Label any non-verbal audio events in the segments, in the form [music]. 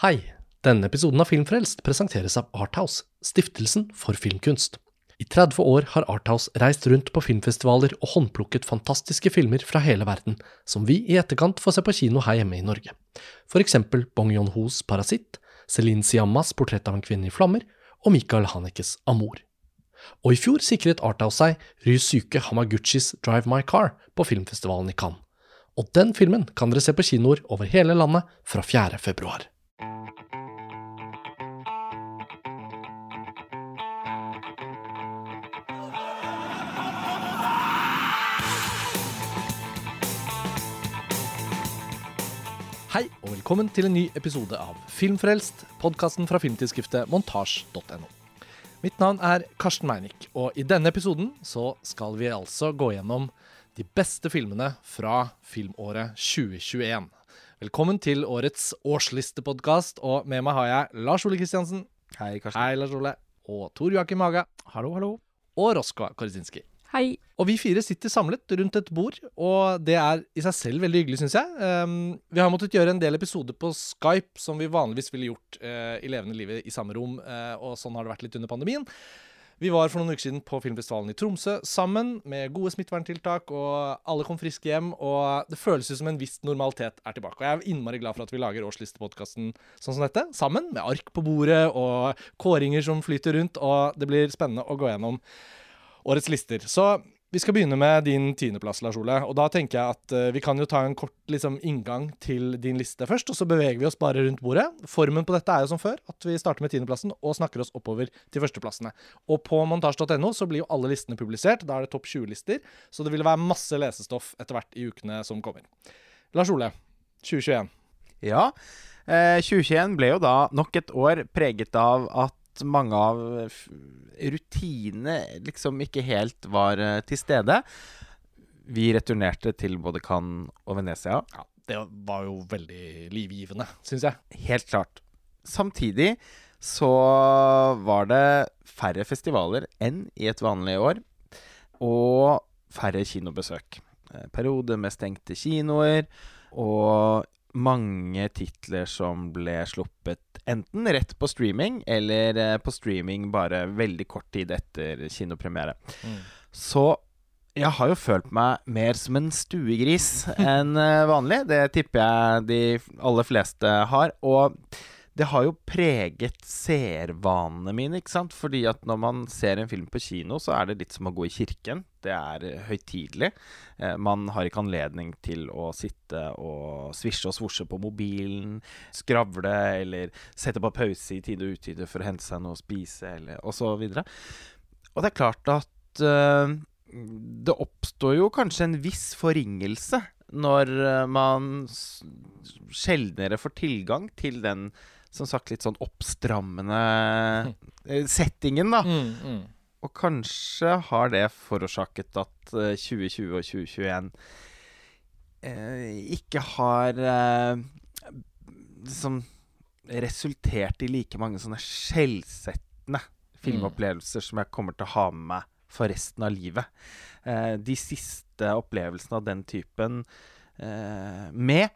Hei! Denne episoden av Filmfrelst presenteres av Arthouse, stiftelsen for filmkunst. I 30 år har Arthouse reist rundt på filmfestivaler og håndplukket fantastiske filmer fra hele verden, som vi i etterkant får se på kino her hjemme i Norge. For eksempel Bong Yon-hos Parasitt, Celine Siammas Portrett av en kvinne i flammer og Michael Hanekes Amor. Og i fjor sikret Arthouse seg Ryusuke Hamaguchis Drive My Car på filmfestivalen i Cannes. Og den filmen kan dere se på kinoer over hele landet fra 4. februar. Velkommen til en ny episode av Filmfrelst, podkasten fra filmtidsskriftet montasj.no. Mitt navn er Karsten Meinick, og i denne episoden så skal vi altså gå gjennom de beste filmene fra filmåret 2021. Velkommen til årets årslistepodkast, og med meg har jeg Lars Ole Kristiansen. Hei, Karsten. Hei, Lars Ole. Og Tor Joakim Haga. Hallo, hallo. Og Roskva Korzinski. Hei. Og vi fire sitter samlet rundt et bord, og det er i seg selv veldig hyggelig, syns jeg. Um, vi har måttet gjøre en del episoder på Skype som vi vanligvis ville gjort uh, i levende livet i samme rom, uh, og sånn har det vært litt under pandemien. Vi var for noen uker siden på filmfestivalen i Tromsø sammen med gode smitteverntiltak, og alle kom friske hjem, og det føles jo som en viss normalitet er tilbake. Og jeg er innmari glad for at vi lager årslistepodkasten sånn som dette, sammen, med ark på bordet og kåringer som flyter rundt, og det blir spennende å gå gjennom årets lister. Så vi skal begynne med din tiendeplass, Lars Ole. Og da tenker jeg at uh, vi kan jo ta en kort liksom, inngang til din liste først, og så beveger vi oss bare rundt bordet. Formen på dette er jo som før, at vi starter med tiendeplassen og snakker oss oppover til førsteplassene. Og på montasj.no så blir jo alle listene publisert. Da er det topp 20-lister, så det vil være masse lesestoff etter hvert i ukene som kommer. Lars Ole, 2021. Ja, eh, 2021 ble jo da nok et år preget av at mange av rutinene liksom ikke helt var uh, til stede. Vi returnerte til både Cannes og Venezia. Ja, det var jo veldig livgivende, syns jeg. Helt klart. Samtidig så var det færre festivaler enn i et vanlig år, og færre kinobesøk. Periode med stengte kinoer, og mange titler som ble sluppet enten rett på streaming, eller på streaming bare veldig kort tid etter kinopremiere. Mm. Så jeg har jo følt meg mer som en stuegris [laughs] enn vanlig. Det tipper jeg de aller fleste har. Og det har jo preget seervanene mine, ikke sant. Fordi at når man ser en film på kino, så er det litt som å gå i kirken. Det er høytidelig. Eh, man har ikke anledning til å sitte og svisje og svosje på mobilen, skravle eller sette på pause i tide og utide for å hente seg noe å spise, eller og så. Og det er klart at uh, det oppstår jo kanskje en viss forringelse når man sjeldnere får tilgang til den som sagt litt sånn oppstrammende [laughs] settingen, da. Mm, mm. Og kanskje har det forårsaket at 2020 og 2021 eh, ikke har eh, liksom resultert i like mange sånne skjellsettende filmopplevelser mm. som jeg kommer til å ha med meg for resten av livet. Eh, de siste opplevelsene av den typen, eh, med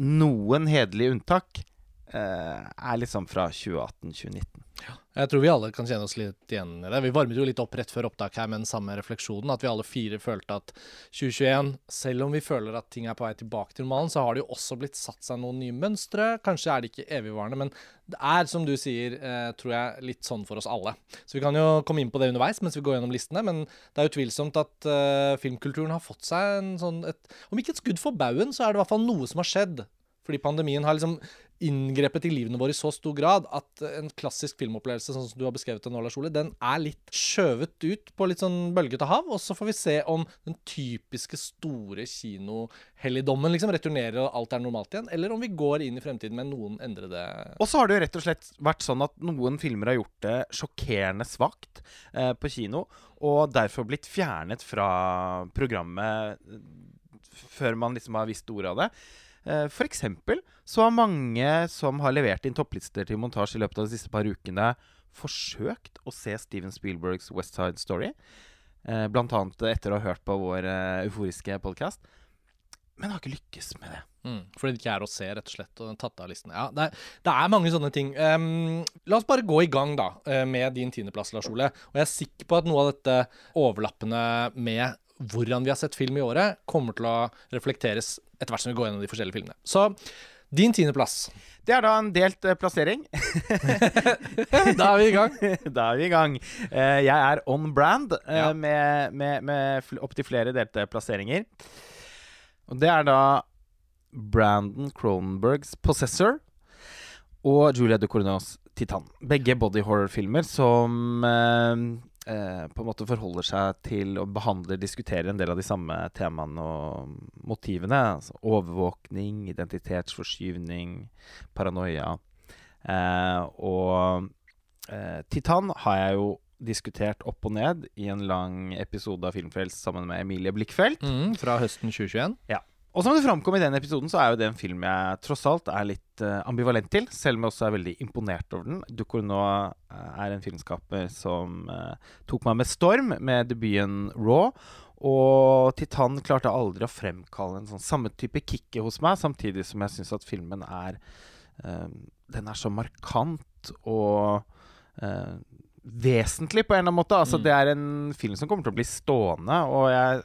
noen hederlige unntak, Eh, er liksom fra 2018-2019. Ja. Jeg tror vi alle kan kjenne oss litt igjen i det. Vi varmet jo litt opp rett før opptak her med den samme refleksjonen. At vi alle fire følte at 2021, selv om vi føler at ting er på vei tilbake til normalen, så har det jo også blitt satt seg noen nye mønstre. Kanskje er det ikke evigvarende, men det er, som du sier, eh, tror jeg, litt sånn for oss alle. Så vi kan jo komme inn på det underveis mens vi går gjennom listene, men det er utvilsomt at eh, filmkulturen har fått seg en sånn et, Om ikke et skudd for baugen, så er det i hvert fall noe som har skjedd fordi pandemien har liksom inngrepet i livene våre i så stor grad at en klassisk filmopplevelse, sånn som du har beskrevet det nå, Lars Ole, den er litt skjøvet ut på litt sånn bølgete hav. Og så får vi se om den typiske store kinohelligdommen liksom returnerer og alt er normalt igjen, eller om vi går inn i fremtiden med noen endrede Og så har det jo rett og slett vært sånn at noen filmer har gjort det sjokkerende svakt eh, på kino, og derfor blitt fjernet fra programmet før man liksom har visst ordet av det. For eksempel så har mange som har levert inn topplister til montasje i løpet av de siste par ukene, forsøkt å se Steven Spielbergs West Side Story. Uh, blant annet etter å ha hørt på vår uh, euforiske podkast. men har ikke lykkes med det. Mm, fordi det ikke er å se, rett og slett. Og tatt av listen. Ja, det, er, det er mange sånne ting. Um, la oss bare gå i gang, da, eh, med din tiendeplass, Lars Ole. Og jeg er sikker på at noe av dette overlappende med hvordan vi har sett film i året, kommer til å reflekteres etter hvert som vi går gjennom de forskjellige filmene. Så din tiendeplass. Det er da en delt uh, plassering. [laughs] da er vi i gang. [laughs] da er vi i gang. Uh, jeg er on brand uh, Ja. med, med, med opptil flere delte plasseringer. Og det er da Brandon Cronenbergs 'Possessor' og Julia Coronas 'Titan'. Begge body horror-filmer som eh, på en måte forholder seg til og behandler, diskuterer en del av de samme temaene og motivene. Altså overvåkning, identitetsforskyvning, paranoia. Eh, og eh, 'Titan' har jeg jo diskutert opp og ned i en lang episode av Filmfrelst sammen med Emilie Blikkfeldt. Mm, fra høsten 2021. Og som det framkom i den episoden, så er jo det en film jeg tross alt er litt eh, ambivalent til. Selv om jeg også er veldig imponert over den. Ducournau uh, er en filmskaper som eh, tok meg med storm med debuten Raw. Og Titan klarte aldri å fremkalle en sånn samme type kicket hos meg, samtidig som jeg syns at filmen er eh, Den er så markant og uh, vesentlig på en eller annen måte. Altså, Mm. Det er en film som kommer til å bli stående, og jeg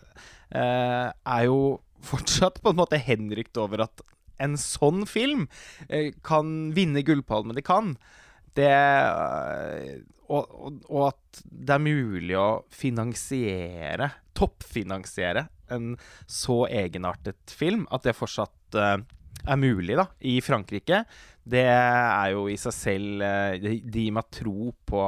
uh, er jo fortsatt på en måte henrykt over at en sånn film eh, kan vinne gullpalmen Det kan. Det eh, og, og, og at det er mulig å finansiere, toppfinansiere, en så egenartet film. At det fortsatt eh, er mulig da, i Frankrike. Det er jo i seg selv det gir meg tro på,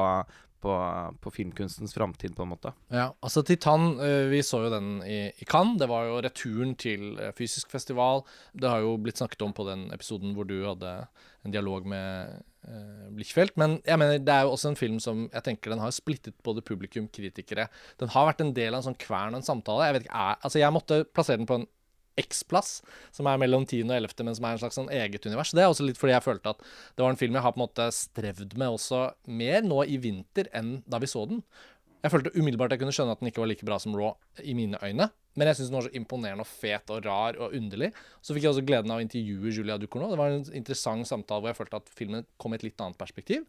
på, på filmkunstens framtid, på en måte. Ja, altså Titan, eh, vi så jo den i, i Cannes. Det var jo returen til eh, fysisk festival. Det har jo blitt snakket om på den episoden hvor du hadde en dialog med uh, Blikkfeldt. Men jeg mener, det er jo også en film som jeg tenker den har splittet både publikum, kritikere. Den har vært en del av en sånn kvern og en samtale. Jeg vet ikke, er, altså jeg måtte plassere den på en X-plass, som er mellom 10. og 11., men som er en slags sånn eget univers. Det er også litt fordi jeg følte at det var en film jeg har på en måte strevd med også mer nå i vinter enn da vi så den. Jeg følte umiddelbart jeg kunne skjønne at den ikke var like bra som Raw i mine øyne. Men jeg syns den var så imponerende og fet og rar og underlig. Så fikk jeg også gleden av å intervjue Julia Ducournau. Det var en interessant samtale hvor jeg følte at filmen kom i et litt annet perspektiv.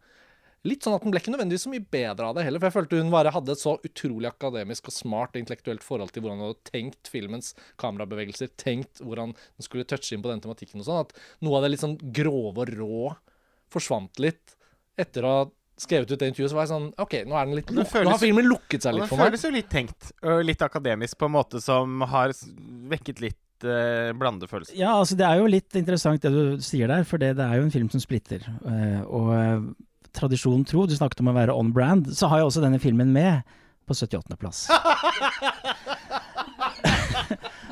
Litt sånn at den ble ikke nødvendigvis så mye bedre av det heller, for jeg følte hun bare hadde et så utrolig akademisk og smart og intellektuelt forhold til hvordan hun hadde tenkt filmens kamerabevegelser, tenkt hvordan den skulle touche inn på den tematikken og sånn, at noe av det litt sånn grove og rå forsvant litt etter å ha skrevet ut det intervjuet, så var jeg sånn OK, nå, er den litt luk føles- nå har filmen lukket seg litt for meg. føles jo litt tenkt, og litt akademisk på en måte som har vekket litt uh, blandede følelser. Ja, altså det er jo litt interessant det du sier der, for det, det er jo en film som splitter. eh, og tradisjonen tro, du snakket om å være on brand, så har jeg også denne filmen med på 78.-plass. [laughs]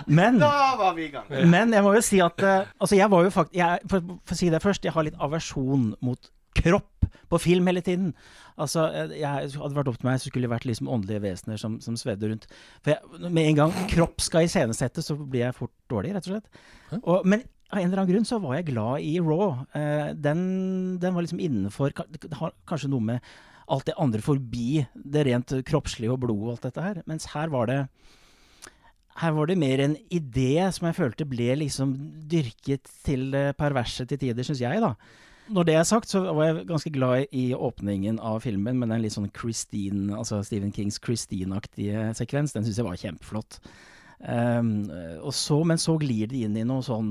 Men Da var vi i gang. men jeg må jo si at eh, Altså, jeg var jo faktisk jeg, for, for å si det først, jeg har litt aversjon mot kropp på film hele tiden. Altså, eh, jeg, hadde det vært opp til meg, så skulle det vært liksom åndelige vesener som, som svevde rundt. For jeg, med en gang kropp skal iscenesettes, så blir jeg fort dårlig, rett og slett. Og, men av en eller annen grunn så var jeg glad i Raw. Eh, den, den var liksom innenfor Det har kanskje noe med alt det andre forbi det rent kroppslige og blod og alt dette her. Mens her var det her var det mer en idé som jeg følte ble liksom dyrket til det perverse til tider, syns jeg, da. Når det er sagt, så var jeg ganske glad i åpningen av filmen, med den litt sånn Christine, altså Stephen Kings Christine-aktige sekvens. Den syns jeg var kjempeflott. Um, og så, men så glir det inn i noe sånn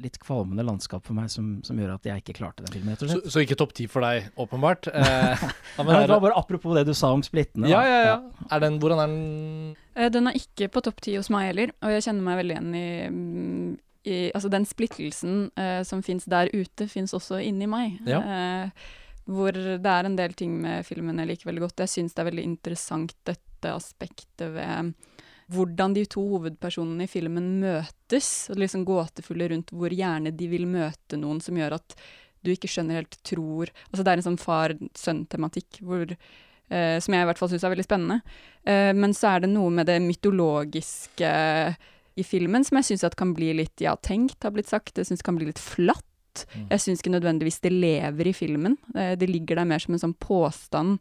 litt kvalmende landskap for meg som, som gjør at jeg ikke klarte den filmen, Så, så ikke topp ti for deg, åpenbart. Eh, [laughs] ja, det var bare apropos det du sa om splittene. Ja, ja, ja, ja. Er den, hvordan er den Eh, Den er ikke på topp ti hos meg heller, og jeg kjenner meg veldig igjen i, i Altså den splittelsen eh, som fins der ute, fins også inni meg. Ja. Eh, hvor det er en del ting med filmen jeg liker veldig godt. Jeg syns det er veldig interessant dette aspektet ved hvordan de to hovedpersonene i filmen møtes, og det liksom gåtefulle rundt hvor gjerne de vil møte noen som gjør at du ikke skjønner helt tror Altså det er en sånn far-sønn-tematikk hvor eh, som jeg i hvert fall syns er veldig spennende. Eh, men så er det noe med det mytologiske i filmen som jeg syns kan bli litt ja, tenkt, har blitt sagt. Jeg syns kan bli litt flatt. godt. Jeg syns ikke nødvendigvis det lever i filmen. Eh, det ligger der mer som en sånn påstand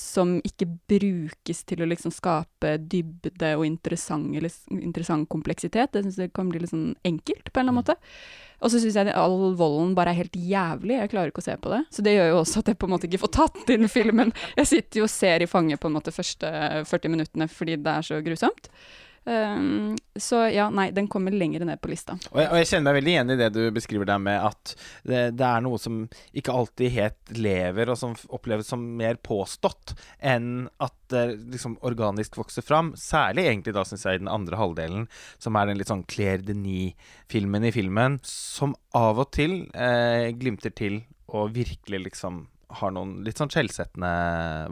som ikke brukes til å liksom skape dybde og interessant, eller interessant kompleksitet. Jeg syns det kan bli litt sånn enkelt, på en eller annen måte. Og så syns jeg all volden bare er helt jævlig. Jeg klarer ikke å se på det. Så det gjør jo også at jeg på en måte ikke får tatt inn filmen. Jeg sitter jo og ser i fanget på en måte første 40 minuttene fordi det er så grusomt. Um, så ja, nei, den kommer lenger ned på lista. Og jeg, og jeg kjenner meg veldig igjen i det du beskriver der med at det, det er noe som ikke alltid helt lever, og som oppleves som mer påstått enn at det liksom organisk vokser fram. Særlig egentlig da, syns jeg, i den andre halvdelen, som er den litt sånn Claire Denis-filmen i filmen, som av og til eh, glimter til og virkelig liksom har noen litt sånn skjellsettende,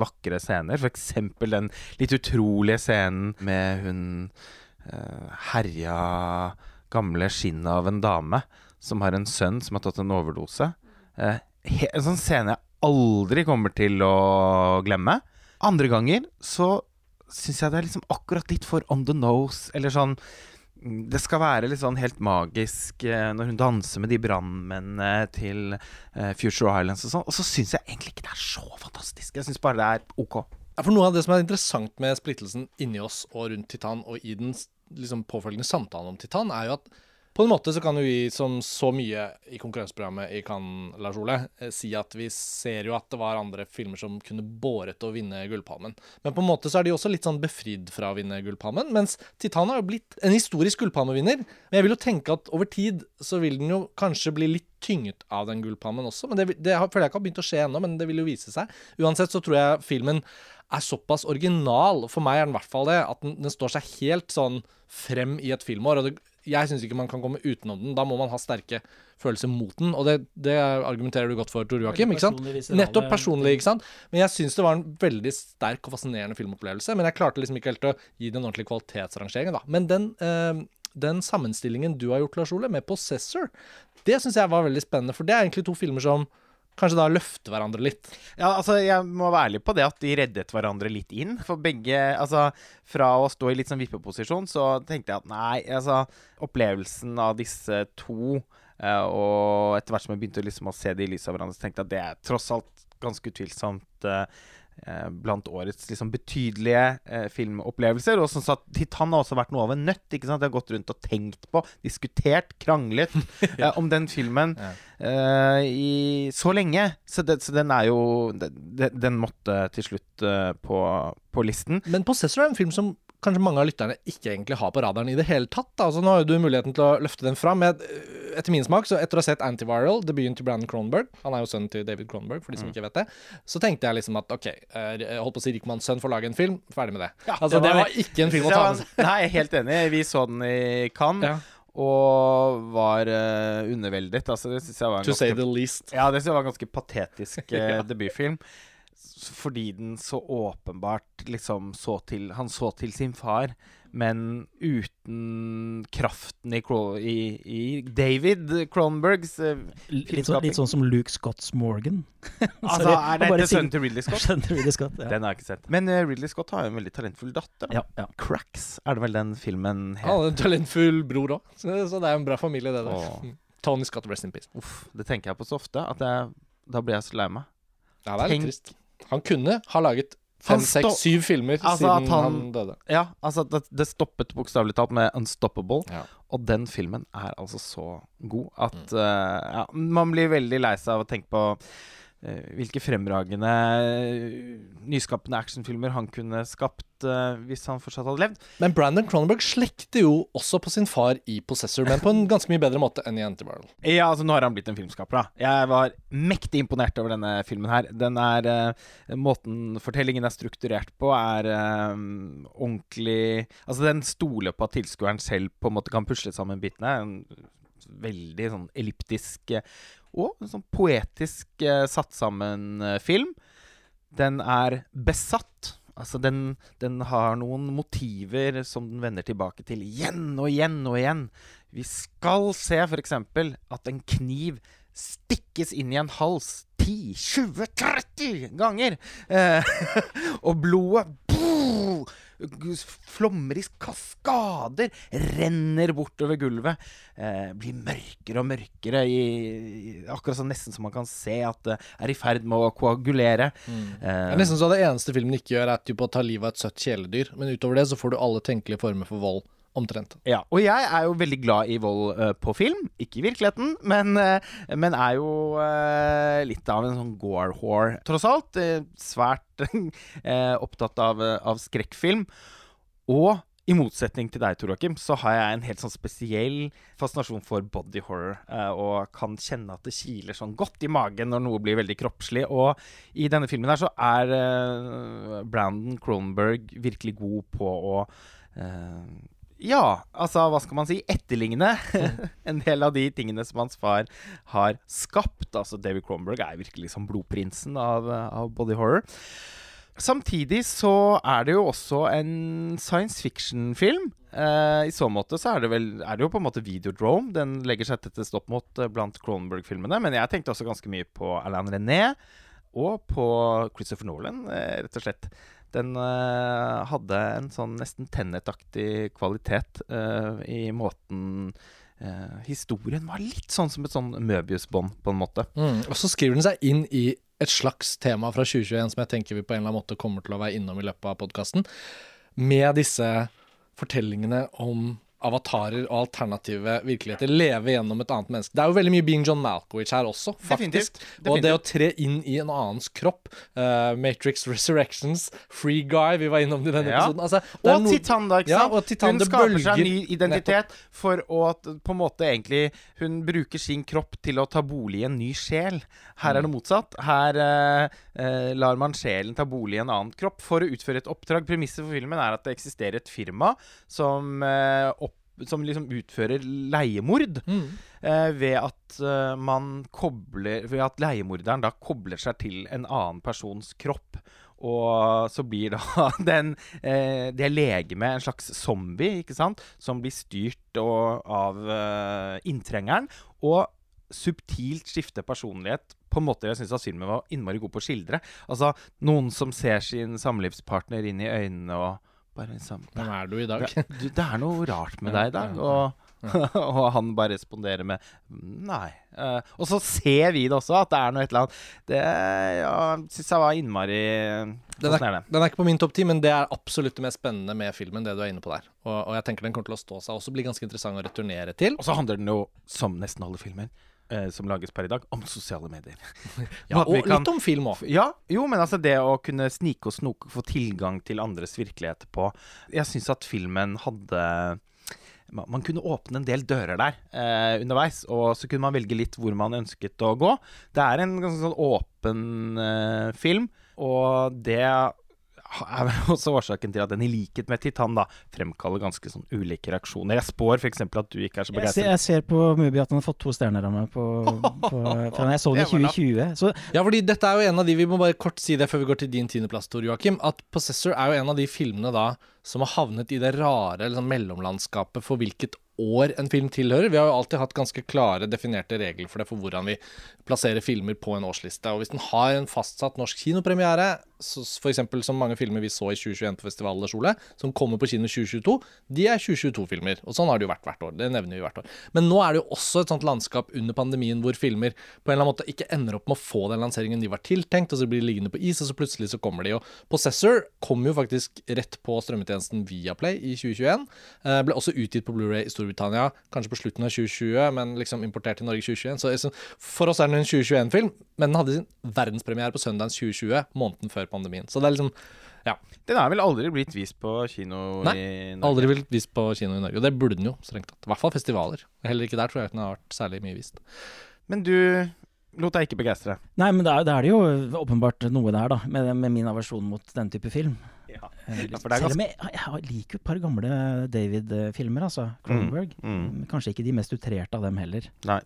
vakre scener. Eksempel den litt utrolige scenen med hun uh, herja gamle skinnet av en dame som har en sønn som har tatt en overdose. Uh, en sånn scene jeg aldri kommer til å glemme. Andre ganger så syns jeg det er liksom akkurat litt for on the nose, eller sånn det skal være litt sånn helt magisk eh, når hun danser med de brannmennene til eh, Future Islands og sånn. Og så syns jeg egentlig ikke det er så fantastisk. Jeg syns bare det er OK. Ja, for Noe av det som er interessant med splittelsen inni oss og rundt Titan, og i den liksom, påfølgende samtalen om Titan, er jo at på en måte så kan jo vi, som så mye i konkurranseprogrammet i Cannes, Lars Ole, eh, si at vi ser jo at det var andre filmer som kunne båret å vinne Gullpalmen. Men på en måte så er de også litt sånn befridd fra å vinne Gullpalmen. Mens Titan har jo blitt en historisk Gullpalmevinner. Men jeg vil jo tenke at over tid så vil den jo kanskje bli litt tynget av den Gullpalmen også. Men det, det føler jeg ikke har begynt å skje ennå, men det vil jo vise seg. Uansett så tror jeg filmen er såpass original, for meg er den i hvert fall det, at den, den står seg helt sånn frem i et filmår. Og det, jeg syns ikke man kan komme utenom den. Da må man ha sterke følelser mot den. Og det, det argumenterer du godt for, Tor Joakim. ikke sant? Nettopp personlig, ikke sant. Men jeg syns det var en veldig sterk og fascinerende filmopplevelse. Men jeg klarte liksom ikke helt å gi den ordentlig kvalitetsrangering, da. Men den, eh, den sammenstillingen du har gjort, Lars Ole, med 'Possessor', det syns jeg var veldig spennende. For det er egentlig to filmer som kanskje da løfte hverandre litt. Ja, altså, jeg må være ærlig på det at de reddet hverandre litt inn. For begge Altså, fra å stå i litt sånn vippeposisjon, så tenkte jeg at nei, altså Opplevelsen av disse to, Uh, og etter hvert som jeg begynte liksom å se de i lys av hverandre, så tenkte jeg at det er tross alt ganske utvilsomt eh, blant årets liksom betydelige eh, filmopplevelser. Og som sagt, Titan har også vært noe av en nøtt. ikke sant? Jeg har gått rundt og tenkt på, diskutert, kranglet [laughs] eh, om den filmen Ja. eh, i så lenge. Så, det, så den er jo den, den måtte til slutt eh, på, på listen. Men 'Possessor' er en film som kanskje mange av lytterne ikke egentlig har på radaren i det hele tatt. Da. Altså, nå har jo du muligheten til å løfte den fram. Jeg, etter min smak, så etter å ha sett 'Antiviral', debuten til Brandon Cronenberg Han er jo sønnen til David Cronenberg, for de som ikke vet det. Så tenkte jeg liksom at OK, eh, jeg holdt på å si Rikmanns sønn får lage en film. Ferdig med det. altså, det var, ikke en film å ta med. Nei, jeg er helt enig. Vi så den i Cannes. Ja. Og var uh, underveldet. Altså, det synes jeg var en To say the least. Ja, det synes jeg var en ganske patetisk [laughs] uh, debutfilm. Fordi den så åpenbart liksom så til Han så til sin far, men uten kraften i, i, i David Cronenbergs eh, Litt, sånn, litt sånn som Luke Scotts Morgan. [laughs] Altså, er det sønnen til Ridley Scott? [laughs] til Ridley Scott. Ja. Den har jeg ikke sett. Men uh, Ridley Scott har jo en veldig talentfull datter. Ja, ja. Cracks er det vel den filmen Han het. hadde en talentfull bror òg, så, så det er en bra familie, det der. Åh. Tony Scott, rest in peace. Uff, det tenker jeg på så ofte at jeg, da blir jeg så lei meg. Ja, det er litt Tenk- trist. Han kunne ha laget fem, seks, syv filmer Altså, siden han- han døde. Ja, altså det, det stoppet bokstavelig talt med 'Unstoppable'. Ja. Og den filmen er altså så god at eh, ja, man blir veldig lei seg av å tenke på hvilke fremragende eh, nyskapende actionfilmer han kunne skapt uh, hvis han fortsatt hadde levd. Men Brandon Cronenberg slekter jo også på sin far i 'Possessor', men på en ganske mye bedre måte enn i 'Antiviral'. Ja, altså nå har han blitt en filmskaper, da. Jeg var mektig imponert over denne filmen her. Den er uh, Måten fortellingen er strukturert på, er uh, ordentlig Altså, den stoler på at tilskueren selv på en måte kan pusle sammen bitene. En veldig sånn elliptisk eh, og sånn poetisk eh, satt sammen eh, film. Den er besatt. Altså, den, den har noen motiver som den vender tilbake til igjen og igjen og igjen. Vi skal se f.eks. at en kniv stikkes inn i en hals 10, 20, 30 ganger. Eh, [laughs] og blodet Flommer i kaskader, renner bortover gulvet. Eh, blir mørkere og mørkere, i, i, akkurat sånn nesten som man kan se at det er i ferd med å koagulere. Det Eh, er nesten så det eneste filmen ikke gjør, er typ å ta livet av et søtt kjæledyr. Men utover det så får du alle tenkelige former for vold. Omtrent. Ja, og jeg er jo veldig glad i vold uh, på film. Ikke i virkeligheten, men, uh, men er jo uh, litt av en sånn gore-whore, tross alt. Svært [laughs] opptatt av, av skrekkfilm. Og i motsetning til deg, Tor Joakim, så har jeg en helt sånn spesiell fascinasjon for body horror. og kan kjenne at det kiler sånn godt i magen når noe blir veldig kroppslig. Og i denne filmen her så er Brandon Cronenberg virkelig god på å ja, altså hva skal man si? Etterligne [laughs] en del av de tingene som hans far har skapt. Altså David Cronenberg er virkelig som blodprinsen av, av body horror. Samtidig så er det jo også en science fiction-film. Eh, I så måte så er det vel Er det jo på en måte Videodrome. Den legger seg tett stopp mot eh, blant Cronenberg-filmene. Men jeg tenkte også ganske mye på Alain René og på Christopher Nolan, eh, rett og slett. Den uh, hadde en sånn nesten Tenet-aktig kvalitet uh, i måten uh, Historien var litt sånn som et sånn Møbius-bånd, på en måte. Mm. Og så skriver den seg inn i et slags tema fra 2021 som jeg tenker vi på en eller annen måte kommer til å være innom i løpet av podkasten, med disse fortellingene om avatarer og alternative virkeligheter leve gjennom et annet menneske. Det er jo veldig mye Being John Malkovich her også, faktisk. Definitivt. Og det å tre inn i en annens kropp, uh, Matrix Resurrections, Free Guy, vi var innom det i denne Ja. episoden altså, Og no Titan, da. ikke Ja, sant? og Titan, hun skaper seg en ny identitet for å på en måte egentlig Hun bruker sin kropp til å ta bolig i en ny sjel. Her er det motsatt. Her uh, uh, lar man sjelen ta bolig i en annen kropp for å utføre et oppdrag. Premisset for filmen er at det eksisterer et firma som, opp, som liksom utfører leiemord. Mm. Eh, ved at eh, man kobler Ved at leiemorderen da kobler seg til en annen persons kropp. Og så blir da [laughs] den eh, det legemet en slags zombie, ikke sant? Som blir styrt og, av eh, inntrengeren. Og subtilt skifter personlighet på en måte jeg syns filmen var innmari god på å skildre. Altså noen som ser sin samlivspartner inn i øynene og bare liksom Hvem er du i dag? det, du, det er noe rart med [laughs] deg i dag. Og, [laughs] og han bare responderer med nei. Uh, og så ser vi det også, at det er noe et eller annet Det ja, syns jeg var innmari Den er, fascinerende. den er ikke på min topp ti, men det er absolutt det mest spennende med filmen. Det du er inne på der Og, og jeg tenker den kommer til å stå seg også bli ganske interessant å returnere til. Og så handler den jo, som nesten alle filmer eh, som lages per i dag, om sosiale medier. [laughs] Ja, og kan- litt om film òg. Ja, jo, men altså det å kunne snike og snoke, få tilgang til andres virkeligheter på Jeg syns at filmen hadde man man kunne åpne en del dører der eh, underveis, og så kunne man velge litt hvor man ønsket å gå. Det er en ganske sånn åpen eh, film, og det er vel [laughs] også årsaken til at den i likhet med Titan da fremkaller ganske sånn ulike reaksjoner. Jeg spår f.eks. at du ikke er så begeistret. jeg ser på Mubi at han har fått to stjerner av meg på, på, [laughs] jeg så den i Det var natt. 2020. Så Ja, fordi dette er jo en av de Vi må bare kort si det før vi går til din tiendeplass, Tor Joakim. At 'Possessor' er jo en av de filmene da som har havnet i det rare liksom, mellomlandskapet for hvilket år en film tilhører. Vi har jo alltid hatt ganske klare, definerte regler for det, for hvordan vi plasserer filmer på en årsliste. Og hvis den har en fastsatt norsk kinopremiere, f.eks. som mange filmer vi så i 2021 på Festival de Sole, som kommer på kino 2022, de er 2022-filmer. Og sånn har det jo vært hvert år. Det nevner vi hvert år. Men nå er det jo også et sånt landskap under pandemien hvor filmer på en eller annen måte ikke ender opp med å få den lanseringen de var tiltenkt, og så blir de liggende på is, og så plutselig så kommer de. Og Possessor kom jo faktisk rett på strømmetjenesten Viaplay i 2021. Eh, ble også utgitt på Blu-ray i Storbritannia, kanskje på slutten av 2020, men liksom importert til Norge i 2021. Så liksom, for oss er den en 2021-film, men den hadde sin verdenspremiere på Sundance 2020, måneden før pandemien. Så det er liksom Ja. Den er vel aldri blitt vist på kino Nei, i Norge? Nei, Aldri blitt vist på kino i Norge. Og det burde den jo, strengt tatt. I hvert fall festivaler. Heller ikke der tror jeg den har vært særlig mye vist. Men du lot deg ikke begeistre? Nei, men det da er det jo åpenbart noe der, da, med, med min aversjon mot den type film. [laughs] Ja. For det Selv om jeg, jeg liker jo et par gamle David-filmer, altså. Cronenberg. Mm. Kanskje ikke de mest utrerte av dem heller. Nei.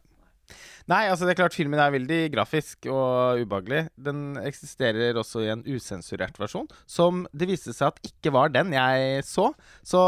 Nei, altså det er klart filmen er veldig grafisk og ubehagelig. Den eksisterer også i en usensurert versjon, som det viste seg at ikke var den jeg så. Så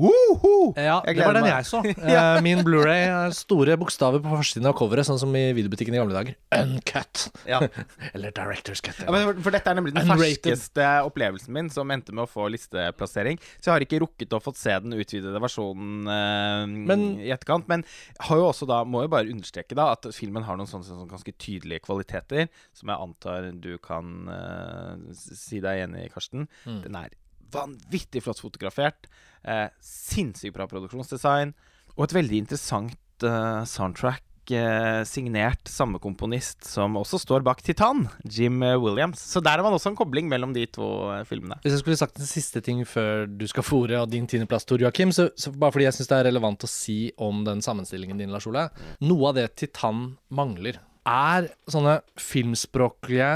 Woho! Ja, det var den meg. jeg så. [laughs] Eh, Min Blu-ray store bokstaver på forsiden av coveret, sånn som i videobutikken i gamle dager. Uncut. Ja. [laughs] Eller Directors Cut. Ja, men for, for dette er nemlig den Unrated. ferskeste opplevelsen min, som endte med å få listeplassering. Så jeg har ikke rukket å få se den utvidede versjonen eh, Men- i etterkant. Men har jo også da, må jo bare understreke da at filmen har noen sånne, sånne ganske tydelige kvaliteter, som jeg antar du kan eh, si deg enig i, Karsten. Mm. Den er vanvittig flott fotografert. Eh, Sinnssykt bra produksjonsdesign. Og et veldig interessant eh, soundtrack. eh, signert samme komponist som også står bak Titan, Jim Williams. Så der er man også en kobling mellom de to eh, filmene. Hvis jeg skulle sagt en siste ting før du skal fòre og din tiendeplass, Tor Joakim, så, så bare fordi jeg syns det er relevant å si om den sammenstillingen din, Lars Ole Noe av det Titan mangler, er sånne filmspråklige,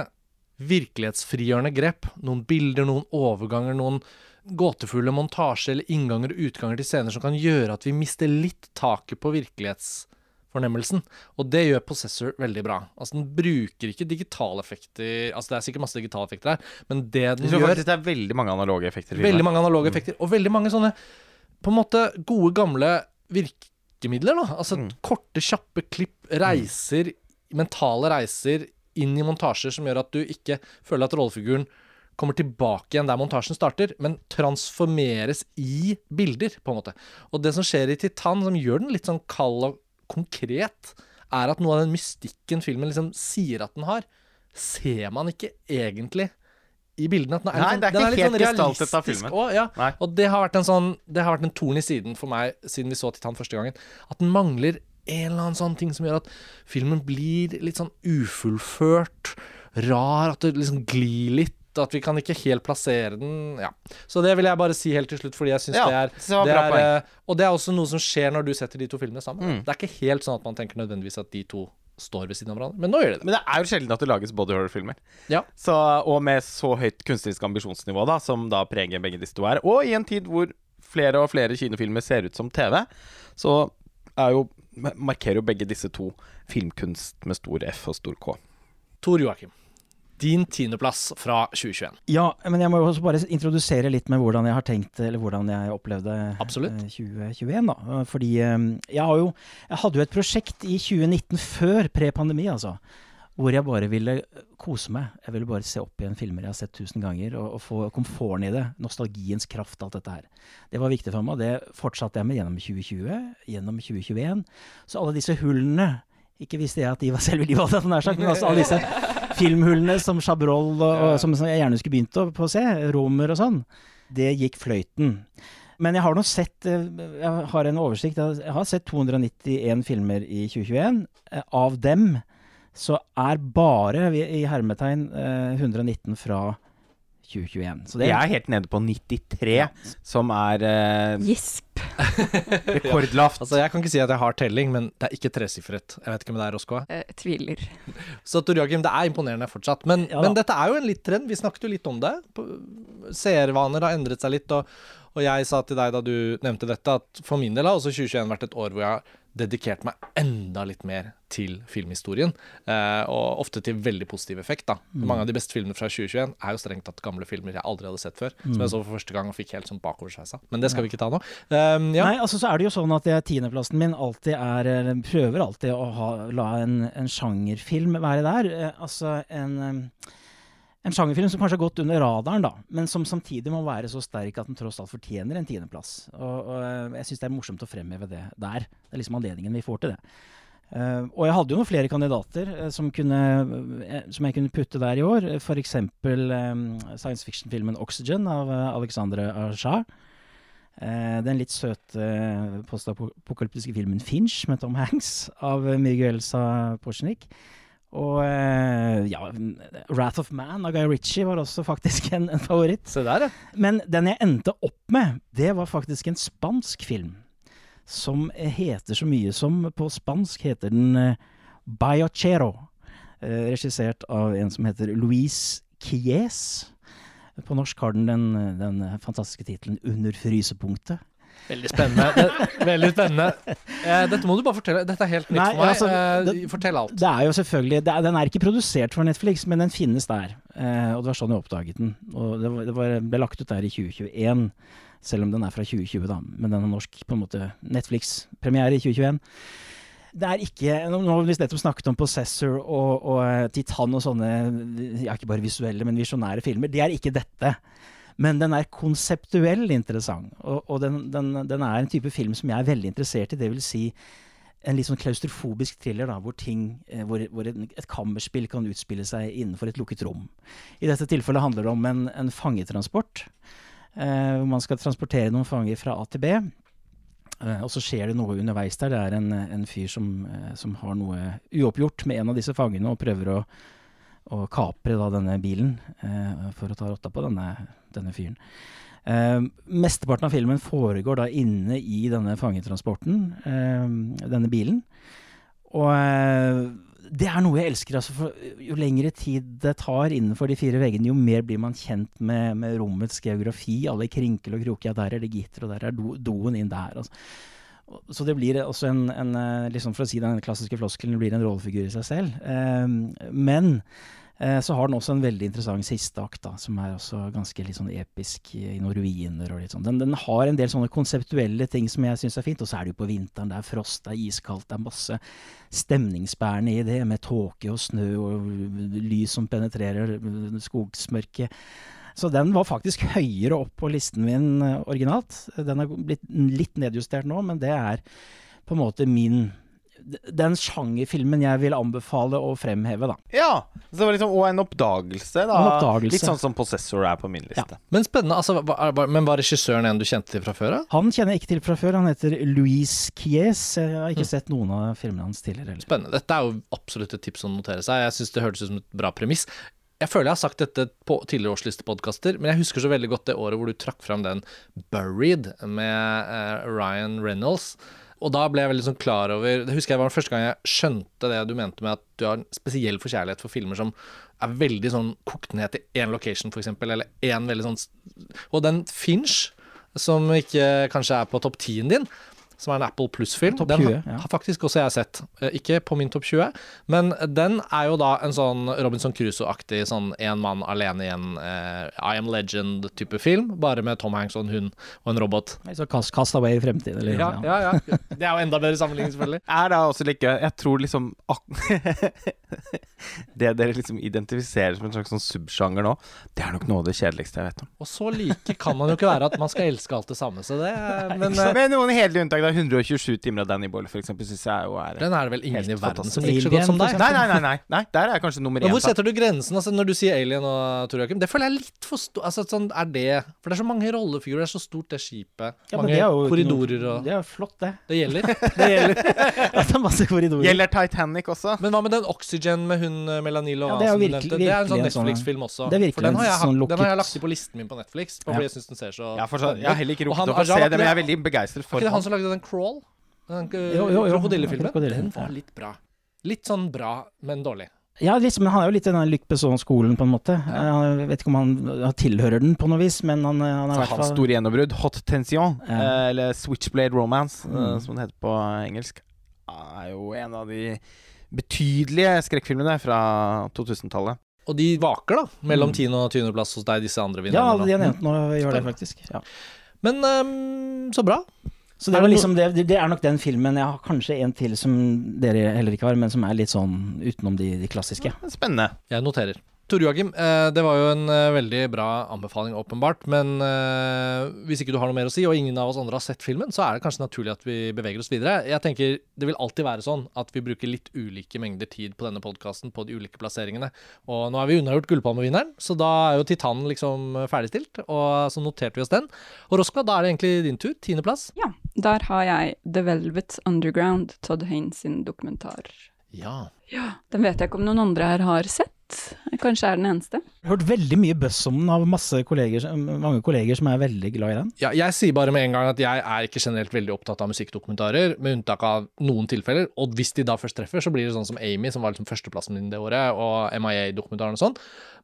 virkelighetsfrigjørende grep. Noen bilder, noen overganger, noen gåtefulle montasjer eller innganger og utganger til scener som kan gjøre at vi mister litt taket på virkelighetsfornemmelsen. Og det gjør Possessor veldig bra. Altså Den bruker ikke digitale effekter Altså Det er sikkert masse digitale effekter her, men det den Jeg tror gjør det er veldig mange analoge effekter. Veldig mange analoge effekter, og veldig mange sånne på en måte gode, gamle virkemidler. da Altså Mm. korte, kjappe klipp, reiser, mentale reiser inn i montasjer som gjør at du ikke føler at rollefiguren kommer tilbake igjen der montasjen starter, men transformeres i bilder, på en måte. Og det som skjer i Titan, som gjør den litt sånn kald og konkret, er at noe av den mystikken filmen liksom sier at den har, ser man ikke egentlig i bildene. At den er Nei, litt sånn, det er ikke litt helt sånn gestaltet av filmen. også, ja. Og det har vært en sånn Det har vært en torn i siden for meg siden vi så Titan første gangen. At den mangler en eller annen sånn ting som gjør at filmen blir litt sånn ufullført, rar, at det liksom glir litt. At vi kan ikke helt plassere den. Ja. Så det vil jeg bare si helt til slutt, fordi jeg syns Ja, det er, det det er eh, Og det er også noe som skjer når du setter de to filmene sammen. Mm. Det er ikke helt sånn at man tenker nødvendigvis at de to står ved siden av hverandre, men nå gjør de det. Men det er jo sjelden at det lages body horror-filmer. Ja. Så, og med så høyt kunstnerisk ambisjonsnivå da, som da preger begge disse to her. Og i en tid hvor flere og flere kinofilmer ser ut som TV, så er jo, markerer jo begge disse to filmkunst med stor F og stor K. Tor Joakim, din tiendeplass fra 2021. Ja, men jeg må jo også bare introdusere litt med hvordan jeg har tenkt, eller hvordan jeg opplevde Absolutt. eh, 2021. da. Eh, Fordi eh, jeg har jo Jeg hadde jo et prosjekt i 2019, før pre-pandemi, altså. Hvor jeg bare ville kose meg. Jeg ville bare se opp igjen filmer jeg har sett tusen ganger, og, og få komforten i det. Nostalgiens kraft, alt dette her. Det var viktig for meg, og det fortsatte jeg med gjennom 2020, gjennom 2021. Så alle disse hullene Ikke visste jeg at de var [laughs] selve livet, hadde nær sagt, men altså alle disse filmhullene som Chabrol og, og som, som jeg gjerne skulle begynt å, på å se, Romer og sånn, det gikk fløyten. Men jeg har nå sett eh, Jeg har en oversikt. Jeg har sett 291 filmer i 2021. Eh, Av dem så er bare i hermetegn eh, 119 fra 2021. Så det Jeg er helt nede på 93, Ja. som er eh, Gisp. [laughs] [laughs] rekordlavt. Altså, Jeg kan ikke si at jeg har telling, men det er ikke tresifret. Jeg vet ikke om det er Roscoe. Eh, tviler. [laughs] Så Tor Joakim, det er imponerende fortsatt. Men, Ja men dette er jo en litt trend. Vi snakket jo litt om det. Seervaner har endret seg litt. Og, og jeg sa til deg da du nevnte dette, at for min del har også 2021 vært et år hvor jeg har dedikert meg enda litt mer til filmhistorien. Eh, og ofte til veldig positiv effekt. da. Mm. Mange av de beste filmene fra 2021 er jo strengt tatt gamle filmer jeg aldri hadde sett før. Som Mm. jeg så for første gang og fikk helt sånn bakoversveisa. Men det skal vi ikke ta nå. Um, ja. Nei, altså så er det jo sånn at tiendeplassen min alltid er eller Prøver alltid å ha, la en, en sjangerfilm være der. Eh, altså en en sjangerfilm som kanskje har gått under radaren, da, men som samtidig må være så sterk at den tross alt fortjener en tiendeplass. Og, og eh, jeg syns det er morsomt å fremheve det der. Det er liksom anledningen vi får til det. Uh, og jeg hadde jo noen flere kandidater uh, som, kunne, uh, som jeg kunne putte der i år. F.eks. Um, science fiction-filmen 'Oxygen' av uh, Alexandre Ajar. Den litt søte uh, postapokalyptiske filmen 'Finch' med Tom Hanks av Miguel Sapochnik. Og eh, ja, 'Wrath of Man' av Guy Ritchie var også faktisk [laughs] en, en favoritt. Der, ja. Men den jeg endte opp med, det var faktisk en spansk film. Som heter så mye som På spansk heter den Bayachero, 'Biochero'. eh, regissert av en som heter Louise Quies. På norsk har den den, den fantastiske tittelen 'Under frysepunktet'. Veldig spennende. Det, veldig spennende. Eh, dette må du bare fortelle. Dette er helt nytt Nei, for meg. altså, eh, det- fortell alt. Det er jo selvfølgelig er, Den er ikke produsert for Netflix, men den finnes der. Eh, og det var sånn jeg oppdaget den. Og det, var, det var, ble lagt ut der i 2021, selv om den er fra 2020, da. Men den er norsk, på en måte. Netflix-premiere i 2021. Det er ikke Nå har vi nettopp snakket om Possessor og, og Titan og sånne ja, ikke bare visuelle, men visjonære filmer. Det er ikke dette. Men den er konseptuell interessant. Og, og den, den, den, er en type film som jeg er veldig interessert i. Det vil si en litt sånn klaustrofobisk thriller da, hvor, ting, eh, hvor, hvor et, kammerspill kan utspille seg innenfor et lukket rom. I dette tilfellet handler det om en, en fangetransport. Eh, hvor man skal transportere noen fanger fra A til B. Eh, og så skjer det noe underveis der. Det er en, en fyr som, eh, som, har noe uoppgjort med en av disse fangene og prøver å, å kapre da, denne bilen eh, for å ta rotta på denne, denne fyren. Eh, mesteparten av filmen foregår da inne i denne fangetransporten, eh, denne bilen. Og uh, det er noe jeg elsker. Altså, jo lengre tid det tar innenfor de fire veggene, jo mer blir man kjent med, med rommets geografi. Alle krinkel og kroker. Ja, der er det gitter, og der er do, doen inn der. Altså. Så det blir også en, en liksom For å si den klassiske floskelen, blir en rollefigur i seg selv. men Eh, så har den også en veldig interessant siste akt, da, som er også ganske litt sånn episk i noen ruiner og litt sånn. Den, den, har en del sånne konseptuelle ting som jeg syns er fint. Og så er det jo på vinteren, det er frost, det er iskaldt, det er masse stemningsbærende i det, med tåke og snø og lys som penetrerer skogsmørket. Så den var faktisk høyere opp på listen min eh, originalt. Den er blitt litt nedjustert nå, men det er på en måte min den sjangerfilmen jeg vil anbefale å fremheve, da. Ja! Så det var liksom, og en oppdagelse, da. En oppdagelse. Litt sånn som Possessor er på min liste. Ja. Men spennende. Altså, var, men var regissøren en du kjente til fra før Da? Han kjenner jeg ikke til fra før. Han heter Louise Kies. Jeg har ikke mm. sett noen av filmene hans tidligere. Eller. Spennende. Dette er jo absolutt et tips å notere seg. Jeg syns det hørtes ut som et bra premiss. Jeg føler jeg har sagt dette på tidligere årslistepodkaster, men jeg husker så veldig godt det året hvor du trakk fram den Buried med uh, Ryan Reynolds. Og da ble jeg veldig sånn klar over Det husker jeg var den første gang jeg skjønte det du mente med at du har en spesiell forkjærlighet for filmer som er veldig sånn kokt ned til én location, f.eks., eller én veldig sånn Og den Finch, som ikke kanskje er på topp 10-en din, som er en Apple Plus-film. Den 20, ja. har faktisk også jeg sett. Eh, ikke på min topp 20, men den er jo da en sånn Robinson Crusoe-aktig sånn én mann alene i en uh, I Am Legend-type film, bare med Tom Hanks og en hund og en robot. Så kast, cast away i fremtiden, eller? Ja, ja, ja. Det er jo enda bedre sammenligning, selvfølgelig. [laughs] er da også like Jeg tror liksom [laughs] [laughs] Det dere liksom identifiserer som en slags sånn subsjanger nå, det er nok noe av det kjedeligste jeg vet om. Og så like kan man jo ikke være at man skal elske alt det samme, så det Men, men noen hederlige unntak, da. 127 timer av Danny Boyle, f.eks., syns jeg jo er Den er det vel ingen i verden som liker så godt som deg? Nei, nei, nei, nei, nei. Der er jeg kanskje nummer én. Hvor setter du grensen? Altså, når du sier Alien og Tor Joakim, det føler jeg er litt for stort altså, sånn, Er det For det er så mange rollefigurer, det er så stort, det skipet. Ja, mange korridorer og Det er jo flott, det. Det gjelder. [laughs] Det gjelder. [laughs] det er masse korridorer. Gjelder Titanic også? Men hva med den Oxygen med hun Melanie Melanil ja, det, er virkelig, det er en sånn Netflix-film også. Det er for den har, jeg, sånn den har jeg lagt i på listen min på Netflix. Fordi jeg synes den ser så Ja, så, jeg har heller ikke rukket å se det, men jeg er veldig begeistret for Er ikke det han som lagde den Crawl? Den krokodillefilmen. Den var litt bra. Litt sånn bra, men dårlig. Ja, liksom, han er jo litt i den Luc Besson-skolen, på en måte. Jeg vet ikke om han tilhører den på noe vis, men han, han er i hvert fall Hans store gjennombrudd, Hot Tension, ja. Eh, eller Switchblade Romance, eh, mm. som det heter på engelsk, er jo en av de betydelige skrekkfilmene fra 2000-tallet. Og de vaker, da, mellom mm. 10. og 20. plass hos deg, disse andre vinnerne. Ja, de jeg nevnte nå, gjør det faktisk. Ja. Men um, så bra. Så det, liksom, det, det, er nok den filmen Jeg har kanskje en til som dere heller ikke har, men som er litt sånn utenom de, de klassiske. Spennende. Jeg noterer. Tor Joakim, eh, det var jo en eh, veldig bra anbefaling, åpenbart. Men eh, hvis ikke du har noe mer å si, og ingen av oss andre har sett filmen, så er det kanskje naturlig at vi beveger oss videre. Jeg tenker Det vil alltid være sånn at vi bruker litt ulike mengder tid på denne podkasten på de ulike plasseringene. Og nå har vi unnagjort Gullpalmevinneren, så da er jo Titanen liksom ferdigstilt. Og så noterte vi oss den. Og Roska, da er det egentlig din tur. Tiendeplass. Ja. Der har jeg The Velvet Underground, Todd Haynes sin dokumentar. Ja. ja. Den vet jeg ikke om noen andre her har sett. Kanskje er den eneste. Jeg har hørt veldig mye buzz om den av masse kolleger, mange kolleger som er veldig glad i den. Ja, jeg sier bare med en gang at jeg er ikke generelt veldig opptatt av musikkdokumentarer, med unntak av noen tilfeller. Og hvis de da først treffer, så blir det sånn som Amy, som var liksom førsteplassen min det året, og MIA-dokumentaren og sånn.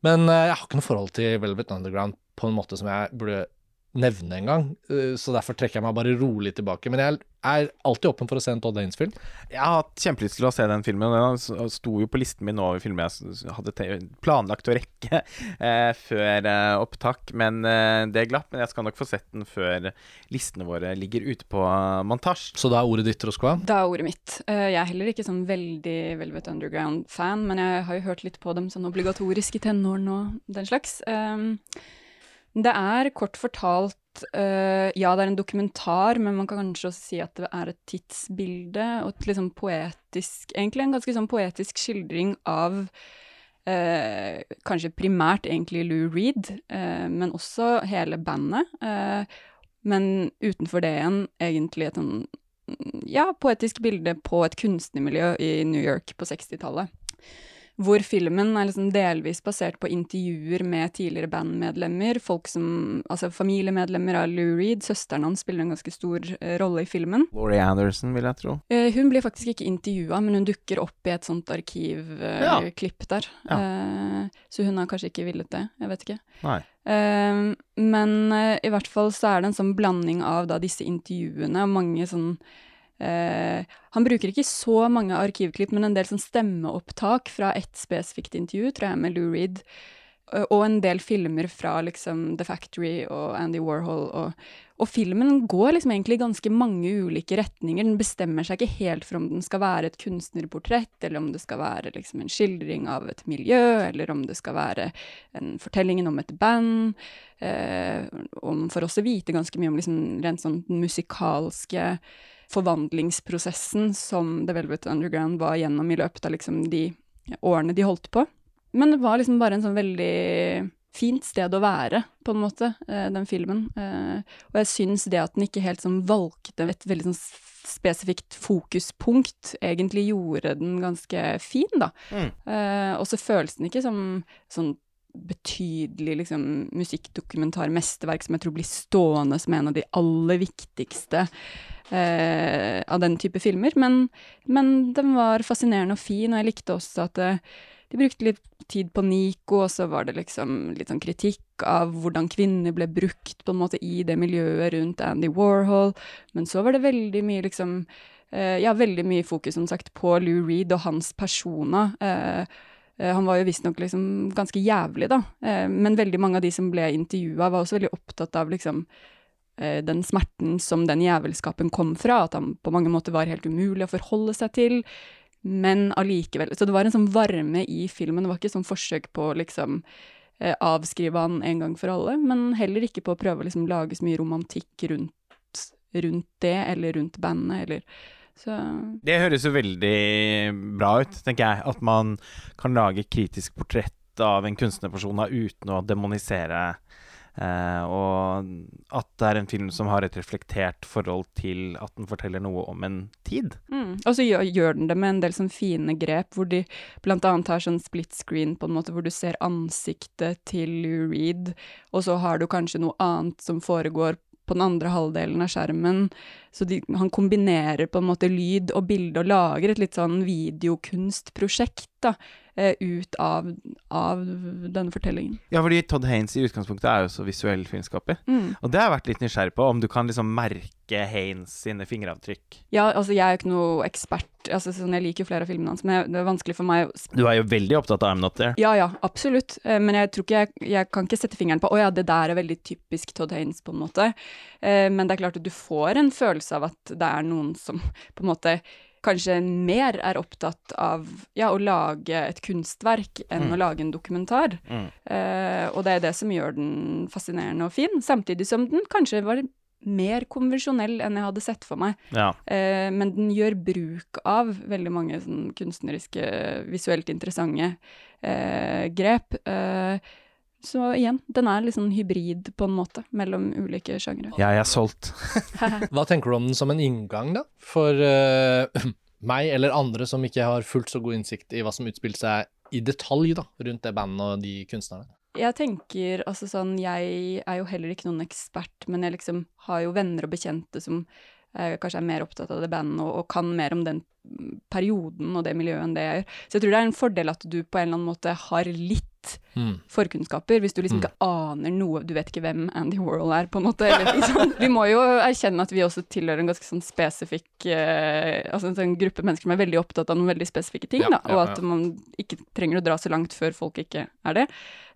Men uh, jeg har ikke noe forhold til Velvet Underground på en måte som jeg burde nevne engang. Uh, så derfor trekker jeg meg bare rolig tilbake. Men jeg er alltid åpen for å se en Todd Haynes-film. Jeg har hatt kjempelyst til å se den filmen. Den sto jo på listen min over filmer jeg hadde planlagt å rekke [laughs] eh, før eh, opptak. Men eh, det glapp. Men jeg skal nok få sett den før listene våre ligger ute på montasj montasje. Så da er ordet ditt, Roskva? Da er ordet mitt. Uh, jeg er heller ikke sånn veldig Velvet Underground-fan, men jeg har jo hørt litt på dem sånn obligatorisk i tenårene og den slags. Um, det er kort fortalt uh, Ja, det er en dokumentar, men man kan kanskje også si at det er et tidsbilde og et liksom poetisk Egentlig en ganske sånn poetisk skildring av uh, kanskje primært egentlig Lou Reed, uh, men også hele bandet. men utenfor det igjen egentlig et sånn ja, poetisk bilde på et kunstnermiljø i New York på 60-tallet hvor filmen er liksom delvis basert på intervjuer med tidligere bandmedlemmer. Folk som, altså Familiemedlemmer av Lou Reed. Søsteren hans spiller en ganske stor uh, rolle i filmen. Laurie Anderson, vil jeg tro. Uh, hun blir faktisk ikke intervjua, men hun dukker opp i et sånt arkivklipp uh, ja. der. Ja. så hun har kanskje ikke villet det. Jeg vet ikke. Nei. men i hvert fall så er det en sånn blanding av da disse intervjuene og mange sånn Uh, han bruker ikke så mange arkivklipp, men en del sånn stemmeopptak fra ett spesifikt intervju, tror jeg, med Lou Reed. Uh, og en del filmer fra liksom The Factory og Andy Warhol. Og, og, filmen går liksom egentlig i ganske mange ulike retninger. Den bestemmer seg ikke helt for om den skal være et kunstnerportrett, eller om det skal være liksom en skildring av et miljø, eller om det skal være en fortellingen om et band. Eh, om for oss å vite ganske mye om liksom rent sånn musikalske forvandlingsprosessen som The Velvet Underground var gjennom i løpet av liksom de årene de holdt på. Men det var liksom bare en sånn veldig fint sted å være, på en måte, eh, den filmen. Eh, og jeg syns det at den ikke helt sånn valgte et veldig sånn spesifikt fokuspunkt, egentlig gjorde den ganske fin, da. Mm. Eh, og så føles den ikke som sånn betydelig liksom, musikkdokumentarmesterverk som jeg tror blir stående som en av de aller viktigste eh, av den type filmer. Men, men, den var fascinerende og fin, og jeg likte også at eh, de brukte litt tid på Nico, og så var det liksom litt sånn kritikk av hvordan kvinner ble brukt på en måte i det miljøet rundt Andy Warhol. Men så var det veldig mye liksom eh, Ja, veldig mye fokus, som sagt, på Lou Reed og hans persona. Eh, eh han var jo visstnok liksom ganske jævlig, da. Men veldig mange av de som ble intervjua, var også veldig opptatt av liksom den smerten som den jævelskapen kom fra, at han på mange måter var helt umulig å forholde seg til. Men allikevel Så det var en sånn varme i filmen. Det var ikke sånn forsøk på å liksom eh, avskrive han en gang for alle, men heller ikke på å prøve å liksom lage så mye romantikk rundt, rundt det, eller rundt bandet, eller så Det høres jo veldig bra ut, tenker jeg. At man kan lage kritisk portrett av en kunstnerperson uten å demonisere Uh, og at det er en film som har et reflektert forhold til at den forteller noe om en tid. Mm. Og så gjør, gjør, den det med en del sånn fine grep, hvor de annet har sånn split screen, på en måte, hvor du ser ansiktet til Lou Reed, og så har du kanskje noe annet som foregår på den andre halvdelen av skjermen. Så de, han kombinerer på en måte lyd og bilde og lager et litt sånn videokunstprosjekt, da ut av, av, denne fortellingen. Ja, fordi Todd Haines i utgangspunktet er jo så visuell filmskaper. Mm. Og det har jeg vært litt nysgjerrig på, om du kan liksom merke Haines sine fingeravtrykk. Ja, altså jeg er jo ikke noe ekspert, altså sånn, jeg liker jo flere av filmene hans, men det er vanskelig for meg Du er jo veldig opptatt av I'm Not There. Ja, ja, absolutt. Eh, men jeg tror ikke jeg, jeg kan ikke sette fingeren på å ja, det der er veldig typisk Todd Haines, på en måte. Eh, men det er klart at du får en følelse av at det er noen som på en måte kanskje mer er opptatt av ja, å lage et kunstverk enn mm. å lage en dokumentar. Mm. Eh, og det er det som gjør den fascinerende og fin, samtidig som den kanskje var mer konvensjonell enn jeg hadde sett for meg. Ja. Eh, men den gjør bruk av veldig mange sånn, kunstneriske, visuelt interessante eh, grep. Så igjen, den er sånn hybrid på en måte, mellom ulike sjangre. Jeg er solgt. [laughs] Hva tenker du om den som en inngang, da? For uh, [clears throat] meg eller andre som ikke har fullt så god innsikt i hva som utspilte seg i detalj da, rundt det bandet og de kunstnerne? Jeg tenker altså sånn Jeg er jo heller ikke noen ekspert, men jeg liksom har jo venner og bekjente som eh, kanskje er mer opptatt av det bandet og, og, kan mer om den perioden og det miljøet enn det jeg gjør. Så jeg tror det er en fordel at du på en eller annen måte har litt Mm. forkunnskaper. Hvis du liksom Mm. ikke aner noe, du vet ikke hvem Andy Warhol er, på en måte. Eller, liksom. Vi må jo erkjenne at vi også tilhører en ganske sånn spesifikk eh, Altså en sånn gruppe mennesker som er veldig opptatt av noen veldig spesifikke ting, Ja, da, og ja. at man ikke trenger å dra så langt før folk ikke er det.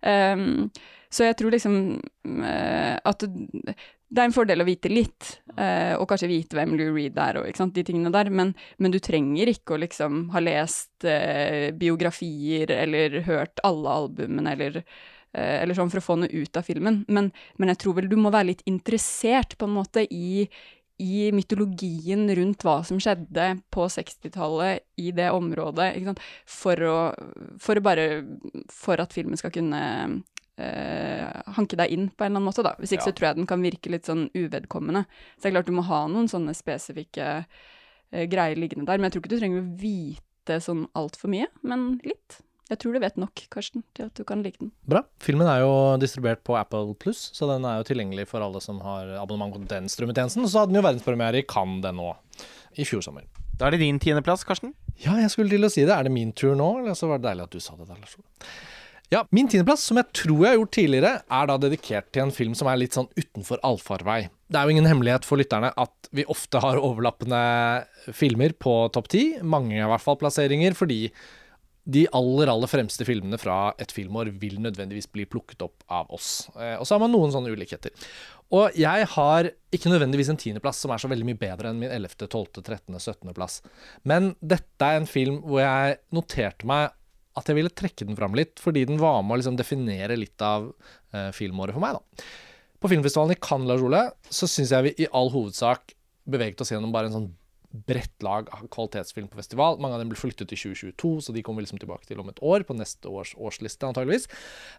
Um, så jeg tror liksom uh, at det er en fordel å vite litt, eh, og kanskje vite hvem Lou Reed er, og de tingene der, men, men du trenger ikke å liksom ha lest eh, biografier eller hørt alle albumene eller, eh, eller sånn for å få noe ut av filmen. Men, men jeg tror vel du må være litt interessert på en måte i, i mytologien rundt hva som skjedde på 60-tallet i det området, for å, for å bare For at filmen skal kunne hanke deg inn på en eller annen måte, da. Hvis ikke Ja. så tror jeg den kan virke litt sånn uvedkommende. Så det er klart du må ha noen sånne spesifikke uh, greier liggende der, men jeg tror ikke du trenger å vite sånn altfor mye, men litt. Jeg tror du vet nok, Karsten, til at du kan like den. Bra. Filmen er jo distribuert på Apple Pluss, så den er jo tilgjengelig for alle som har abonnement på den strømmetjenesten. Og Så hadde den jo verdenspremiere i Cannes den nå, i fjor sommer. Da er det din tiendeplass, Karsten. Ja, jeg skulle til å si det. Er det min tur nå, eller så var det deilig at du sa det der, Lars Ole. Ja, min tiendeplass, som jeg tror jeg har gjort tidligere, er da dedikert til en film som er litt sånn utenfor allfarvei. Det er jo ingen hemmelighet for lytterne at vi ofte har overlappende filmer på topp ti. Mange i hvert fall plasseringer, fordi de aller, aller fremste filmene fra et filmår vil nødvendigvis bli plukket opp av oss. Eh, og så har man noen sånne ulikheter. Og jeg har ikke nødvendigvis en tiendeplass som er så veldig mye bedre enn min 11., 12., 13., 17. plass. Men dette er en film hvor jeg noterte meg at jeg ville trekke den fram litt, fordi den var med å liksom definere litt av eh, filmåret for meg. da. På filmfestivalen i Cannes, Lars Ole, så syns jeg vi i all hovedsak beveget oss gjennom bare en sånn bredt lag av kvalitetsfilm på festival. Mange av dem ble flyttet til 2022, så de kommer liksom tilbake til om et år, på neste års årsliste antageligvis.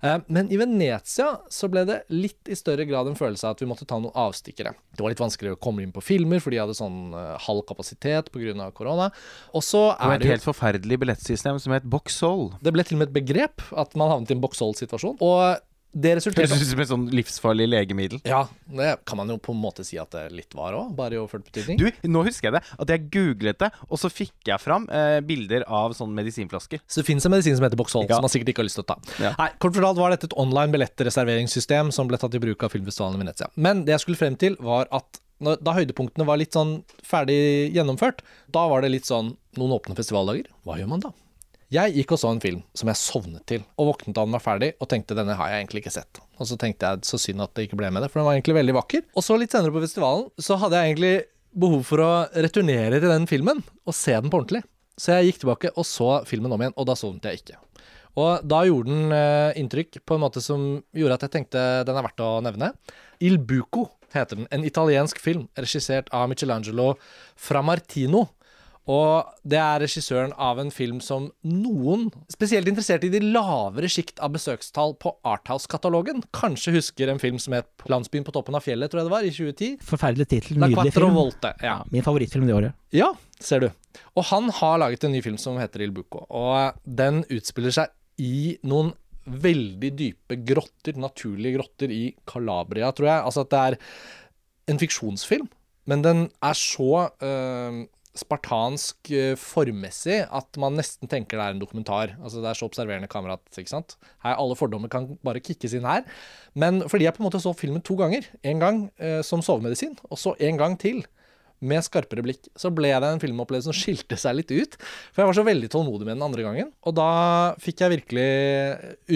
Eh, Men i Venezia så ble det litt i større grad en følelse av at vi måtte ta noen avstikkere. Det var litt vanskeligere å komme inn på filmer, for de hadde sånn eh, halv kapasitet pga. korona. Og så er det, det Et helt forferdelig billettsystem som het Boxhall. Det ble til og med et begrep at man havnet i en box-hold-situasjon. Og det Høres resulterte ut som et sånn livsfarlig legemiddel. Ja, det kan man jo på en måte si at det litt var òg, bare i overført betydning. Du, nå husker jeg det. At jeg googlet det, og så fikk jeg fram eh, bilder av sånne medisinflasker. Så det finnes en medisin som heter Boxhold, Ja. som man sikkert ikke har lyst til å ta. Ja. Nei, Kort fortalt var dette et online billettreserveringssystem som ble tatt i bruk av filmfestivalen i Venezia. Men det jeg skulle frem til, var at når, da høydepunktene var litt sånn ferdig gjennomført, da var det litt sånn noen åpne festivaldager. Hva gjør man da? Jeg gikk og så en film som jeg sovnet til, og våknet da den var ferdig, og tenkte denne har jeg egentlig ikke sett. Og så tenkte jeg så synd at det ikke ble med det, for den var egentlig veldig vakker. Og så litt senere på festivalen så hadde jeg egentlig behov for å returnere til den filmen og se den på ordentlig. Så jeg gikk tilbake og så filmen om igjen, og da sovnet jeg ikke. Og da gjorde den eh, inntrykk på en måte som gjorde at jeg tenkte den er verdt å nevne. Il Buco heter den. En italiensk film regissert av Michelangelo Framartino. Og det er regissøren av en film som noen, spesielt interessert i de lavere sjikt av besøkstall på Arthouse-katalogen, kanskje husker en film som het 'Landsbyen på toppen av fjellet', tror jeg det var, i 2010. Forferdelig tittel. Nydelig film. Volte. Ja. Ja, min favorittfilm det året. Ja, ser du. Og han har laget en ny film som heter Il Buco, og den utspiller seg i noen veldig dype grotter, naturlige grotter i Calabria, tror jeg. Altså at det er en fiksjonsfilm, men den er så øh, spartansk øh, formmessig at man nesten tenker det er en dokumentar. Altså Det er så observerende kamera at ikke sant? Her, alle fordommer kan bare kickes inn her. Men fordi jeg på en måte så filmen to ganger, en gang eh, som sovemedisin, og så en gang til med skarpere blikk, så ble det en filmopplevelse som skilte seg litt ut. For jeg var så veldig tålmodig med den andre gangen, og da fikk jeg virkelig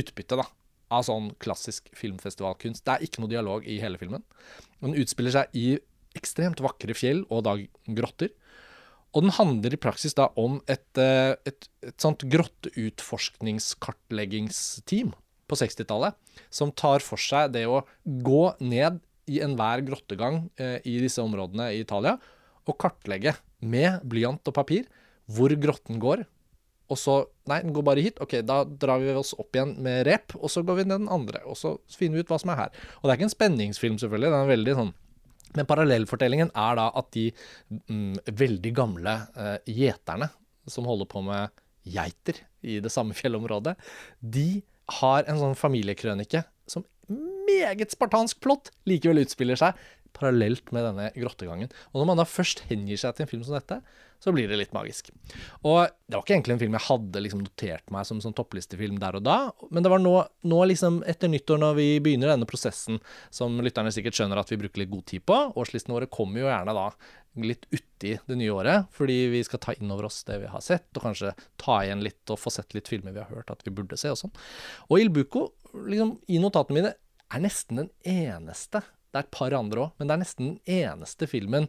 utbytte da, av sånn klassisk filmfestivalkunst. Det er ikke noe dialog i hele filmen. Den utspiller seg i ekstremt vakre fjell og da grotter. Og den handler i praksis da om et, eh, et, et sånt grotteutforskningskartleggingsteam på 60-tallet, som tar for seg det å gå ned i enhver grottegang eh, i disse områdene i Italia, og kartlegge med blyant og papir hvor grotten går. Og så Nei, den går bare hit. Ok, da drar vi oss opp igjen med rep, og så går vi ned den andre. Og så finner vi ut hva som er her. Og det er ikke en spenningsfilm, selvfølgelig. Det er en veldig sånn men parallellfortellingen er da at de mm, veldig gamle eh, som holder på med geiter i det samme [laughs] fjellområdet, de har en sånn familiekrønike som meget spartansk plott likevel utspiller seg parallelt med denne grottegangen. Og når man da først hengir seg til en film som dette, så blir det litt magisk. Og det var ikke egentlig en film jeg hadde liksom notert meg som sånn topplistefilm der og da, men det var nå, nå liksom etter nyttår, når vi begynner denne prosessen, som lytterne sikkert skjønner at vi bruker litt god tid på. Årslistene våre kommer jo gjerne da litt uti det nye året, fordi vi skal ta inn over oss det vi har sett, og kanskje ta igjen litt og få sett litt filmer vi har hørt at vi burde se og sånn. Og Il Buco, liksom, i notatene mine, er nesten den eneste Det er et par andre òg, men det er nesten den eneste filmen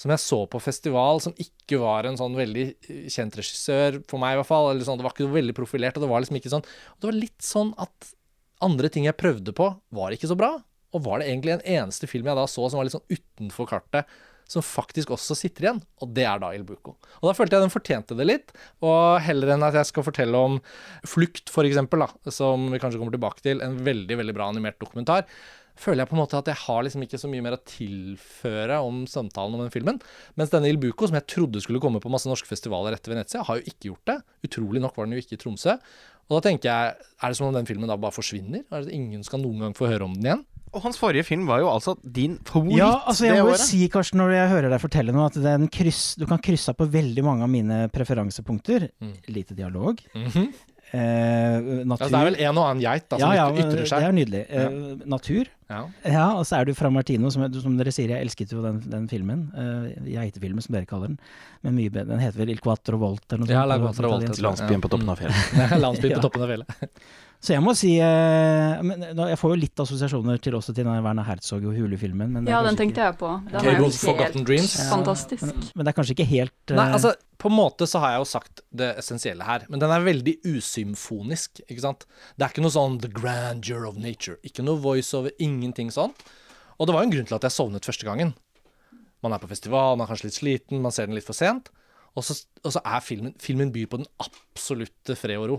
som jeg så på festival, som ikke var en sånn veldig eh, kjent regissør, for meg i hvert fall. eller sånn, Det var ikke veldig profilert, og det var liksom ikke sånn og Det var litt sånn at andre ting jeg prøvde på, var ikke så bra. Og var det egentlig en eneste film jeg da så som var litt sånn utenfor kartet, som faktisk også sitter igjen, og det er da Il Buco. Og da følte jeg den fortjente det litt, og heller enn at jeg skal fortelle om Flukt, for eksempel, som vi kanskje kommer tilbake til, en veldig, veldig bra animert dokumentar, føler jeg på en måte at jeg har liksom ikke så mye mer å tilføre om samtalen om den filmen. Mens denne Il Buco, som jeg trodde skulle komme på masse norske festivaler etter Venezia, har jo ikke gjort det. Utrolig nok var den jo ikke i Tromsø. Og da tenker jeg, er det som om den filmen da bare forsvinner? Er det ingen skal noen gang få høre om den igjen? Og hans forrige film var jo altså din favoritt Ja, altså jeg det må jo året. si, Karsten, når jeg hører deg fortelle nå, at den kryss, du kan krysse av på veldig mange av mine preferansepunkter. Mm. Lite dialog. Mhm. Eh, natur. altså, det er vel en og annen geit da, som ja, ja, ytrer seg. Det er nydelig. Eh, natur. Ja. Ja, og så er du fra Martino, som, som dere sier. Jeg elsket jo den, den filmen. Uh, Geitefilmen, som dere kaller den. Men mye bedre. Den heter vel Il Quattro Volt eller noe Ja, sånt. La på Quattro jeg. Landsbyen på toppen av fjellet. [laughs] Landsbyen på toppen av fjellet. [laughs] Så jeg må si eh, men, nå, Jeg får jo litt assosiasjoner til også til den Werner Herzog og Hule-filmen. men det er Ja, den ikke- tenkte jeg på. Den var jo Cable's Forgotten Dreams. Ja, fantastisk. Men, men det er kanskje ikke helt eh, Nei, altså, på en måte så har jeg jo sagt det essensielle her, men den er veldig usymfonisk, ikke sant. Det er ikke noe sånn The Grandeur of Nature. Ikke noe voiceover, ingenting sånn. Og det var jo en grunn til at jeg sovnet første gangen. Man er på festival, man er kanskje litt sliten, man ser den litt for sent. Og så, og så er filmen Filmen byr på den absolutte fred og ro,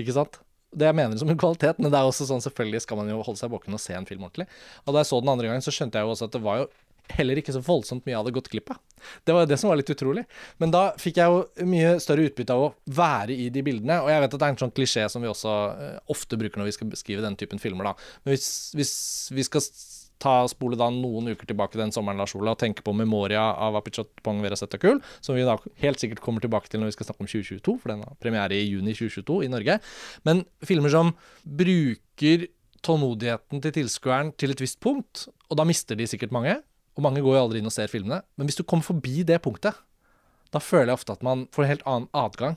ikke sant. Det jeg mener som en kvalitet, men det er også sånn selvfølgelig skal man jo holde seg våken og se en film ordentlig. Og da jeg så den andre gangen, så skjønte jeg jo også at det var jo heller ikke så voldsomt mye jeg hadde gått glipp av. Det var jo det som var litt utrolig. Men da fikk jeg jo mye større utbytte av å være i de bildene. Og jeg vet at det er en sånn klisjé som vi også eh, ofte bruker når vi skal beskrive den typen filmer, da. Men hvis, hvis vi skal ta og spole da noen uker tilbake den sommeren Lars Ola og tenke på Memoria av Apichot Pong Vera Setakul, som vi da helt sikkert kommer tilbake til når vi skal snakke om 2022, for den har premiere i juni 2022 i Norge. Men filmer som bruker tålmodigheten til tilskueren til et visst punkt, og da mister de sikkert mange, og mange går jo aldri inn og ser filmene, men hvis du kommer forbi det punktet, da føler jeg ofte at man får en helt annen adgang.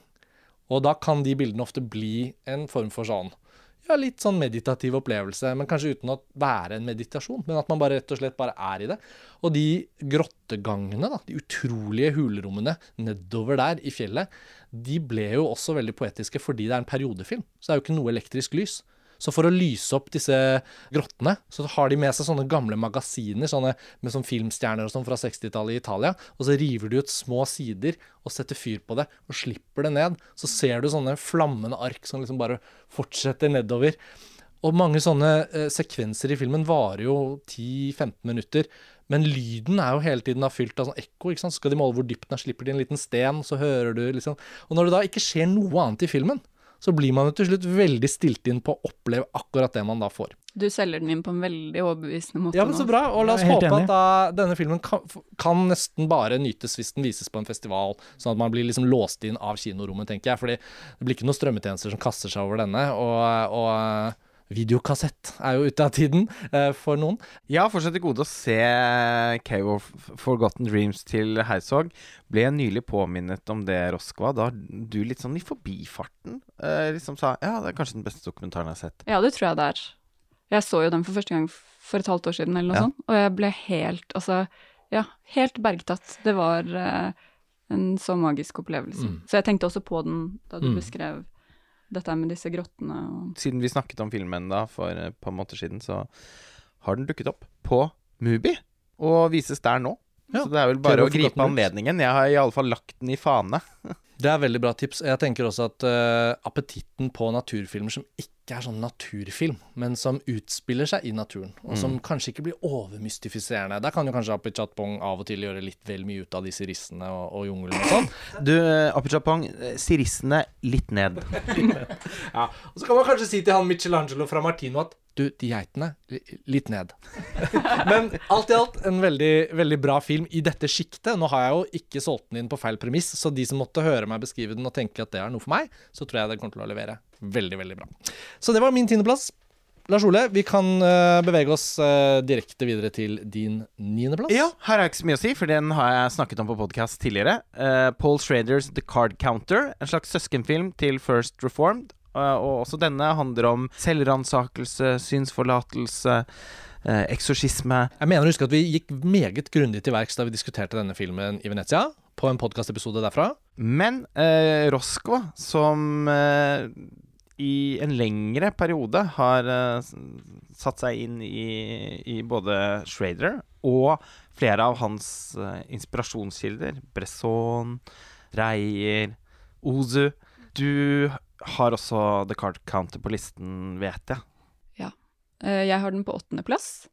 Og da kan de bildene ofte bli en form for sånn ja, litt sånn meditativ opplevelse, men kanskje uten å være en meditasjon, men at man bare rett og slett bare er i det. Og de grottegangene, da, de utrolige hulrommene nedover der i fjellet, de ble jo også veldig poetiske fordi det er en periodefilm. Så det er jo ikke noe elektrisk lys. Så for å lyse opp disse grottene, så har de med seg sånne gamle magasiner sånne, med sånn filmstjerner og sånn fra 60-tallet i Italia. Og så river de ut små sider og setter fyr på det og slipper det ned. Så ser du sånne flammende ark som liksom bare fortsetter nedover. Og mange sånne eh, sekvenser i filmen varer jo 10-15 minutter. Men lyden er jo hele tiden da fylt av sånn ekko. ikke sant? Skal de måle hvor dypt den er, slipper de en liten sten, så hører du liksom Og når det da ikke skjer noe annet i filmen, så blir man jo til slutt veldig stilt inn på å oppleve akkurat det man da får. Du selger den inn på en veldig overbevisende måte Ja, men så bra. Og la oss håpe enig. at da denne filmen kan, kan nesten bare nytes hvis den vises på en festival, sånn at man blir liksom låst inn av kinorommet, tenker jeg. Fordi det blir ikke noen strømmetjenester som kaster seg over denne. Og, og videokassett er jo ute av tiden eh, for noen. Jeg har fortsatt til gode å se Cave of Forgotten Dreams til Herzog. Ble jeg nylig påminnet om det, Roskva, da du litt sånn i forbifarten eh, liksom sa ja, det er kanskje den beste dokumentaren jeg har sett. Ja, det tror jeg det er. Jeg så jo den for første gang for et halvt år siden, eller noe Ja. sånt, og jeg ble helt, altså, ja, helt bergtatt. Det var eh, en så magisk opplevelse. Mm. Så jeg tenkte også på den da du Mm. beskrev dette med disse grottene og Siden vi snakket om filmen da for et par måneder siden, så har den dukket opp på Mubi og vises der nå. Ja. Så det er vel bare å gripe anledningen. Jeg har i alle fall lagt den i fane. [laughs] Det er veldig bra tips. Jeg tenker også at uh, appetitten på naturfilmer som ikke er sånn naturfilm, men som utspiller seg i naturen. Og som Mm. kanskje ikke blir overmystifiserende. Der kan jo kanskje Apichatpong av og til gjøre litt vel mye ut av disse rissene og, og jungelen og sånn. [clears throat] Du, Apichatpong, sirissene [laughs] litt ned. Ja, og så kan man kanskje si til han Michelangelo fra Martino at du, de geitene, litt ned. [laughs] Men alt i alt en veldig, veldig bra film i dette sjiktet. Nå har jeg jo ikke solgt den inn på feil premiss, så de som måtte høre meg beskrive den og tenke at det er noe for meg, så tror jeg den kommer til å levere veldig, veldig bra. Så det var min tiendeplass. Lars Ole, vi kan uh, bevege oss uh, direkte videre til din niendeplass. Ja, her er ikke så mye å si, for den har jeg snakket om på podkast tidligere. Uh, Paul Schraders The Card Counter, en slags søskenfilm til First Reformed. Og også denne handler om selvransakelse, synsforlatelse, eh, eksorsisme. Jeg mener å huske at vi gikk meget grundig til verks da vi diskuterte denne filmen i Venezia, på en podkastepisode derfra. Men eh, Roscoe, som eh, i en lengre periode har eh, satt seg inn i, i både Schrader og flere av hans eh, inspirasjonskilder, Bresson, Reier, Ozu Du har også The Card Counter på listen, vet jeg. Ja. Jeg har den på åttendeplass.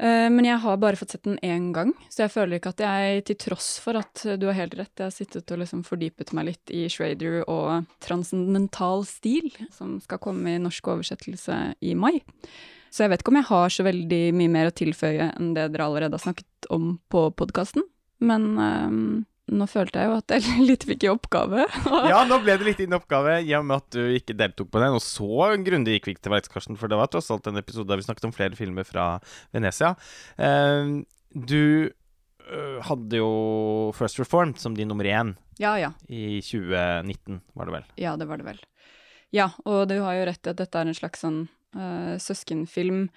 Eh, Men jeg har bare fått sett den én gang, så jeg føler ikke at jeg, til tross for at du har helt rett, jeg har sittet og liksom fordypet meg litt i Schrader og transcendental stil, som skal komme i norsk oversettelse i mai. Så jeg vet ikke om jeg har så veldig mye mer å tilføye enn det dere allerede har snakket om på podkasten, men eh, nå følte jeg jo at jeg [laughs] litt fikk i oppgave. [laughs] Ja, nå ble det litt din oppgave, i og med at du ikke deltok på den. Og så grundig gikk vi ikke til verks, Karsten, for det var tross alt en episode der vi snakket om flere filmer fra Venezia. Eh, du øh, hadde jo First Reformed som din nummer én Ja, ja. i 2019, var det vel. Ja, det var det vel. Ja, og du har jo rett i at dette er en slags sånn eh, søskenfilm.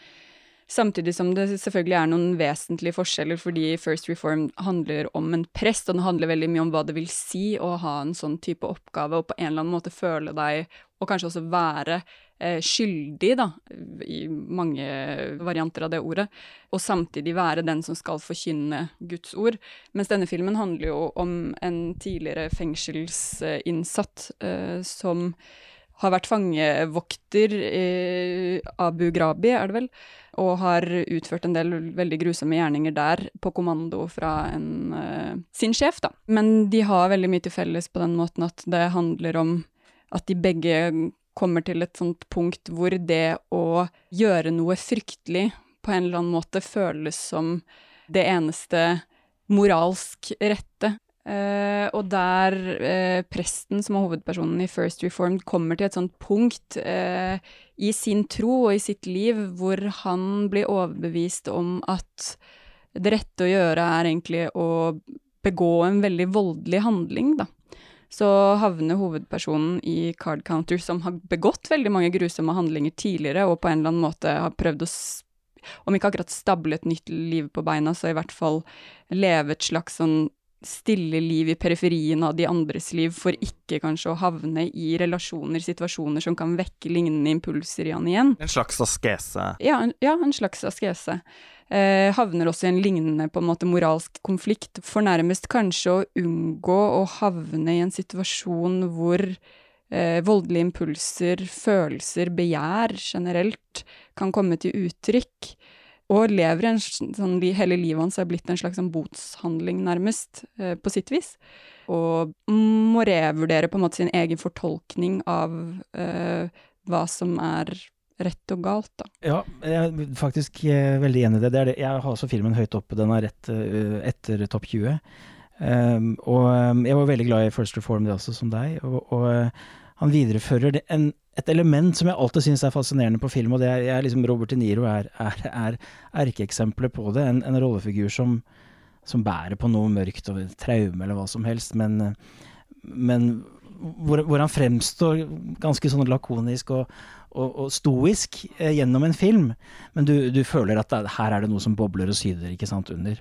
Samtidig som det selvfølgelig er noen vesentlige forskjeller, fordi First Reform handler om en prest, og den handler veldig mye om hva det vil si å ha en sånn type oppgave, og på en eller annen måte føle deg, og kanskje også være eh, skyldig, da, i mange varianter av det ordet, og samtidig være den som skal forkynne Guds ord. Mens denne filmen handler jo om en tidligere fengselsinnsatt eh, som har vært fangevokter i Abu Ghrabi, er det vel, og har utført en del veldig grusomme gjerninger der på kommando fra en, uh, sin sjef, da. Men de har veldig mye til felles på den måten at det handler om at de begge kommer til et sånt punkt hvor det å gjøre noe fryktelig på en eller annen måte føles som det eneste moralsk rette. Uh, og der uh, presten, som er hovedpersonen i First Reformed, kommer til et sånt punkt eh, i sin tro og i sitt liv hvor han blir overbevist om at det rette å gjøre er egentlig å begå en veldig voldelig handling, da. Så havner hovedpersonen i Card Counter, som har begått veldig mange grusomme handlinger tidligere, og på en eller annen måte har prøvd å om ikke akkurat stable et nytt liv på beina, så i hvert fall leve et slags sånn stille liv i periferien av de andres liv, for ikke kanskje å havne i relasjoner, situasjoner som kan vekke lignende impulser i han igjen. En slags askese. Ja, en, ja, en slags askese. Eh, havner også i en lignende på en måte moralsk konflikt, for nærmest kanskje å unngå å havne i en situasjon hvor eh, voldelige impulser, følelser, begjær generelt kan komme til uttrykk. Og lever en sånn Hele livet hans er blitt en slags sånn botshandling, nærmest, eh, på sitt vis. Og må revurdere på en måte sin egen fortolkning av uh, hva som er rett og galt, da. Ja, jeg er faktisk eh, veldig enig i det. det, det. Jeg har også filmen høyt oppe. Den er rett uh, etter topp 20. Um, og um, jeg var veldig glad i First Reform, det også, som deg. Og, og uh, han viderefører det, en, et element som jeg alltid syns er fascinerende på film, og det er, er liksom Robert De Niro er, er, er erkeeksempelet på det. En, en rollefigur som, som bærer på noe mørkt og traume eller hva som helst, men, men hvor, hvor han fremstår ganske sånn lakonisk og, og, og stoisk eh, gjennom en film, men du, du føler at det, her er det noe som bobler og syder ikke sant, under.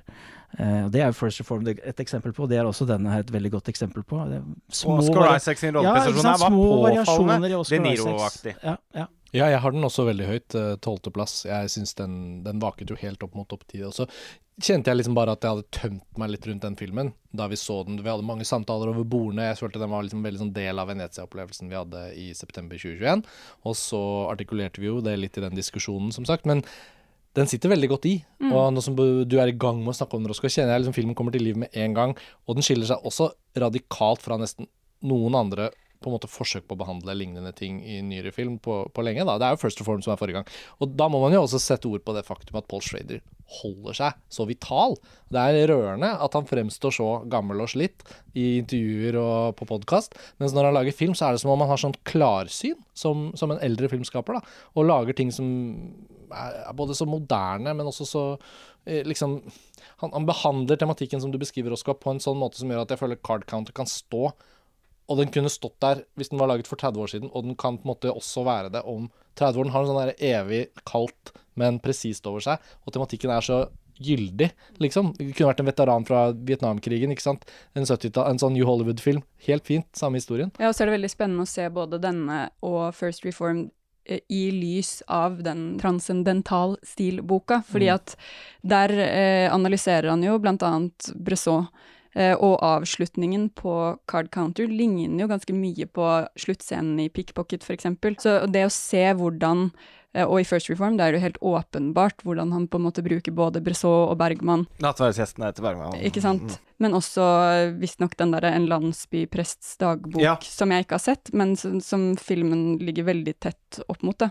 Eh, og det er jo First Reformed et eksempel på, det er også denne her et veldig godt eksempel på. Det små Og Oscar Isaac sin ja, rolleprestasjon her var små påfallende De. Niro-aktig. Ja, ja. Ja, jeg har den også veldig høyt. eh, Tolvteplass. Jeg syns den, den vaket jo helt opp mot topp ti. Og så kjente jeg liksom bare at jeg hadde tømt meg litt rundt den filmen da vi så den. Vi hadde mange samtaler over bordene. Jeg følte den var liksom veldig sånn del av Venezia-opplevelsen vi hadde i september 2021. Og så artikulerte vi jo det litt i den diskusjonen, som sagt. Men den sitter veldig godt i. Og nå som du er i gang med å snakke om den, Roscoe, kjenner jeg liksom filmen kommer til liv med en gang. Og den skiller seg også radikalt fra nesten noen andre på en måte forsøk på å behandle lignende ting i nyere film på, på lenge. da. Det er jo First Reform som er forrige gang. Og da må man jo også sette ord på det faktum at Paul Schrader holder seg så vital. Det er rørende at han fremstår så gammel og slitt i intervjuer og på podkast, mens når han lager film, så er det som om han har sånn klarsyn som, som en eldre filmskaper, da, og lager ting som er både så moderne, men også så eh, liksom han, han behandler tematikken som du beskriver, Oskar, på en sånn måte som gjør at jeg føler Card Counter kan stå og den kunne stått der hvis den var laget for 30 år siden, og den kan på en måte også være det om 30 år. Den har en sånn evig kaldt, men presist over seg, og tematikken er så gyldig, liksom. Det kunne vært en veteran fra Vietnamkrigen, ikke sant. En en sånn New Hollywood-film. Helt fint, samme historien. Ja, og så er det veldig spennende å se både denne og First Reformed eh, i lys av den transcendental stil-boka, fordi Mm. at der eh, analyserer han jo blant annet Bresson, og avslutningen på Card Counter ligner jo ganske mye på sluttscenen i Pickpocket, eksempel. Så det å se hvordan eh, og i First Reform det er det jo helt åpenbart hvordan han på en måte bruker både Bressot og Bergman Nattverdsgjestene til Bergman. ikke sant? Men også eh, visstnok den derre En landsbyprests dagbok, Ja. som jeg ikke har sett, men som, som filmen ligger veldig tett opp mot. det.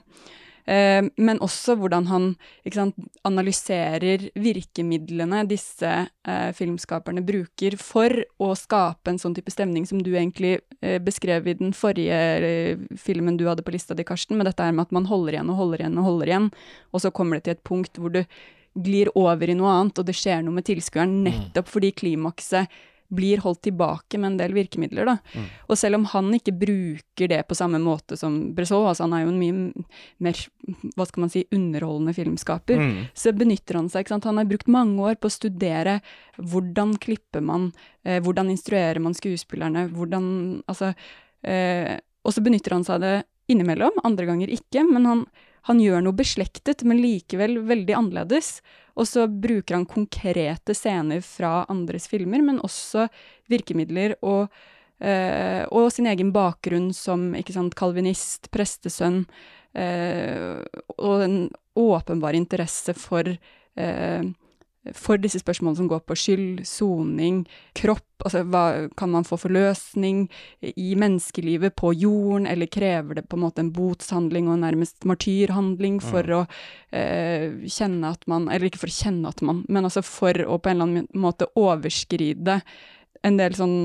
Eh, men også hvordan han sant, analyserer virkemidlene disse eh, filmskaperne bruker for å skape en sånn type stemning som du egentlig eh, beskrev i den forrige filmen du hadde på lista di, Karsten, med dette her med at man holder igjen og holder igjen og holder igjen, og så kommer det til et punkt hvor du glir over i noe annet, og det skjer noe med tilskueren, nettopp fordi klimakset blir holdt tilbake med en del virkemidler. Da. Og selv om han ikke bruker det på samme måte som Bresson, altså han er jo en mye mer hva skal man si, underholdende filmskaper, Mm. så benytter han seg ikke sant? Han har brukt mange år på å studere hvordan klipper man, eh, hvordan instruerer man skuespillerne, hvordan Altså eh, Og så benytter han seg av det innimellom, andre ganger ikke, men han, han gjør noe beslektet, men likevel veldig annerledes. Og så bruker han konkrete scener fra andres filmer, men også virkemidler og, øh, og sin egen bakgrunn som sant, kalvinist, prestesønn, øh, og en åpenbar interesse for eh, for disse spørsmålene som går på skyld, soning, kropp, altså hva kan man få forløsning i menneskelivet på jorden, eller krever det på en måte en botshandling og nærmest martyrhandling for å eh, kjenne at man, eller ikke for å kjenne at man, men altså for å på en eller annen måte overskride en del sånn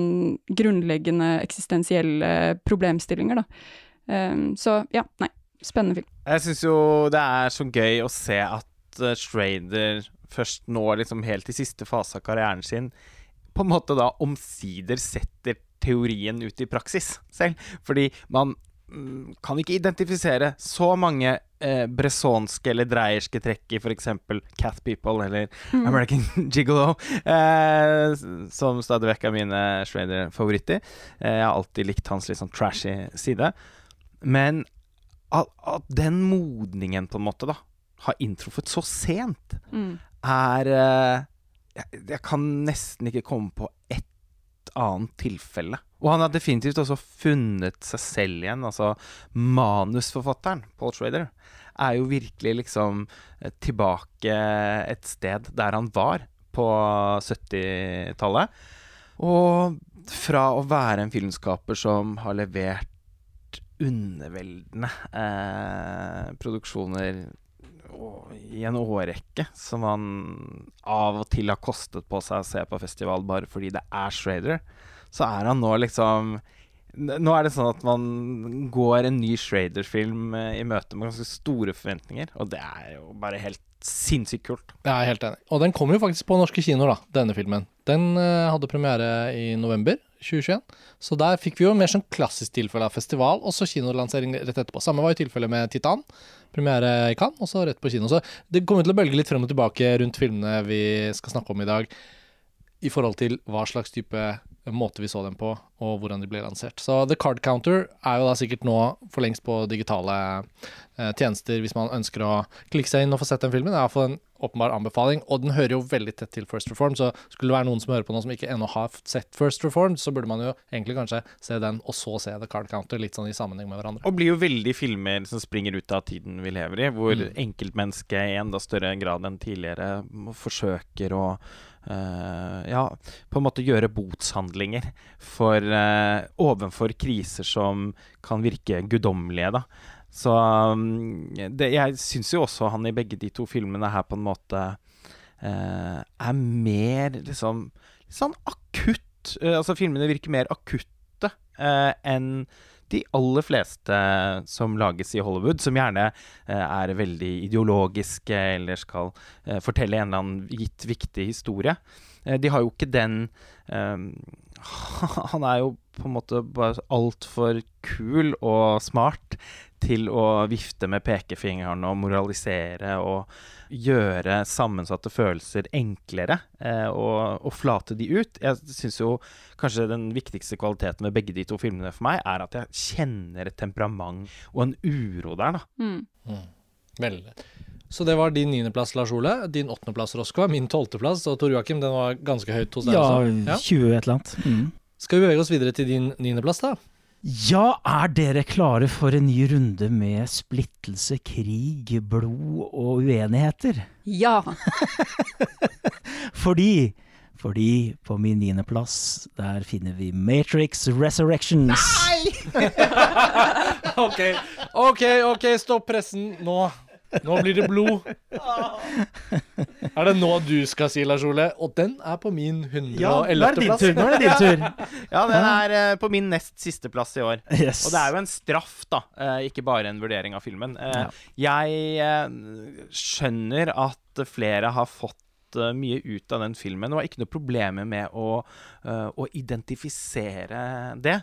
grunnleggende eksistensielle problemstillinger, da. Um, så ja, nei, spennende film. Jeg syns jo det er så gøy å se at uh, Schrader først nå liksom helt i siste fase av karrieren sin på en måte da omsider setter teorien ut i praksis selv. Fordi man mm, kan ikke identifisere så mange eh, bressonske eller dreierske trekk i f.eks. Cat People eller American [laughs] Gigolo, eh, som stadig vekk er mine Schrader-favoritter. Eh, jeg har alltid likt hans litt sånn trashy side. Men at, at den modningen, på en måte, da, har inntruffet så sent, Mm. er eh, jeg, jeg kan nesten ikke komme på ett annet tilfelle. Og han har definitivt også funnet seg selv igjen. Altså manusforfatteren, Paul Schrader, er jo virkelig liksom eh, tilbake et sted der han var på 70-tallet. Og fra å være en filmskaper som har levert underveldende eh, produksjoner i en årrekke, som han av og til har kostet på seg å se på festival bare fordi det er Schrader, så er han nå liksom Nå er det sånn at man går en ny Schrader-film eh, i møte med ganske store forventninger, og det er jo bare helt sinnssykt kult. Jeg er helt enig. Og den kommer jo faktisk på norske kinoer, da, denne filmen. Den eh, hadde premiere i november 2021. Så der fikk vi jo mer sånn klassisk tilfelle av festival, og så kinolansering rett etterpå. Samme var jo tilfellet med Titan. Premiere i Cannes, og så rett på kino. Så det kommer til å bølge litt frem og tilbake rundt filmene vi skal snakke om i dag, i forhold til hva slags type måte vi så dem på, og hvordan de ble lansert. Så The Card Counter er jo da sikkert nå for lengst på digitale eh, tjenester hvis man ønsker å klikke seg inn og få sett den filmen. Det er iallfall en åpenbar anbefaling, og den hører jo veldig tett til First Reform, så skulle det være noen som hører på nå som ikke ennå har sett First Reform, så burde man jo egentlig kanskje se den, og så se The Card Counter, litt sånn i sammenheng med hverandre. Og blir jo veldig filmer som springer ut av tiden vi lever i, hvor Mm. enkeltmennesket i enda større grad enn tidligere forsøker å Uh, ja, på en måte gjøre botshandlinger for uh, ovenfor kriser som kan virke guddommelige, da. Så um, det, jeg syns jo også han i begge de to filmene her på en måte eh, er mer liksom sånn akutt eh, Altså filmene virker mer akutte eh, enn de aller fleste som lages i Hollywood, som gjerne eh, er veldig ideologiske eller skal eh, fortelle en eller annen gitt viktig historie. Eh, de har jo ikke den eh, [laughs] Han er jo på en måte bare altfor kul og smart til å vifte med pekefingeren og moralisere og gjøre sammensatte følelser enklere eh, og, og flate de ut. Jeg syns jo kanskje den viktigste kvaliteten ved begge de to filmene for meg, er at jeg kjenner et temperament og en uro der, da. Mm. Mm. Veldig. Så det var din niendeplass, Lars Ole. Din åttendeplass, Roskva. Min tolvteplass. Og Tor Joakim, den var ganske høyt hos deg Ja, også. 20 et eller annet. Mm. Skal vi bevege oss videre til din niendeplass, da? Ja, er dere klare for en ny runde med splittelse, krig, blod og uenigheter? Ja! [laughs] Fordi fordi på min niendeplass, der finner vi Matrix Resurrections. Nei! [laughs] OK, OK, ok, stopp pressen. Nå, nå blir det blod. Er det nå du skal si, Lars Ole? Og den er på min 111. plass. Nå er det din tur. [laughs] Ja, den er eh, på min nest siste plass i år. Yes. Og det er jo en straff, da, eh, ikke bare en vurdering av filmen. Eh, Jeg skjønner at flere har fått mye ut av den filmen, og har ikke noe problemer med å, å identifisere det.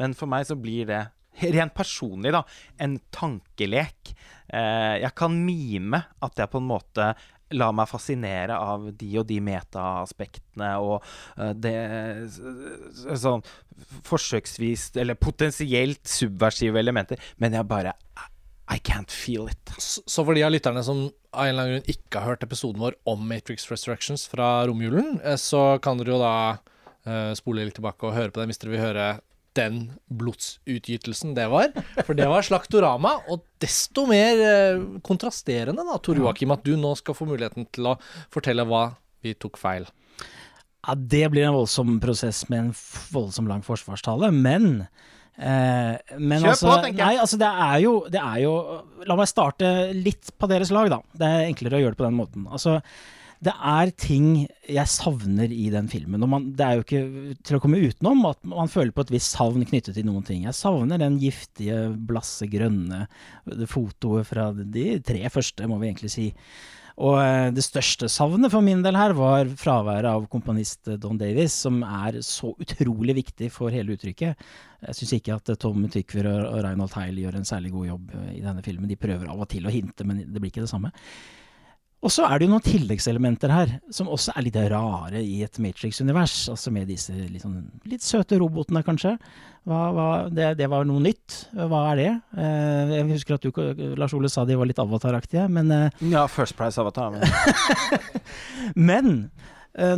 Men for meg så blir det rent personlig, da, en tankelek. Eh, jeg kan mime at jeg på en måte lar meg fascinere av de og de metaaspektene og eh, det sånn forsøksvis eller potensielt subversive elementer, men jeg bare I can't feel it. Så for de av lytterne som av en eller annen grunn ikke har hørt episoden vår om Matrix Resurrections fra romjulen, eh, så kan dere jo da spole litt tilbake og høre på den hvis dere vil høre den blodsutgytelsen det var. For det var Slaktorama, og desto mer eh, kontrasterende, da, Tor Joakim, at du nå skal få muligheten til å fortelle hva vi tok feil. Ja, det blir en voldsom prosess med en voldsom lang forsvarstale, men eh, men Kjør altså, på, tenker jeg. Nei, altså det er, jo, det er jo La meg starte litt på deres lag, da. Det er enklere å gjøre det på den måten. Altså, det er ting jeg savner i den filmen. Og man, det er jo ikke til å komme utenom at man føler på et visst savn knyttet til noen ting. Jeg savner den giftige, blasse, grønne fotoet fra de tre første, må vi egentlig si. Og eh, det største savnet for min del her var fraværet av komponist eh, Don Davis, som er så utrolig viktig for hele uttrykket. Jeg syns ikke at Tom Tommy Tykver og Reinhold Heil gjør en særlig god jobb eh, i denne filmen. De prøver av og til å hinte, men det blir ikke det samme. Og så er det jo noen tilleggselementer her, som også er litt rare i et Matrix-univers. Altså med disse litt, sånn, litt søte robotene, kanskje. Hva, hva, det, det var noe nytt. Hva er det? Eh, jeg husker at du, Lars Ole, sa de var litt Avatar-aktige, men eh, Ja, First Price Avatar. Men [laughs] men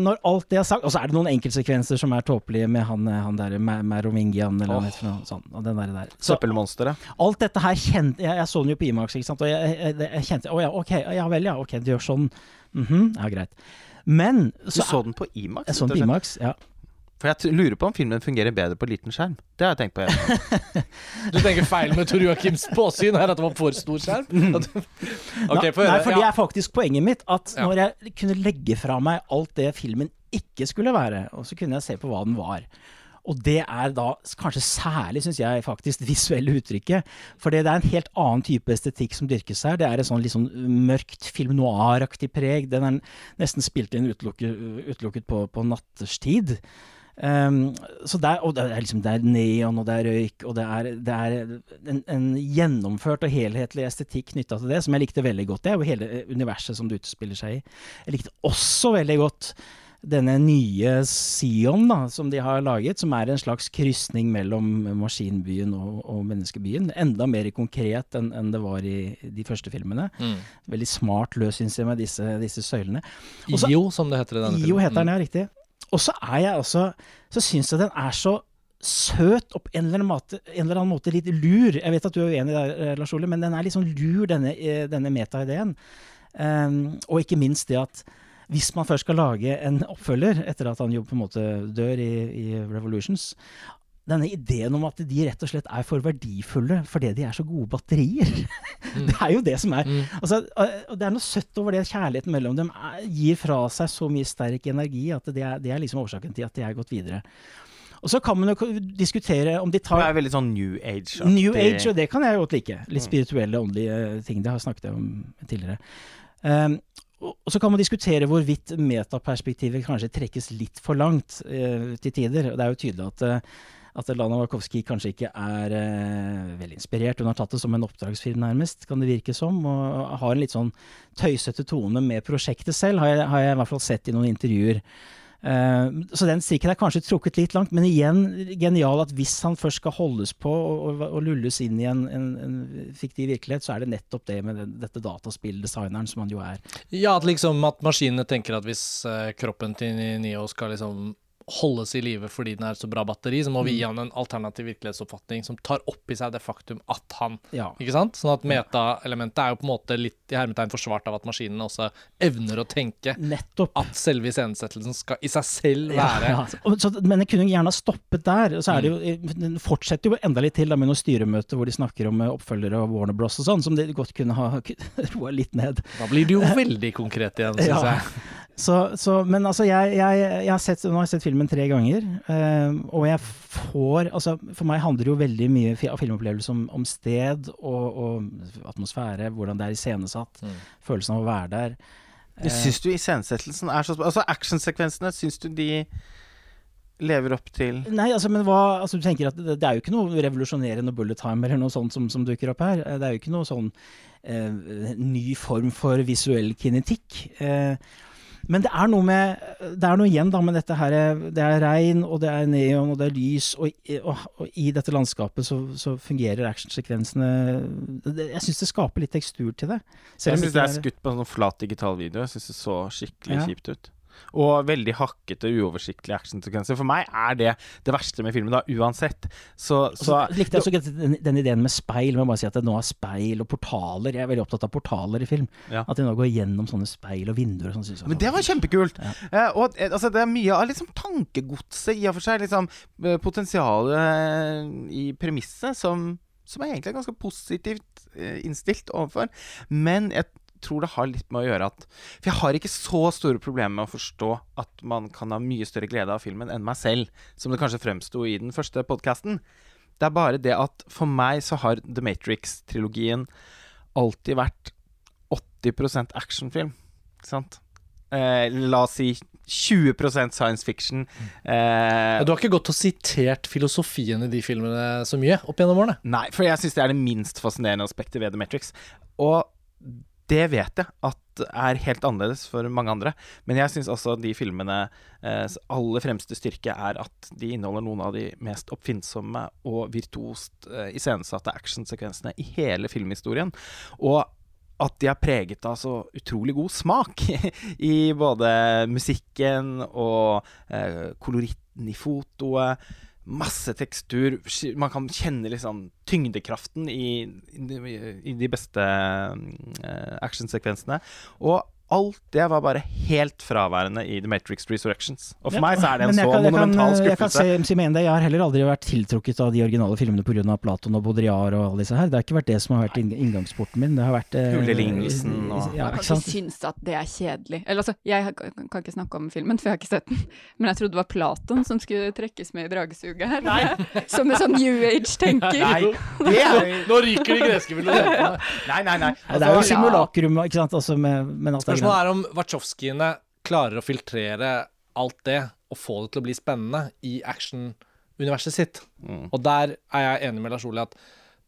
når alt det er sagt Og så er det noen enkeltsekvenser som er tåpelige med han, eh, han der Merovingian eller for noe sånt. Og den der, der. Så Søppelmonsteret. alt dette her kjente jeg, jeg så den jo på Imax, ikke sant. Og jeg, jeg, jeg kjente Å ja, ok, ja vel, ja, ok, du gjør sånn. Mhm, ja, greit. Men Du så, så den på Imax? Jeg så den på? Imax, ja. For jeg t- lurer på om filmen fungerer bedre på liten skjerm. Det har jeg tenkt på. Jeg. [laughs] Du tenker feil med Tor Joakims påsyn her, at det var for stor skjerm? [laughs] okay, OK, Nei, få nei, for det Ja. er faktisk poenget mitt. At Ja. når jeg kunne legge fra meg alt det filmen ikke skulle være, og så kunne jeg se på hva den var. Og det er da kanskje særlig, syns jeg, faktisk det [laughs] visuelle uttrykket. For det er en helt annen type estetikk som dyrkes her. Det er et sånn litt sånn mørkt film noir-aktig preg. Den er nesten spilt inn utelukket, utelukket på, på natterstid. Um, så der, og det er liksom det er neon, og det er røyk, og det er, det er en, en gjennomført og helhetlig estetikk knytta til det, som jeg likte veldig godt. Det er jo hele universet som det utspiller seg i. Jeg likte også veldig godt denne nye Sion da, som de har laget, som er en slags krysning mellom maskinbyen og, og menneskebyen. Enda mer konkret enn en det var i de første filmene. Mm. Veldig smart løs, syns jeg, med disse, disse søylene. Også- IO, som det heter i denne filmen. IO heter den, ja, riktig. Og så er jeg også Så syns jeg den er så søt og på en eller, måte, en eller annen måte litt lur. Jeg vet at du er uenig der, eh, Lars Ole, men den er litt sånn lur, denne, eh, denne metaideen. Um, og ikke minst det at hvis man først skal lage en oppfølger, etter at han jo på en måte dør i, i Revolutions denne ideen om at de rett og slett er for verdifulle fordi de er så gode batterier. [laughs] Det er jo det som er Mm. altså, og Det er noe søtt over det. Kjærligheten mellom dem er, gir fra seg så mye sterk energi at det er, det er liksom årsaken til at de er gått videre. Og så kan man jo diskutere om de tar Det er veldig sånn new age. New Age, og det kan jeg godt like. Litt spirituelle, åndelige ting. Det har jeg snakket om tidligere. Um, og så kan man diskutere hvorvidt metaperspektivet kanskje trekkes litt for langt uh, til tider. Og det er jo tydelig at, eh, at Lana Wachowski kanskje ikke er eh, veldig inspirert. Hun har tatt det som en oppdragsfilm, nærmest, kan det virke som. Og har en litt sånn tøysete tone med prosjektet selv, har jeg, har jeg i hvert fall sett i noen intervjuer. Uh, så den strikken er kanskje trukket litt langt, men igjen genial at hvis han først skal holdes på og, og, lulles inn i en, en, en fiktiv virkelighet, så er det nettopp det med den, dette dataspilldesigneren som han jo er. Ja, at liksom at maskinene tenker at hvis eh, kroppen til Neo skal liksom holdes i live fordi den er så bra batteri, så må vi gi han en alternativ virkelighetsoppfatning som tar opp i seg det faktum at han Ja. Ikke sant? Sånn at meta-elementet er jo på en måte litt i hermetegn forsvart av at maskinene også evner å tenke Nettopp. at selve iscenesettelsen skal i seg selv være ja. ja. Så, men jeg kunne gjerne ha stoppet der. Så er det jo, Den fortsetter jo enda litt til da med noe styremøte hvor de snakker om eh, oppfølgere av Warner Bros. og sånn, som de godt kunne ha [laughs] roa litt ned. Da blir det jo veldig konkret igjen, [laughs] syns jeg. Så, så, men altså, jeg, jeg, jeg har sett, nå har jeg sett filmen tre ganger, eh, og jeg får altså, For meg handler jo veldig mye av filmopplevelse om, om sted og, og atmosfære, hvordan det er iscenesatt, Mm. følelsen av å være der. Jeg Syns du iscenesettelsen er så Altså actionsekvensene, syns du de lever opp til Nei, altså, men hva altså, Du tenker at det, det er jo ikke noe revolusjonerende bullet time eller noe sånt som, som dukker opp her. Eh, Det er jo ikke noe sånn eh, ny form for visuell kinetikk. Eh, men det er noe med Det er noe igjen da med dette her Det er regn, og det er neon, og det er lys, og, i- og, og i dette landskapet så, så fungerer actionsekvensene Jeg syns det skaper litt tekstur til det. Jeg syns det er skutt på en sånn flat digital video. Jeg syns det så skikkelig Ja. kjipt ut. Og veldig hakkete, uoversiktlige actionsekvenser. For meg er det det verste med filmen, da, uansett. Så, så så likte jeg også den, den ideen med speil. Jeg bare si at det nå er speil og portaler. Jeg er veldig opptatt av portaler i film. Ja. At de nå går gjennom sånne speil og vinduer. Og sånn, Men det var kjempekult! Ja. Eh, og eh, altså, det er mye av liksom, tankegodset i og for seg. Liksom, eh, potensialet eh, i premisset som, som er egentlig ganske positivt innstilt overfor. Men jeg tror det har litt med å gjøre at For jeg har ikke så store problemer med å forstå at man kan ha mye større glede av filmen enn meg selv, som det kanskje fremsto i den første podkasten. Det er bare det at for meg så har The Matrix-trilogien alltid vært 80% actionfilm. Ikke sant? Eh, la oss si 20% science fiction. Eh, Du har ikke gått og sitert filosofien i de filmene så mye opp gjennom årene? Nei, for jeg syns det er det minst fascinerende aspektet ved The Matrix. Og det vet jeg at er helt annerledes for mange andre. Men jeg syns også de filmene eh, aller fremste styrke er at de inneholder noen av de mest oppfinnsomme og virtuost eh, iscenesatte actionsekvensene i hele filmhistorien. Og at de er preget av så utrolig god smak [laughs] i både musikken og eh, koloritten i fotoet. Masse tekstur. Man kan kjenne liksom tyngdekraften i, i, de- beste eh, actionsekvensene. Og alt det var bare helt fraværende i The Matrix Resurrections. Og for Ja, meg så er det en så kan- jeg kan- monumental Jeg kan skuffelse. si, si det, jeg har heller aldri vært tiltrukket av de originale filmene pga. Platon og Baudrillard og alle disse her. Det har ikke vært det som har vært inngangsporten min. Det har vært eh, Hulelignelsen og- ja, Jeg kan ikke synes at det er kjedelig. Eller altså, jeg kan ikke snakke om filmen, for jeg har ikke sett den. Men jeg trodde det var Platon som skulle trekkes med i dragesuget her. [laughs] Som en sånn New Age-tenker. Nei, det er Nå ryker de greske filosofene. Nei, nei, nei. Altså, det er jo Altså, simulakrum, ikke sant. Altså med, men at det. Spørsmålet er om Wachowskiene klarer å filtrere alt det og få det til å bli spennende i actionuniverset sitt. Mm. Og der er jeg enig med Lars Ole at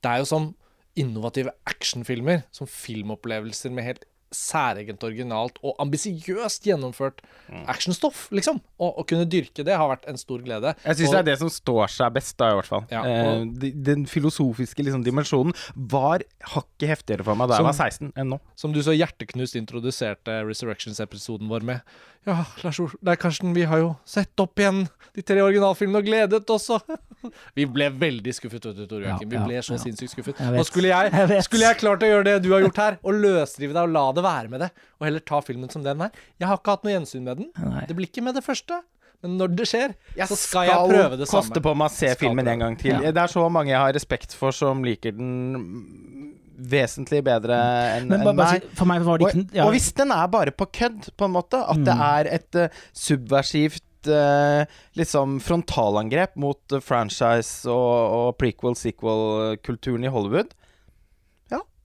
det er jo som innovative actionfilmer, som filmopplevelser med helt særegent originalt og ambisiøst gjennomført actionstoff, liksom. Å kunne dyrke det har vært en stor glede. Jeg syns det er det som står seg best, da, i hvert fall. Ja, eh, den filosofiske liksom, dimensjonen var hakket heftigere for meg da jeg var 16 enn nå. Som du så hjerteknust introduserte Resurrections-episoden vår med. Ja, Lars Ol Nei, Karsten, vi har jo sett opp igjen de tre originalfilmene og gledet oss og [laughs] Vi ble veldig skuffet, vet du, Tor Ja, Joakim. Vi ble så ja. sinnssykt skuffet. Jeg vet. Skulle jeg, Jeg vet. skulle jeg klart å gjøre det du har gjort her, og løsrive deg og la det være med det, og heller ta filmen som den er. Jeg har ikke hatt noe gjensyn med den. Nei. Det blir ikke med det første. Men når det skjer, Jeg så skal jeg prøve det samme. koste på meg å se skal filmen prøve. en gang til. Ja. Det er så mange jeg har respekt for som liker den vesentlig bedre enn bare meg. for meg var det Og, ikke ja, og hvis den er bare på kødd, på en måte, at det Mm. er et uh, subversivt eh, liksom frontalangrep mot eh, franchise og, og prequel-sequel-kulturen i Hollywood,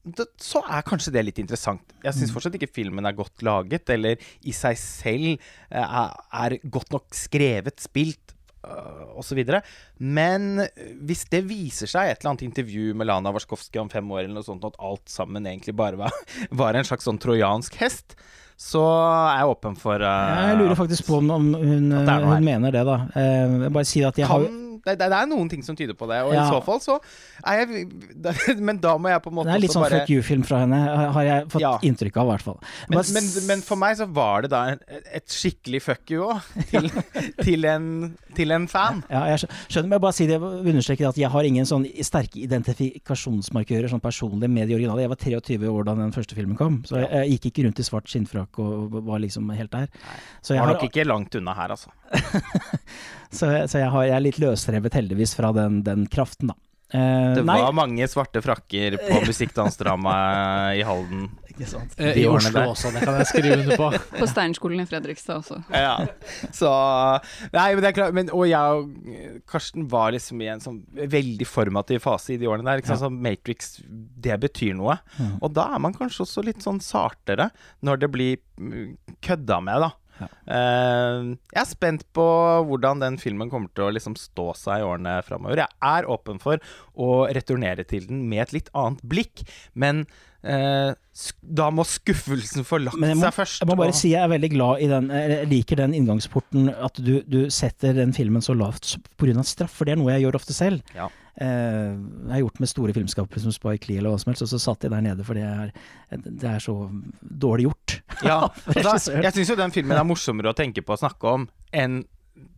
det, så er kanskje det litt interessant. Jeg syns Mm. fortsatt ikke filmen er godt laget, eller i seg selv eh, er, er godt nok skrevet, spilt øh, osv. Men hvis det viser seg i et eller annet intervju med Lana Warskowski om fem år, eller noe sånt, at alt sammen egentlig bare var, [laughs] var en slags sånn trojansk hest, så er jeg åpen for uh, Jeg lurer faktisk på om, om hun, hun mener det, da. Uh, bare si at jeg har kan, det, det det er noen ting som tyder på det, og Ja. i så fall så er jeg [laughs] Men da må jeg på en måte Det er litt sånn bare fuck you-film fra henne, har jeg fått Ja. inntrykk av, i hvert fall. men, men, men, men for meg så var det da et skikkelig fuck you òg, [laughs] til, til, en, til en fan. Ja, jeg skjønner, men jeg bare si det, understreke at jeg har ingen sånn sterke identifikasjonsmarkører sånn personlig med de originale. Jeg var 23 år da den første filmen kom, så jeg, jeg gikk ikke rundt i svart skinnfrakk og var liksom helt der. Så jeg, Var har, nok ikke langt unna her, altså. [laughs] så, så jeg, har, jeg er litt løsrevet, heldigvis, fra den, den kraften, da. Uh, Det nei, var mange svarte frakker på [laughs] musikkdansdramaet i Halden. ikke sant. Eh, de I årene Oslo der. også, det kan jeg skrive under på. [laughs] På Steinskolen i Fredrikstad også. Ja, så Nei, men det er klart men, Og jeg og Karsten var liksom i en sånn veldig formativ fase i de årene der. Ikke sant? Så Matrix, det betyr noe. Mm. Og da er man kanskje også litt sånn sartere når det blir mm, kødda med, da. Ja. Eh, jeg er spent på hvordan den filmen kommer til å liksom stå seg i årene framover. Jeg er åpen for å returnere til den med et litt annet blikk, men uh, da må skuffelsen få lagt må- seg først. Jeg må bare og- si jeg er veldig glad i den Jeg liker den inngangsporten at du, du setter den filmen så lavt pga. straff, for det er noe jeg gjør ofte selv. Ja. Eh, jeg har gjort med store filmskapere som Spike Lee eller hva som helst, og så satt jeg der nede fordi det er, det er så dårlig gjort. Ja, [laughs] og da, jeg syns jo den filmen er morsommere å tenke på og snakke om enn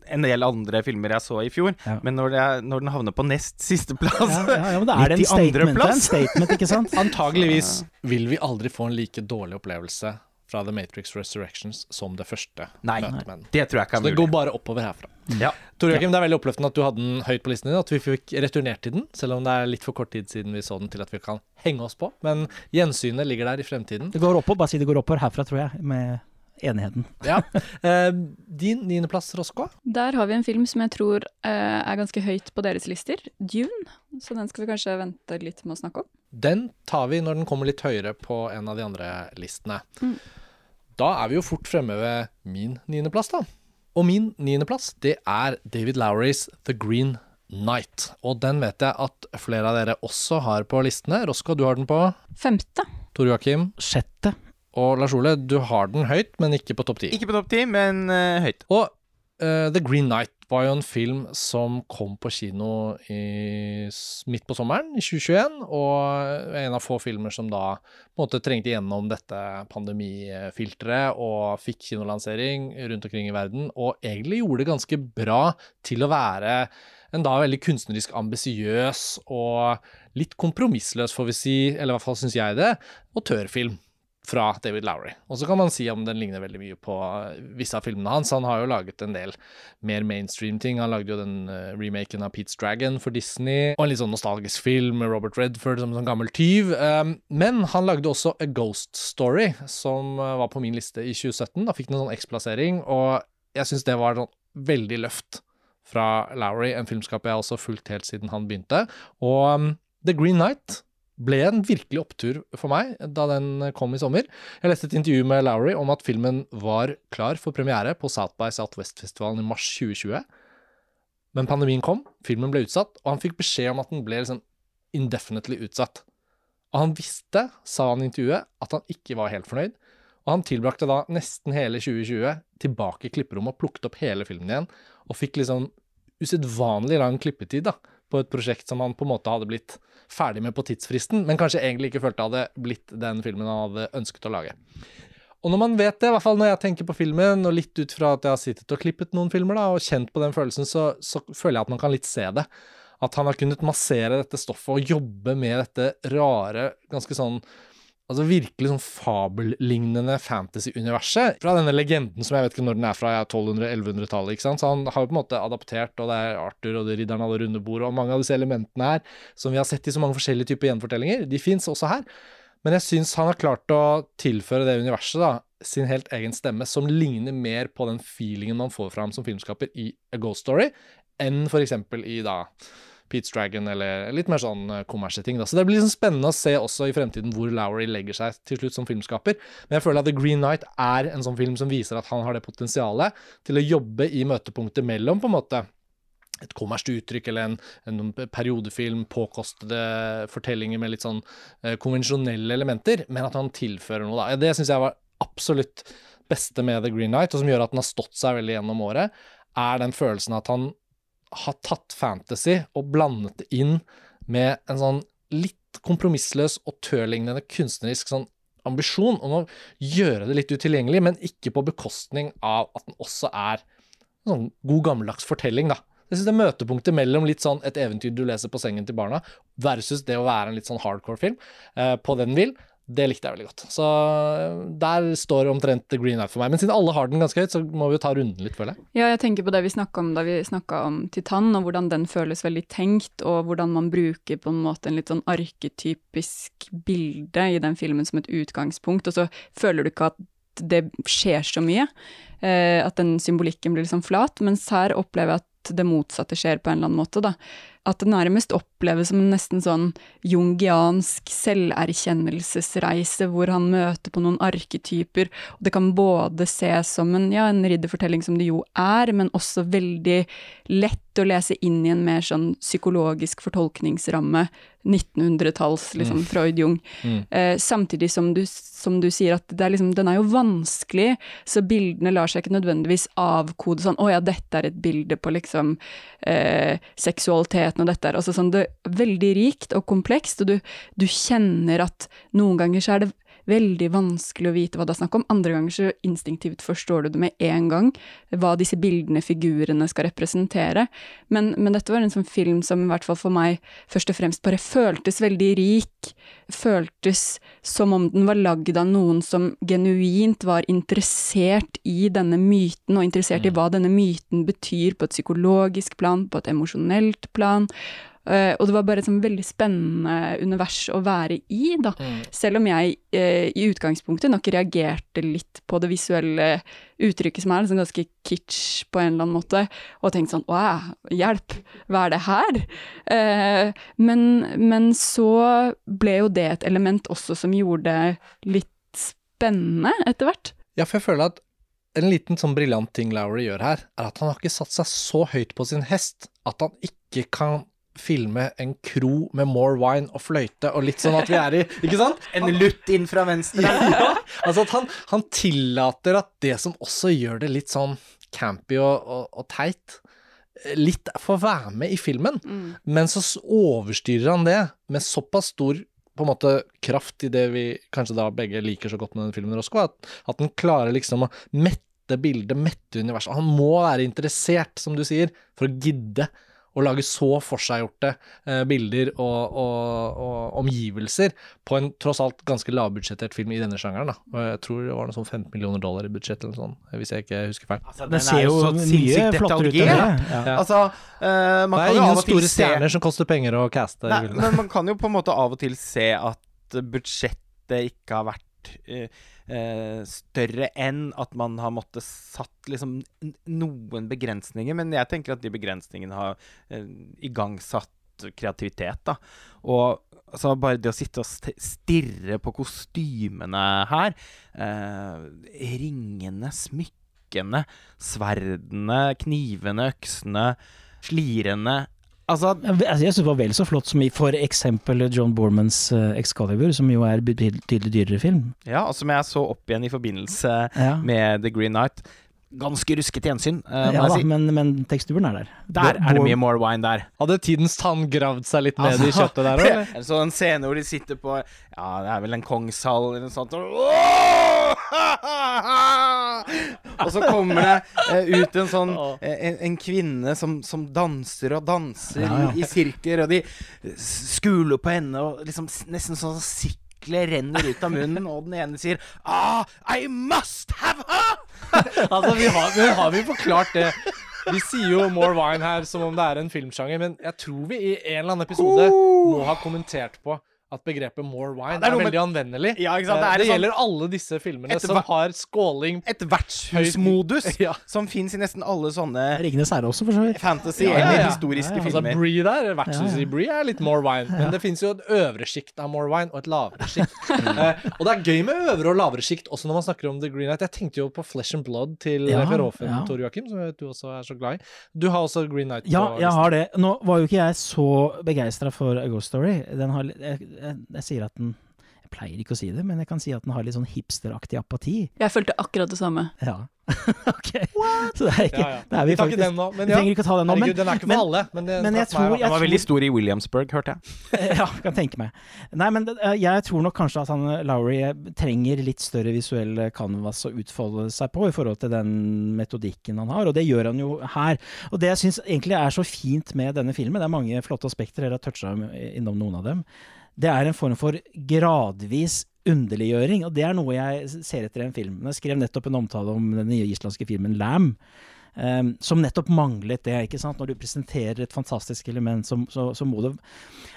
en del andre filmer jeg så i fjor. Ja. Men når, det er, når den havner på nest siste plass Ja, ja, ja, men da er det en statement, en plass. statement, ikke sant? [laughs] Antageligvis vil vi aldri få en like dårlig opplevelse fra The Matrix Resurrections som det første Nei, nei. det tror jeg ikke er mulig. Så det går bare oppover herfra. Ja. Tor Joakim, det er veldig oppløftende at du hadde den høyt på listen din, at vi fikk returnert til den, selv om det er litt for kort tid siden vi så den til at vi kan henge oss på. Men gjensynet ligger der i fremtiden. Det går oppover, bare si det går oppover herfra, tror jeg, med enigheten. Ja. Eh, din niendeplass, Roscoe? Der har vi en film som jeg tror eh, er ganske høyt på deres lister. Dune. Så den skal vi kanskje vente litt med å snakke om. Den tar vi når den kommer litt høyere på en av de andre listene. Mm. Da er vi jo fort fremme ved min niendeplass, da. Og min niendeplass, det er David Lowries The Green Night. Og den vet jeg at flere av dere også har på listene. Roscoe, du har den på. Femte. Tor Joakim Sjette. Og Lars Ole, du har den høyt, men ikke på topp ti. Ikke på topp ti, men uh, høyt. Og uh, The Green Night var jo en film som kom på kino i, midt på sommeren i 2021, og en av få filmer som da på en måte trengte igjennom dette pandemifilteret og fikk kinolansering rundt omkring i verden, og egentlig gjorde det ganske bra til å være en da veldig kunstnerisk ambisiøs og litt kompromissløs, får vi si, eller i hvert fall syns jeg det, autørfilm fra David Lowry. Og så kan man si om den ligner veldig mye på eh, visse av filmene hans. Han har jo laget en del mer mainstream ting. Han lagde jo den eh, remaken av Pete's Dragon for Disney, og en litt sånn nostalgisk film med Robert Redford som en sånn gammel tyv. Um, men han lagde også A Ghost Story, som eh, var på min liste i 2017. Da fikk den en sånn X-plassering, og jeg syns det var sånn veldig løft fra Lowry, en filmskap jeg har også fulgt helt siden han begynte. Og um, The Green Night ble en virkelig opptur for meg da den kom i sommer. Jeg leste et intervju med Lowry om at filmen var klar for premiere på South by Southwest-festivalen i mars 2020. Men pandemien kom, filmen ble utsatt, og han fikk beskjed om at den ble liksom indefinitely utsatt. Og han visste, sa han i intervjuet, at han ikke var helt fornøyd. Og han tilbrakte da nesten hele 2020 tilbake i klipperommet og plukket opp hele filmen igjen. Og fikk liksom usedvanlig lang klippetid da, på et prosjekt som han på en måte hadde blitt ferdig med på tidsfristen, men kanskje egentlig ikke følte hadde blitt den filmen han hadde ønsket å lage. Og når man vet det, i hvert fall når jeg tenker på filmen, og litt ut fra at jeg har sittet og klippet noen filmer da, og kjent på den følelsen, så, så føler jeg at man kan litt se det. At han har kunnet massere dette stoffet og jobbe med dette rare, ganske sånn Altså virkelig sånn fabellignende fantasy-universet. Fra denne legenden som jeg vet ikke når den er fra, 1200-1100-tallet. ikke sant? Så han har jo på en måte adaptert, og det er Arthur og det Ridderen av det runde bordet, og mange av disse elementene her, som vi har sett i så mange forskjellige typer gjenfortellinger, de fins også her. Men jeg syns han har klart å tilføre det universet da, sin helt egen stemme, som ligner mer på den feelingen man får fra ham som filmskaper i A Ghost Story, enn f.eks. i da Pete's Dragon, eller litt mer sånn eh, kommersielle ting. Da. Så det blir liksom spennende å se også i fremtiden hvor Lowry legger seg til slutt som filmskaper. Men jeg føler at The Green Night er en sånn film som viser at han har det potensialet til å jobbe i møtepunktet mellom på en måte et kommersielt uttrykk eller en, en, periodefilm, påkostede fortellinger med litt sånn eh, konvensjonelle elementer, men at han tilfører noe, da. Det syns jeg var absolutt beste med The Green Night, og som gjør at den har stått seg veldig gjennom året, er den følelsen at han har tatt fantasy og blandet det inn med en sånn litt kompromissløs og tørlignende kunstnerisk sånn ambisjon om å gjøre det litt utilgjengelig, men ikke på bekostning av at den også er en sånn god gammeldags fortelling, da. Jeg synes det møtepunktet mellom litt sånn et eventyr du leser på sengen til barna, versus det å være en litt sånn hardcore film eh, på den vil, det likte jeg veldig godt. Så eh, der står omtrent Green Out for meg. Men siden alle har den ganske høyt, så må vi jo ta runden litt, føler jeg. Ja, jeg tenker på det vi snakka om da vi snakka om Titan, og hvordan den føles veldig tenkt, og hvordan man bruker på en måte en litt sånn arketypisk bilde i den filmen som et utgangspunkt, og så føler du ikke at det skjer så mye. Eh, at den symbolikken blir liksom flat. Mens her opplever jeg at det motsatte skjer på en eller annen måte, da at det nærmest oppleves som en nesten sånn jungiansk selverkjennelsesreise, hvor han møter på noen arketyper. Og det kan både ses som en, ja, en ridderfortelling, som det jo er, men også veldig lett å lese inn i en mer sånn psykologisk fortolkningsramme. 1900-talls, liksom, mm. Freud-Jung. Mm. Eh, samtidig som du, som du, sier at liksom, den er jo vanskelig, så bildene lar seg ikke nødvendigvis avkode sånn 'Å ja, dette er et bilde på liksom eh, seksualitet virkeligheten og dette er. Altså sånn, det er veldig rikt og komplekst, og du, du, kjenner at noen ganger så er det veldig vanskelig å vite hva det er snakk om. Andre ganger så instinktivt forstår du det med en gang, hva disse bildene, figurene, skal representere. Men, men, dette var en sånn film som i hvert fall for meg først og fremst bare føltes veldig rik. Føltes som om den var lagd av noen som genuint var interessert i denne myten, og interessert i mm. hva denne myten betyr på et psykologisk plan, på et emosjonelt plan. Uh, og det var bare et sånn veldig spennende univers å være i, da. Mm. Selv om jeg uh, i utgangspunktet nok reagerte litt på det visuelle uttrykket som er liksom ganske kitsch på en eller annen måte, og tenkte sånn wow, hjelp, hva er det her? Uh, men, men, så ble jo det et element også som gjorde det litt spennende etter hvert. Ja, for jeg føler at en liten sånn briljant ting Lowry gjør her, er at han har ikke satt seg så høyt på sin hest at han ikke kan filme en kro med more wine og fløyte og litt sånn at vi er i Ikke sant? [laughs] En lutt inn fra venstre. [laughs] ja, altså at han, han, tillater at det som også gjør det litt sånn campy og, og, og teit, litt får være med i filmen. Mm. Men så overstyrer han det med såpass stor på en måte kraft i det vi kanskje da begge liker så godt med den filmen, Roscoe, at, at den klarer liksom å mette bildet, mette universet. Han må være interessert, som du sier, for å gidde å lage så forseggjorte eh, bilder og, og, og, omgivelser på en tross alt ganske lavbudsjettert film i denne sjangeren. Da. Og jeg tror det var noe sånn 15 millioner dollar i budsjett, eller noe sånt, hvis jeg ikke husker feil. Altså, den, ser jo mye flottere ut enn det. Ja. Altså, uh, man det er ingen store stjerner som koster penger å caste. Nei, men man kan jo på en måte av og til se at budsjettet ikke har vært uh, eh, større enn at man har måttet satt liksom noen begrensninger. Men jeg tenker at de begrensningene har eh, igangsatt kreativitet. da. Og altså, bare det å sitte og stirre på kostymene her eh, Ringene, smykkene, sverdene, knivene, øksene, slirene Altså, Jeg synes syns det var vel så flott som i for eksempel John Bormans uh, Excalibur, som jo er betydelig dyrere film. ja, og som jeg så opp igjen i forbindelse Ja, med The Green Knight. Ganske ruskete gjensyn, Uh, ja da, si. men, men teksturen er der. Der er det mye more wine der. Hadde tidens tann gravd seg litt ned i Altså, kjøttet der [laughs] òg, eller? Er så en scene hvor de sitter på Ja, det er vel en kongshall eller noe sånt og, [laughs] og så kommer det uh, ut en sånn eh, en, en kvinne som, som danser og danser Ja, ja. I, i sirkler, og de skuler på henne, og liksom nesten sånn sikler renner ut av munnen, og den ene sier Ah, I must have her! [laughs] Altså, vi har, vi har vi forklart det. Vi sier jo more wine her som om det er en filmsjanger, men jeg tror vi i en eller annen episode må ha kommentert på at begrepet more wine ja, er er, veldig med- anvendelig. Ja, ikke sant? Eh, Det er Det, sånn- gjelder alle disse filmene Et som har skåling Et vertshusmodus [laughs] Ja. som fins i nesten alle sånne Ringenes herre også, for så vidt. fantasy Ja, ja, eller historiske Ja, ja. Altså filmer. Bree der, vertshuset Ja, ja. i Bree er litt more wine. Men det fins jo et øvre sjikt av more wine og et lavere sjikt. [laughs] eh, og det er gøy med øvre og lavere sjikt også når man snakker om The Green Night. Jeg tenkte jo på Flesh and Blood til Ja, ja. Tor Joakim, som du også er så glad i. Du har også Green Night. Ja, jeg har det. Nå var jo ikke jeg så begeistra for A Ghost Story. Den har, jeg, jeg, jeg sier at den Jeg pleier ikke å si det, men jeg kan si at den har litt sånn hipsteraktig apati. Jeg følte akkurat det samme. Ja. [laughs] ok. Så det er ikke Ja, ja. Det er vi, Vi tar ikke den nå, men vi ja. trenger ikke å ta den nå, men, Herregud, den er ikke for men- alle. Men, det men jeg tror jeg- den var veldig stor i Williamsburg, hørte jeg. [laughs] Ja, kan tenke meg. Nei, men eh, jeg tror nok kanskje at han Lowry eh, trenger litt større visuell eh, canvas å utfolde seg på i forhold til den metodikken han har, og det gjør han jo her. Og det jeg syns egentlig er så fint med denne filmen, det er mange flotte aspekter, dere har toucha innom noen av dem, det er en form for gradvis underliggjøring, og det er noe jeg ser etter i en film. Jeg skrev nettopp en omtale om den nye islandske filmen Lam. Um, som nettopp manglet det. ikke sant? Når du presenterer et fantastisk element, så, så, så må det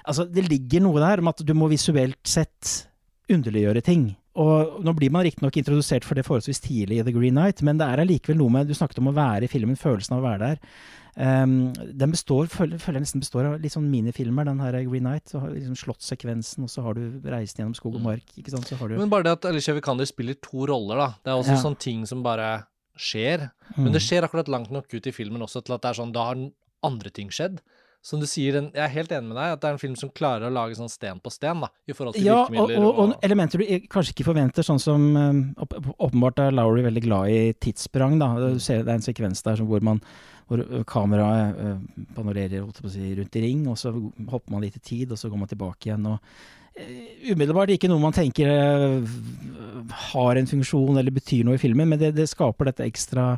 Altså, det ligger noe der om at du må visuelt sett underliggjøre ting. Og nå blir man riktignok introdusert for det forholdsvis tidlig i The Green Night, men det er allikevel noe med Du snakket om å være i filmen, følelsen av å være der. Um, den består, føler, føler jeg nesten består av litt sånn minifilmer, den her Green Night. Så har liksom Slottssekvensen, og så har du reisen gjennom skog og mark. ikke sant? Så har du Men bare det at Alicia Vikander spiller to roller, da. Det er også Ja. sånne ting som bare skjer. Mm. Men det skjer akkurat langt nok ut i filmen også til at det er sånn, da har andre ting skjedd. Som du sier, den, jeg er helt enig med deg, at det er en film som klarer å lage sånn sten på sten, da, i forhold til Ja, og, virkemidler. og, og elementer du kanskje ikke forventer, sånn som um, Åpenbart er Lowry veldig glad i tidssprang. da. Du ser, det er en sekvens der som hvor, man, hvor kameraet panorerer si, rundt i ring, og så hopper man litt i tid, og så går man tilbake igjen. og eh, Umiddelbart ikke noe man tenker eh, har en funksjon eller betyr noe i filmen, men det, det skaper dette ekstra,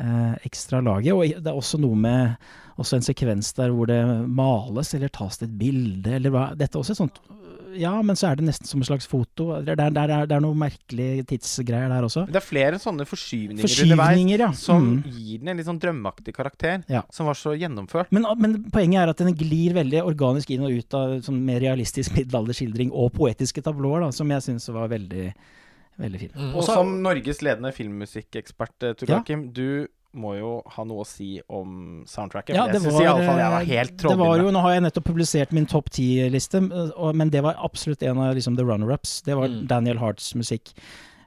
eh, ekstra laget. Og det er også noe med også en sekvens der hvor det males eller tas til et bilde, eller hva. Dette er også et sånt Ja, men så er det nesten som en slags foto. Det er, det er, det er noe merkelige tidsgreier der også. Men det er flere sånne forskyvninger, Forskyvninger, ja. som Mm. gir den en litt sånn drømmeaktig karakter, Ja. som var så gjennomført. Men, men poenget er at den glir veldig organisk inn og ut av sånn mer realistisk middelalderskildring og poetiske tablåer, da, som jeg syns var veldig, veldig fint. Mm, Og som Norges ledende filmmusikkekspert, eh, Tor Ja. Du må jo ha noe å si om soundtracket. Ja, det jeg i var, fall, jeg var eh, helt det var jo, Nå har jeg nettopp publisert min topp ti-liste, men det var absolutt en av liksom, the runner-ups. Det var Mm. Daniel Harts musikk.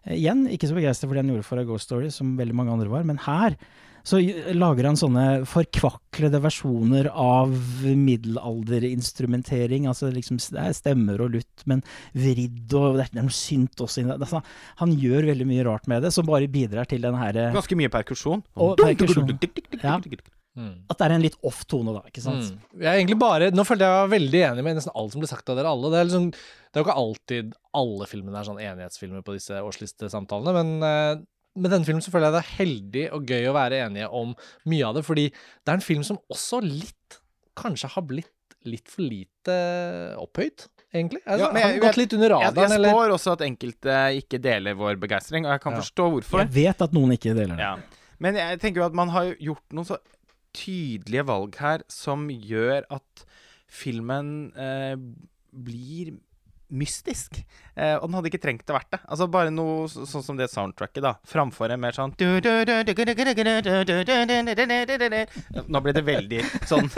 Eh, Igjen, ikke så begeistra for det han gjorde for A Ghost Story, som veldig mange andre var, men her så lager han sånne forkvaklede versjoner av middelalderinstrumentering. Altså liksom, det er stemmer og lutt, men vridd og det er, noe synt også inni det. Altså, han gjør veldig mye rart med det, som bare bidrar til den her Ganske mye perkusjon. Og perkusjon. Ja. Mm. At det er en litt off tone, da, ikke sant? Mm. Jeg er egentlig bare Nå følte jeg jeg var veldig enig med nesten alt som ble sagt av dere alle. Det er, liksom, det er jo ikke alltid alle filmene er sånn enighetsfilmer på disse årslistesamtalene, men eh, med denne filmen så føler jeg det er heldig og gøy å være enige om mye av det, fordi det er en film som også litt kanskje har blitt litt for lite opphøyd, egentlig. Altså, Ja, men jeg- har gått litt under Jeg, radaren, jeg eller spår også at enkelte ikke deler vår begeistring, og jeg kan Ja. forstå hvorfor. Jeg vet at noen ikke deler det. Ja. Men jeg tenker jo at man har gjort noen så tydelige valg her som gjør at filmen eh, blir mystisk. Eh, og den hadde ikke trengt å vært det. Altså Bare noe så- sånn som det soundtracket, da. Framfor en mer sånn Nå ble det veldig sånn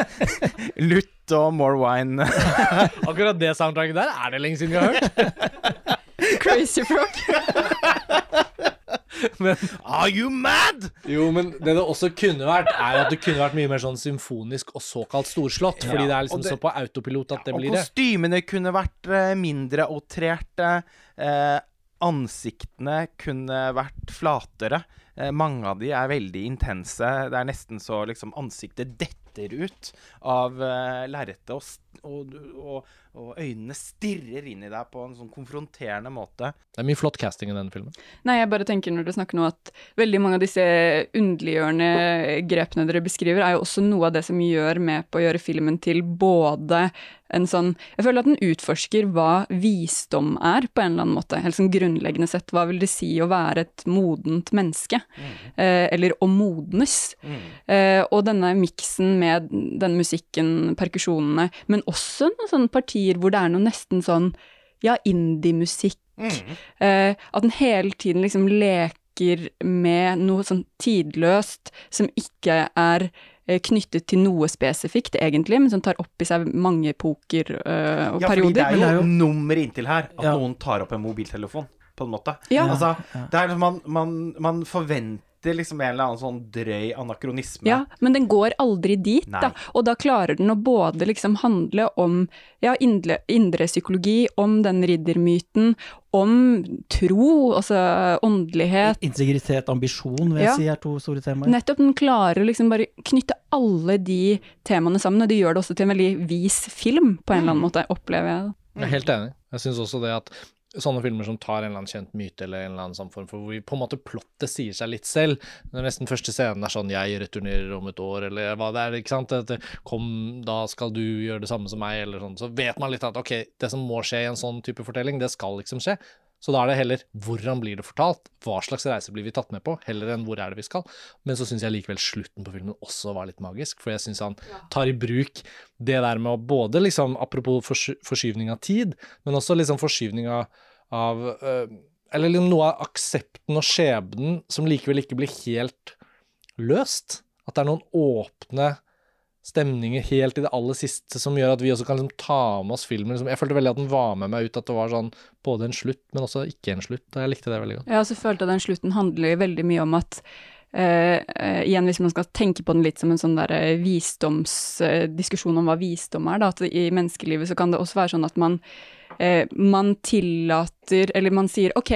lutt og more wine. Akkurat det soundtracket der er det lenge siden vi har hørt. Crazy Frog. [laughs] Men Are you mad?! Jo, men det det også kunne vært, er at det kunne vært mye mer sånn symfonisk og såkalt storslått. Fordi det er liksom det- så på autopilot at det blir det. Og kostymene kunne vært eh, mindre outrerte. Eh, ansiktene kunne vært flatere. Eh, mange av de er veldig intense. Det er nesten så liksom ansiktet detter ut av eh, lerretet, og, og, og, og øynene stirrer inn i deg på en sånn konfronterende måte. Det er mye flott casting i denne filmen. Nei, jeg bare tenker når du snakker nå at veldig mange av disse underliggjørende grepene dere beskriver, er jo også noe av det som gjør med på å gjøre filmen til både en sånn Jeg føler at den utforsker hva visdom er, på en eller annen måte. Helt sånn grunnleggende sett. Hva vil det si å være et modent menneske? Eh, eller å modnes. Eh, og denne miksen med den musikken, perkusjonene, men også noen sånne partier hvor det er noe nesten sånn ja, indie-musikk. Eh, at den hele tiden liksom leker med noe sånn tidløst som ikke er eh, knyttet til noe spesifikt, egentlig, men som tar opp i seg mange epoker eh, og Ja, perioder. det er jo, det er jo- nummeret inntil her at Ja. noen tar opp en mobiltelefon, på en måte. Ja. Altså, det er liksom man, man, man forventer liksom en eller annen sånn drøy anakronisme. Ja, men den går aldri dit, Nei. da. Og da klarer den å både liksom handle om ja, indre, indre psykologi, om den riddermyten, om tro, altså åndelighet. Integritet, ambisjon, vil jeg Ja. si er to store temaer. Nettopp, den klarer å liksom bare knytte alle de temaene sammen, og det gjør det også til en veldig vis film, på en eller annen måte, opplever jeg. Jeg er helt enig. Jeg syns også det at sånne filmer som tar en eller annen kjent myte eller en eller annen sånn form for hvor vi på en måte plottet sier seg litt selv. Når nesten første scenen er sånn 'jeg returnerer om et år', eller hva det er. ikke sant? At, Kom, da skal du gjøre det samme som meg, eller sånn. Så vet man litt at ok, det som må skje i en sånn type fortelling, det skal liksom skje. Så da er det heller hvordan blir det fortalt, hva slags reise blir vi tatt med på, heller enn hvor er det vi skal. Men så syns jeg likevel slutten på filmen også var litt magisk, for jeg syns han tar i bruk det der med å både liksom, apropos forskyvning av tid, men også liksom forskyvning av, av øh, Eller liksom noe av aksepten og skjebnen som likevel ikke blir helt løst. At det er noen åpne stemninger helt i det aller siste som gjør at vi også kan liksom ta med oss filmen. Liksom, jeg følte veldig at den var med meg ut, at det var sånn både en slutt, men også ikke en slutt. Jeg likte det veldig godt. Jeg også følte at den slutten handler veldig mye om at Uh, uh, igjen hvis man skal tenke på den litt som en sånn der uh, visdomsdiskusjon om hva visdom er, da, at i menneskelivet så kan det også være sånn at man, eh, man tillater, eller man sier ok,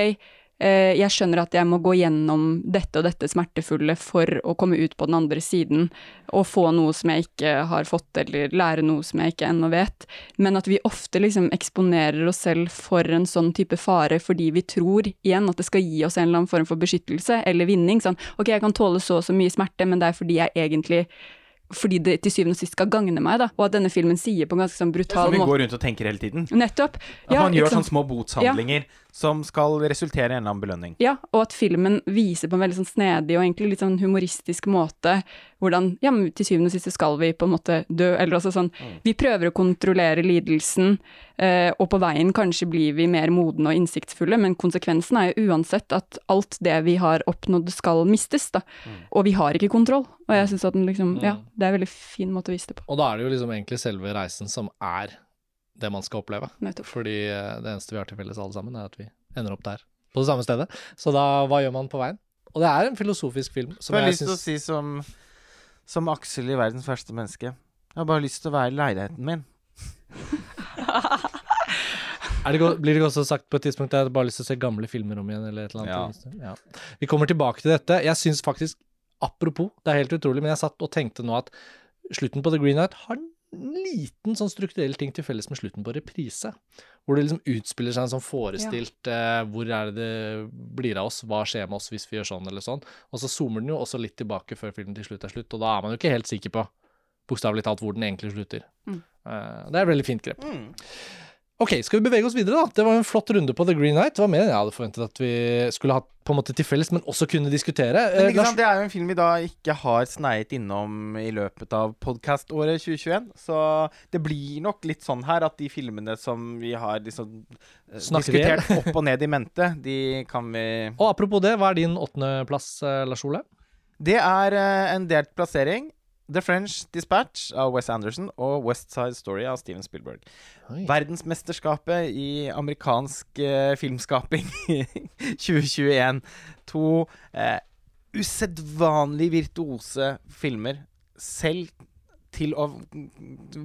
eh, jeg skjønner at jeg må gå gjennom dette og dette smertefulle for å komme ut på den andre siden og få noe som jeg ikke har fått, eller lære noe som jeg ikke ennå vet. Men at vi ofte liksom eksponerer oss selv for en sånn type fare fordi vi tror igjen at det skal gi oss en eller annen form for beskyttelse eller vinning. Sånn ok, jeg kan tåle så og så mye smerte, men det er fordi jeg egentlig fordi det til syvende og sist skal gagne meg, da. Og at denne filmen sier på en ganske sånn brutal Som brutal vi går rundt og tenker hele tiden. Nettopp. At man gjør sånne små botshandlinger som skal resultere i en eller annen belønning. Ja, og at filmen viser på en veldig sånn snedig og egentlig litt sånn humoristisk måte hvordan Ja, men til syvende og sist skal vi på en måte dø, eller altså sånn Vi prøver å kontrollere lidelsen, eh, og på veien kanskje blir vi mer modne og innsiktsfulle, men konsekvensen er jo uansett at alt det vi har oppnådd skal mistes, da. Og vi har ikke kontroll. Og jeg syns at den liksom Ja, det er en veldig fin måte å vise det på. Og da er det jo liksom egentlig selve reisen som er det man skal oppleve. Nettopp. Fordi eh, det eneste vi har til felles alle sammen, er at vi ender opp der, på det samme stedet. Så da, hva gjør man på veien? Og det er en filosofisk film som jeg har lyst til å si som, som Aksel i 'Verdens verste menneske'. Jeg har bare lyst til å være i leiligheten min. [laughs] Er det, Blir det også sagt på et tidspunkt at jeg bare har lyst til å se gamle filmer om igjen, eller et eller annet? Ja. Vi kommer tilbake til dette. Jeg syns faktisk, apropos, det er helt utrolig, men jeg satt og tenkte nå at slutten på The Green Knight har liten sånn strukturell ting til felles med slutten på Reprise. Hvor det liksom utspiller seg en sånn forestilt eh, Hvor er det det blir av oss? Hva skjer med oss hvis vi gjør sånn eller sånn? Og så zoomer den jo også litt tilbake før filmen til slutt er slutt, og da er man jo ikke helt sikker på bokstavelig talt hvor den egentlig slutter. Mm. Eh, det er et veldig fint grep. Ok, skal vi bevege oss videre, da? Det var en flott runde på The Green Knight. Det var mer enn jeg hadde forventet at vi skulle hatt på en måte til felles, men også kunne diskutere. Men Eh, ikke sant, Det er jo en film vi da ikke har sneiet innom i løpet av podkaståret 2021. Så det blir nok litt sånn her at de filmene som vi har liksom eh, diskutert opp og ned i mente, de kan vi og apropos det, hva er din åttendeplass, eh, Lars Ole? Det er eh, en delt plassering. The French Dispatch av Wes Anderson og West Side Story av Steven Spielberg. Oi. Verdensmesterskapet i amerikansk eh, filmskaping [laughs] 2021 To eh, usedvanlig virtuose filmer. Selv til å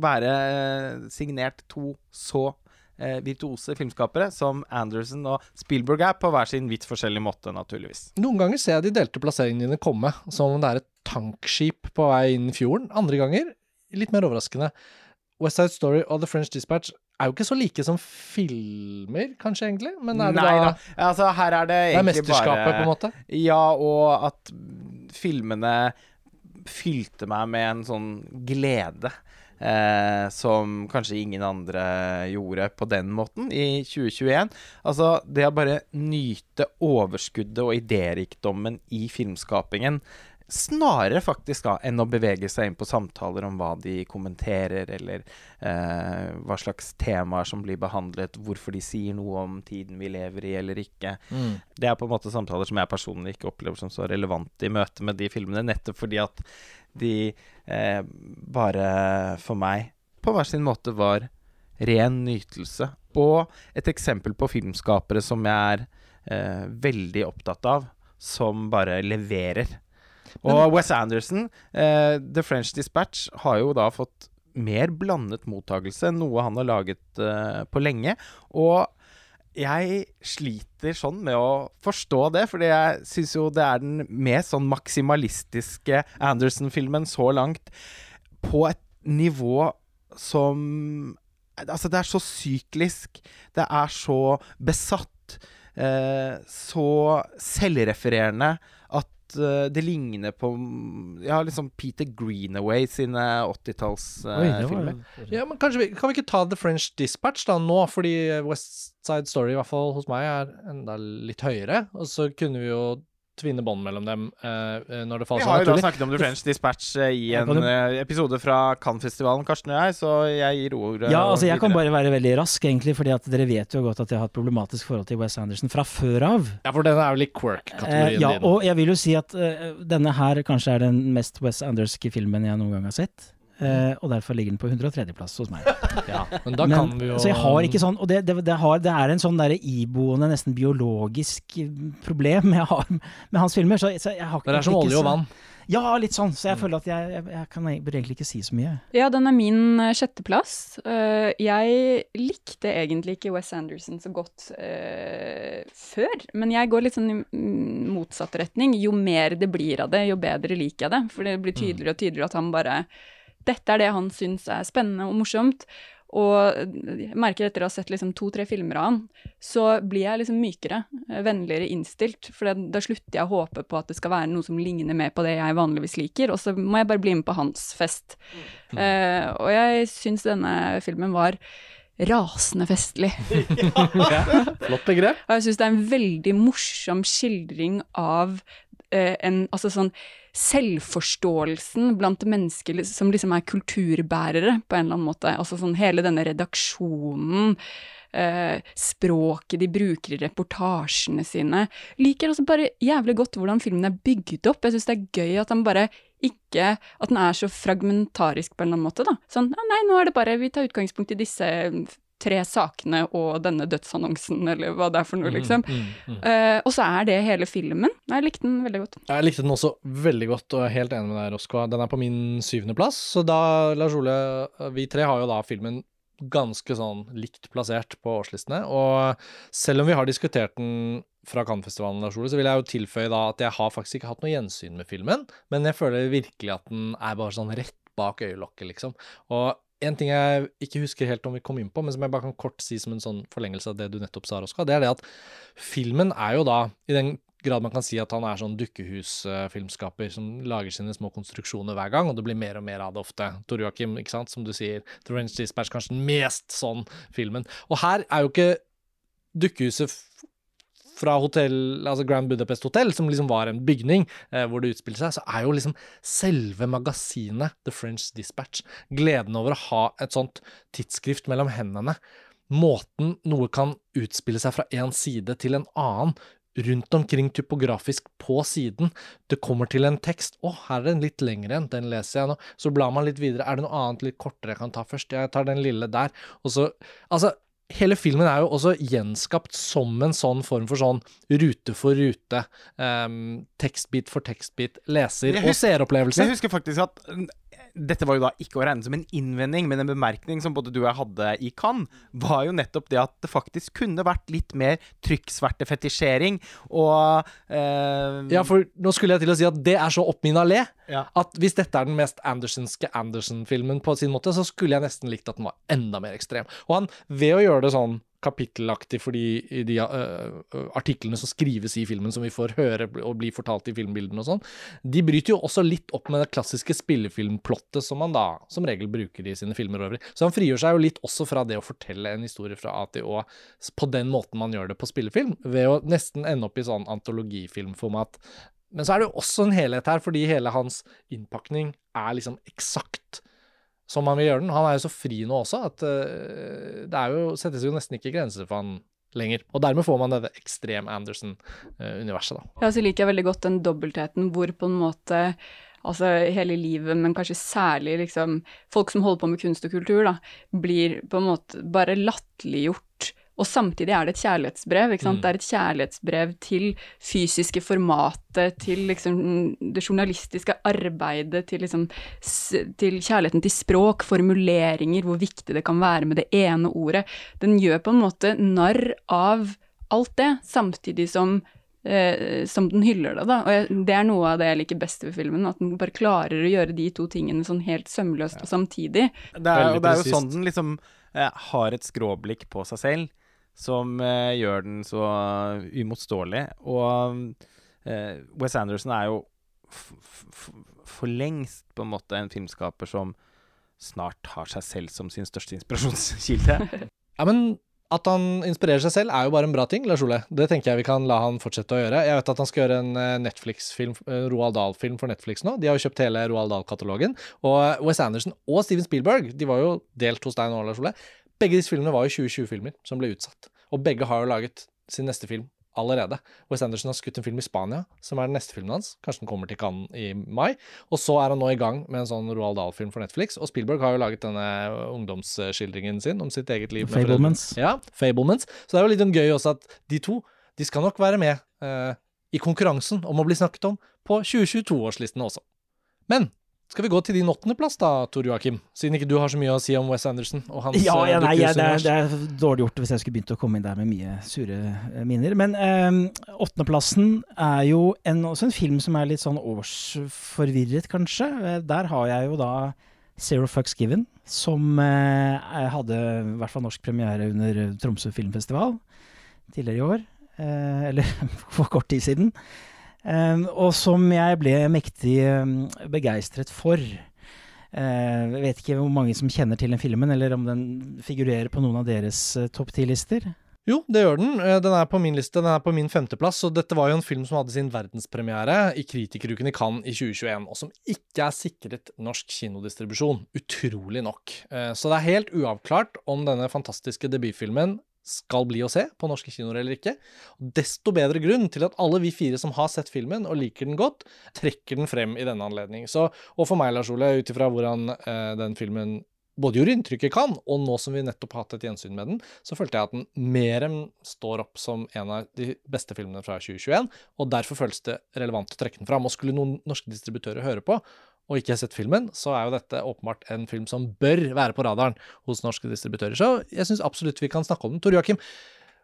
være eh, signert to så eh, virtuose filmskapere som Anderson og Spielberg er, på hver sin vidt forskjellig måte, naturligvis. Noen ganger ser jeg de delte plasseringene dine komme, som om det er et tankskip på vei inn i fjorden. Andre ganger, litt mer overraskende, West Side Story og The French Dispatch er jo ikke så like som filmer, kanskje, egentlig? Men er det Nei da da. Altså, her er det Det er mesterskapet, bare på en måte? Ja, og at filmene fylte meg med en sånn glede. Eh, som kanskje ingen andre gjorde på den måten i 2021. Altså, det å bare nyte overskuddet og idérikdommen i filmskapingen Snarere faktisk da enn å bevege seg inn på samtaler om hva de kommenterer, eller eh, hva slags temaer som blir behandlet, hvorfor de sier noe om tiden vi lever i eller ikke. Mm. Det er på en måte samtaler som jeg personlig ikke opplever som så relevante i møte med de filmene, nettopp fordi at de eh, bare for meg på hver sin måte var ren nytelse. Og et eksempel på filmskapere som jeg er eh, veldig opptatt av, som bare leverer. Og Wes Anderson, eh, The French Dispatch, har jo da fått mer blandet mottagelse enn noe han har laget eh, på lenge. Og jeg sliter sånn med å forstå det, fordi jeg syns jo det er den mest sånn maksimalistiske Anderson-filmen så langt, på et nivå som Altså, det er så syklisk. Det er så besatt. Eh, så selvrefererende det ligner på Ja, liksom Peter Greenaway sine 80-tallsfilmer. Uh. Ja, men kanskje vi, Kan vi ikke ta The French Dispatch da nå, fordi West Side Story, i hvert fall hos meg, er enda litt høyere. Og så kunne vi jo tvinne bånd mellom dem uh, når det Vi faller seg har jo da snakket om The French Dispatch eh, i en eh, episode fra Cannes-festivalen, Karsten og jeg, så jeg gir ordet Ja, altså jeg kan bare være veldig rask, egentlig, fordi at dere vet jo godt at jeg har et problematisk forhold til Wes Anderson fra før av. Ja, for den er vel i Eh, quirk-kategorien ja, din. og jeg vil jo si at uh, denne her kanskje er den mest Wes Anderske filmen jeg noen gang har sett. Eh, og derfor ligger den på 103.-plass hos meg. [laughs] Ja. Men da Men- kan vi jo Så jeg har ikke sånn Og det, det, det, har, det er en sånn der iboende, nesten biologisk eh, problem jeg har med hans filmer. Så, så jeg har ikke Det er som olje og vann. Ja, litt sånn. Så jeg føler at jeg, jeg, jeg kan egentlig ikke si så mye. Ja, den er min uh, sjetteplass. Uh, jeg likte egentlig ikke Wes Anderson så godt uh, før, men jeg går litt sånn i mm, motsatt retning. Jo mer det blir av det, jo bedre liker jeg det. For det blir tydeligere og tydeligere at han bare Dette er det han syns er spennende og morsomt. Og jeg merker etter å ha sett liksom to-tre filmer av han, så blir jeg liksom mykere, eh, vennligere innstilt. For da- da slutter jeg å håpe på at det skal være noe som ligner mer på det jeg vanligvis liker, og så må jeg bare bli med på hans fest. Eh, og jeg syns denne filmen var rasende festlig. [laughs] Flott begrep. Og jeg syns det er en veldig morsom skildring av uh, en Altså sånn selvforståelsen blant mennesker som liksom er kulturbærere, på en eller annen måte. Altså sånn hele denne redaksjonen. Eh, språket de bruker i reportasjene sine. Liker også bare jævlig godt hvordan filmen er bygd opp. Jeg syns det er gøy at han bare ikke At den er så fragmentarisk på en eller annen måte, da. Sånn «Ja, nei, nå er det bare Vi tar utgangspunkt i disse tre sakene og denne dødsannonsen, eller hva det er for noe, liksom. Mm, mm. Eh, og så er det hele filmen. Jeg likte den veldig godt. Jeg likte den også veldig godt, og er helt enig med deg, Roskva. Den er på min syvendeplass. Så da, Lars Ole, vi tre har jo da filmen ganske sånn likt plassert på årslistene. Og selv om vi har diskutert den fra Cannes-festivalen, Lars Ole, så vil jeg jo tilføye da at jeg har faktisk ikke hatt noe gjensyn med filmen, men jeg føler virkelig at den er bare sånn rett bak øyelokket, liksom. Og en ting jeg ikke husker helt om vi kom inn på, men som jeg bare kan kort si som en sånn forlengelse av det du nettopp sa, Roska, det er det at filmen er jo da, i den grad man kan si at han er sånn dukkehusfilmskaper som lager sine små konstruksjoner hver gang, og det blir mer og mer av det ofte. Tor Joakim, ikke sant, som du sier, The Range Dispatch kanskje den mest sånn filmen. Og her er jo ikke dukkehuset fra hotell, altså Grand Budapest Hotel, som liksom var en bygning eh, hvor det utspilte seg, så er jo liksom selve magasinet The French Dispatch gleden over å ha et sånt tidsskrift mellom hendene. Måten noe kan utspille seg fra en side til en annen, rundt omkring typografisk på siden. Det kommer til en tekst. Å, her er den litt lengre enn, den leser jeg nå. Så blar man litt videre. Er det noe annet litt kortere jeg kan ta først? Jeg tar den lille der. Og så Altså, hele filmen er jo også gjenskapt som en sånn form for sånn rute for rute, um, tekstbit for tekstbit, leser- og seeropplevelse. Jeg husker faktisk at dette var jo da ikke å regne som en innvending, men en bemerkning som både du og jeg hadde i Cannes, var jo nettopp det at det faktisk kunne vært litt mer trykksvertefetisjering og eh, Ja, for nå skulle jeg til å si at det er så opp min allé Ja. at hvis dette er den mest Andersonske Anderson-filmen på sin måte, så skulle jeg nesten likt at den var enda mer ekstrem. Og han, ved å gjøre det sånn kapittelaktig for de, de øh, øh, artiklene som skrives i filmen, som vi får høre og bli fortalt i filmbildene og sånn, de bryter jo også litt opp med det klassiske spillefilmplottet som man da som regel bruker i sine filmer over. Så han frigjør seg jo litt også fra det å fortelle en historie fra A til Å på den måten man gjør det på spillefilm, ved å nesten ende opp i sånn antologifilmformat. Men så er det jo også en helhet her, fordi hele hans innpakning er liksom eksakt som han vil gjøre den. Han er jo så fri nå også at øh, det jo, settes jo nesten ikke grenser for han lenger. Og dermed får man dette ekstrem Anderson-universet, da. Ja, så liker jeg veldig godt den dobbeltheten hvor på en måte Altså hele livet, men kanskje særlig liksom Folk som holder på med kunst og kultur, da, blir på en måte bare latterliggjort. Og samtidig er det et kjærlighetsbrev. ikke sant? Mm. Det er et kjærlighetsbrev til fysiske formatet, til liksom det journalistiske arbeidet, til liksom s- til kjærligheten til språk, formuleringer, hvor viktig det kan være med det ene ordet. Den gjør på en måte narr av alt det, samtidig som Uh, som den hyller det, da. Og jeg, det er noe av det jeg liker best ved filmen, at den bare klarer å gjøre de to tingene sånn helt sømløst og samtidig. Det er, og det er jo sånn den liksom uh, har et skråblikk på seg selv, som eh, gjør den så uimotståelig. Og eh, Wes Anderson er jo f f for lengst på en måte en filmskaper som snart har seg selv som sin største inspirasjonskilde. [laughs] Ja, men at han inspirerer seg selv, er jo bare en bra ting, Lars Ole. Det tenker jeg vi kan la han fortsette å gjøre. Jeg vet at han skal gjøre en eh, Netflix-film, eh, Roald Dahl-film for Netflix nå. De har jo kjøpt hele Roald Dahl-katalogen. Og Wes Anderson og Steven Spielberg, de var jo delt hos deg nå, Lars Ole. Begge disse filmene var jo 2020-filmer som ble utsatt. Og begge har jo laget sin neste film allerede. Wes Anderson har skutt en film i Spania, som er den neste filmen hans. Kanskje den kommer til Cannes i mai. Og så er han nå i gang med en sånn Roald Dahl-film for Netflix. Og Spielberg har jo laget denne ungdomsskildringen sin om sitt eget liv. Fablements. Ja, Fablements. Så det er jo litt gøy også at de to de skal nok være med eh, i konkurransen om å bli snakket om på 2022-årslistene også. Men skal vi gå til din åttendeplass da, Tor Joakim? Siden ikke du har så mye å si om Wes Anderson og hans Ja, ja eh, nei, ja, det, er, det er dårlig gjort hvis jeg skulle begynt å komme inn der med mye sure eh, minner. Men eh, åttendeplassen er jo en, også en film som er litt sånn årsforvirret, kanskje. Eh, Der har jeg jo da Zero Fucks Given, som eh, hadde i hvert fall norsk premiere under Tromsø filmfestival tidligere i år. Eh, eller [laughs] for kort tid siden. Eh, og som jeg ble mektig eh, begeistret for. Eh, Jeg vet ikke hvor mange som kjenner til den filmen, eller om den figurerer på noen av deres eh, topp ti-lister. Jo, det gjør den. Eh, Den er på min liste. Den er på min femteplass. Og dette var jo en film som hadde sin verdenspremiere i Kritikeruken i Cannes i 2021, og som ikke er sikret norsk kinodistribusjon. Utrolig nok. Eh, Så det er helt uavklart om denne fantastiske debutfilmen skal bli å se på norske kinoer eller ikke. Desto bedre grunn til at alle vi fire som har sett filmen og liker den godt, trekker den frem i denne anledning. Så, og for meg, Lars Ole, ut ifra hvordan eh, den filmen både gjorde inntrykk i Cannes, og nå som vi nettopp har hatt et gjensyn med den, så følte jeg at den mer enn står opp som en av de beste filmene fra 2021, og derfor føles det relevant å trekke den fram. Og skulle noen norske distributører høre på, og ikke har sett filmen, så er jo dette åpenbart en film som bør være på radaren hos norske distributører. Så jeg syns absolutt vi kan snakke om den. Tor Joakim,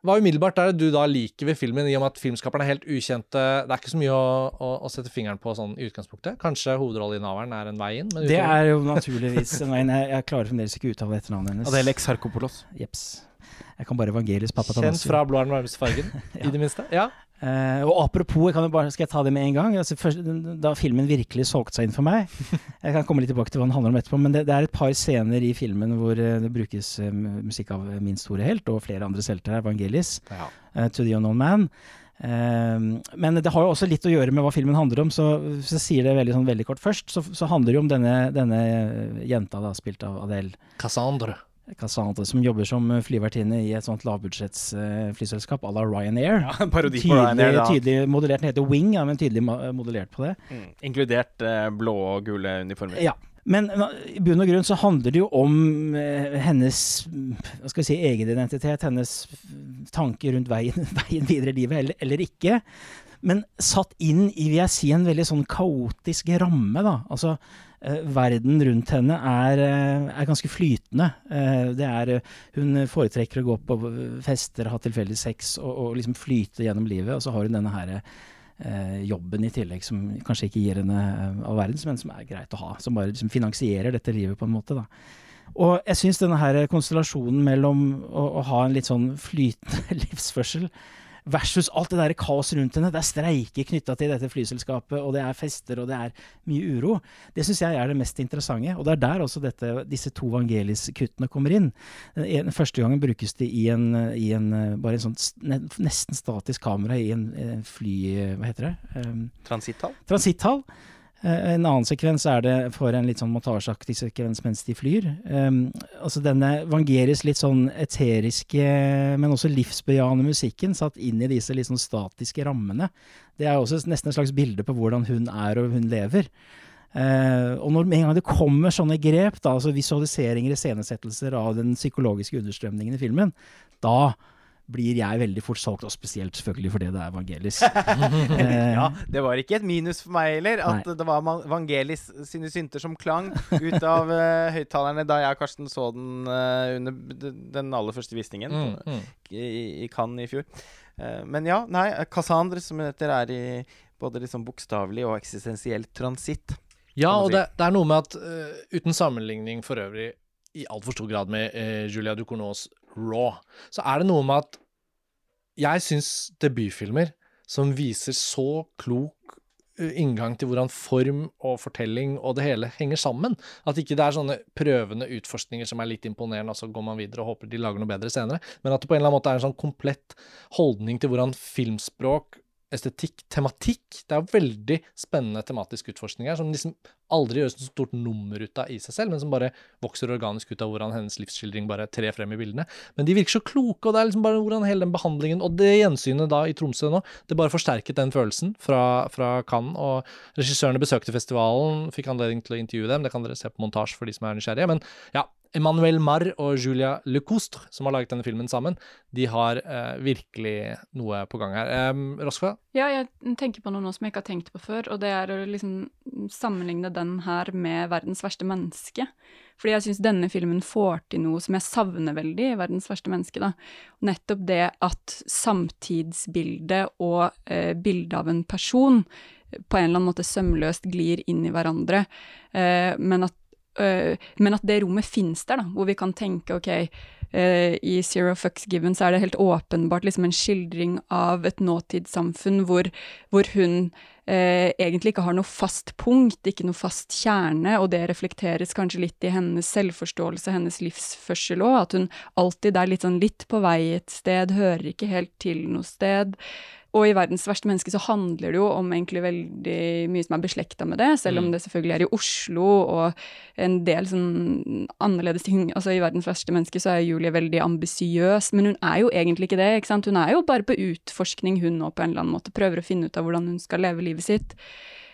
hva umiddelbart er det du da liker ved filmen, i og med at filmskaperne er helt ukjente? Det er ikke så mye å, å, å sette fingeren på sånn i utgangspunktet. Kanskje hovedrolleinnehaveren er en vei inn? Men Det er jo naturligvis en vei. Jeg, jeg klarer fremdeles ikke å uttale etternavnet hennes. Adelek Harkopolos. Jeps. Jeg kan bare evangelisk pappa Kjent fra Blå er den varmeste fargen, [laughs] Ja. i det minste. Ja. Eh, og apropos, jeg bare, skal jeg ta det med en gang? Altså, først, da filmen virkelig solgte seg inn for meg [laughs] Jeg kan komme litt tilbake til hva den handler om etterpå, men det, det er et par scener i filmen hvor eh, det brukes uh, musikk av min store helt, og flere andre helter her, Vangelis, ja. uh, To The Unknown Man. Men det har jo også litt å gjøre med hva filmen handler om, så hvis jeg sier det veldig, sånn, veldig kort først, så, så handler det jo om denne, denne jenta, da, spilt av Adele. Cassandre. Cassandra, som jobber som flyvertinne i et sånt lavbudsjettsflyselskap eh, à la Ryanair. Ja, parodi på Ryanair. Da. tydelig modellert. Den heter Wing, ja, men tydelig modellert på det. Mm. Inkludert eh, blå og gule uniformer. Ja. Men eh, i bunn og grunn så handler det jo om eh, hennes hva skal vi si, egenidentitet, hennes tanker rundt veien, [laughs] veien videre i livet, eller, eller, ikke. Men satt inn i vil jeg si, en veldig sånn kaotisk ramme. da, altså eh, Verden rundt henne er, eh, er ganske flytende. Eh, er, hun foretrekker å gå på fester, ha tilfeldig sex og, og liksom flyte gjennom livet. Og så har hun denne her eh, jobben i tillegg som kanskje ikke gir henne eh, all verdens, men som er greit å ha. Som bare liksom finansierer dette livet på en måte. da. Og jeg syns denne her konstellasjonen mellom å, å ha en litt sånn flytende [laughs] livsførsel versus alt det der kaoset rundt henne. Det er streiker knytta til dette flyselskapet, og det er fester, og det er mye uro. Det syns jeg er det mest interessante. Og det er der også dette, disse to Vangelis-kuttene kommer inn. Den første gangen brukes det i en, i en bare en sånn nesten statisk kamera i en fly... Hva heter det? Um, Transitthall. Transitthall. Eh, en annen sekvens er det for en litt sånn montasjeaktig sekvens mens de flyr. Um, altså denne vangeres litt sånn eteriske, men også livsbejaende musikken satt inn i disse litt sånn statiske rammene. Det er også nesten et slags bilde på hvordan hun er og hun lever. Uh, og når med en gang det kommer sånne grep, da, altså visualiseringer, iscenesettelser av den psykologiske understrømningen i filmen, da blir jeg veldig fort solgt, og spesielt selvfølgelig fordi det er Vangelis. [laughs] eh, ja, det var ikke et minus for meg heller, at nei. det var Vangelis sine synter som klang ut av uh, høyttalerne da jeg og Karsten så den uh, under den aller første visningen mm, mm. I, i, Cannes i fjor. Uh, men ja, nei, Cassandre, som heter, er i både liksom bokstavelig og eksistensiell transitt. Ja, og si. det, det, er noe med at uten sammenligning for øvrig i altfor stor grad med Julia Ducournau's raw, så er det noe med at jeg syns debutfilmer som viser så klok eh, inngang til hvordan form og fortelling og det hele henger sammen. At ikke det er sånne prøvende utforskninger som er litt imponerende, og så går man videre og håper de lager noe bedre senere. Men at det på en eller annen måte er en sånn komplett holdning til hvordan filmspråk estetikk, tematikk. Det er jo veldig spennende tematisk utforskning her, som liksom aldri gjøres noe stort nummer ut av i seg selv, men som bare vokser organisk ut av hvordan hennes livsskildring bare trer frem i bildene. Men de virker så kloke, og det er liksom bare hvordan hele den behandlingen og det gjensynet da i Tromsø nå, det bare forsterket den følelsen fra, fra Cannes. Og regissørene besøkte festivalen, fikk anledning til å intervjue dem, det kan dere se på montasje for de som er nysgjerrige. Men ja, Emmanuel Marr og Julia Lecoustre, som har laget denne filmen sammen, de har eh, virkelig noe på gang her. Eh, Roskva? Ja, jeg tenker på noe nå som jeg ikke har tenkt på før, og det er å liksom sammenligne den her med 'Verdens verste menneske'. Fordi jeg syns denne filmen får til noe som jeg savner veldig i 'Verdens verste menneske'. da. Nettopp det at samtidsbildet og eh, bildet av en person på en eller annen måte sømløst glir inn i hverandre, eh, men at men at det rommet finnes der, da, hvor vi kan tenke ok, uh, i Zero Fucks Given så er det helt åpenbart liksom en skildring av et nåtidssamfunn hvor, hvor hun uh, egentlig ikke har noe fast punkt, ikke noe fast kjerne, og det reflekteres kanskje litt i hennes selvforståelse, hennes livsførsel òg, at hun alltid er litt sånn litt på vei et sted, hører ikke helt til noe sted. Og i 'Verdens verste menneske' så handler det jo om egentlig veldig mye som er beslekta med det, selv om mm. det selvfølgelig er i Oslo og en del sånn annerledes ting. Altså i 'Verdens verste menneske' så er Julie veldig ambisiøs, men hun er jo egentlig ikke det, ikke sant. Hun er jo bare på utforskning, hun nå, på en eller annen måte. Prøver å finne ut av hvordan hun skal leve livet sitt.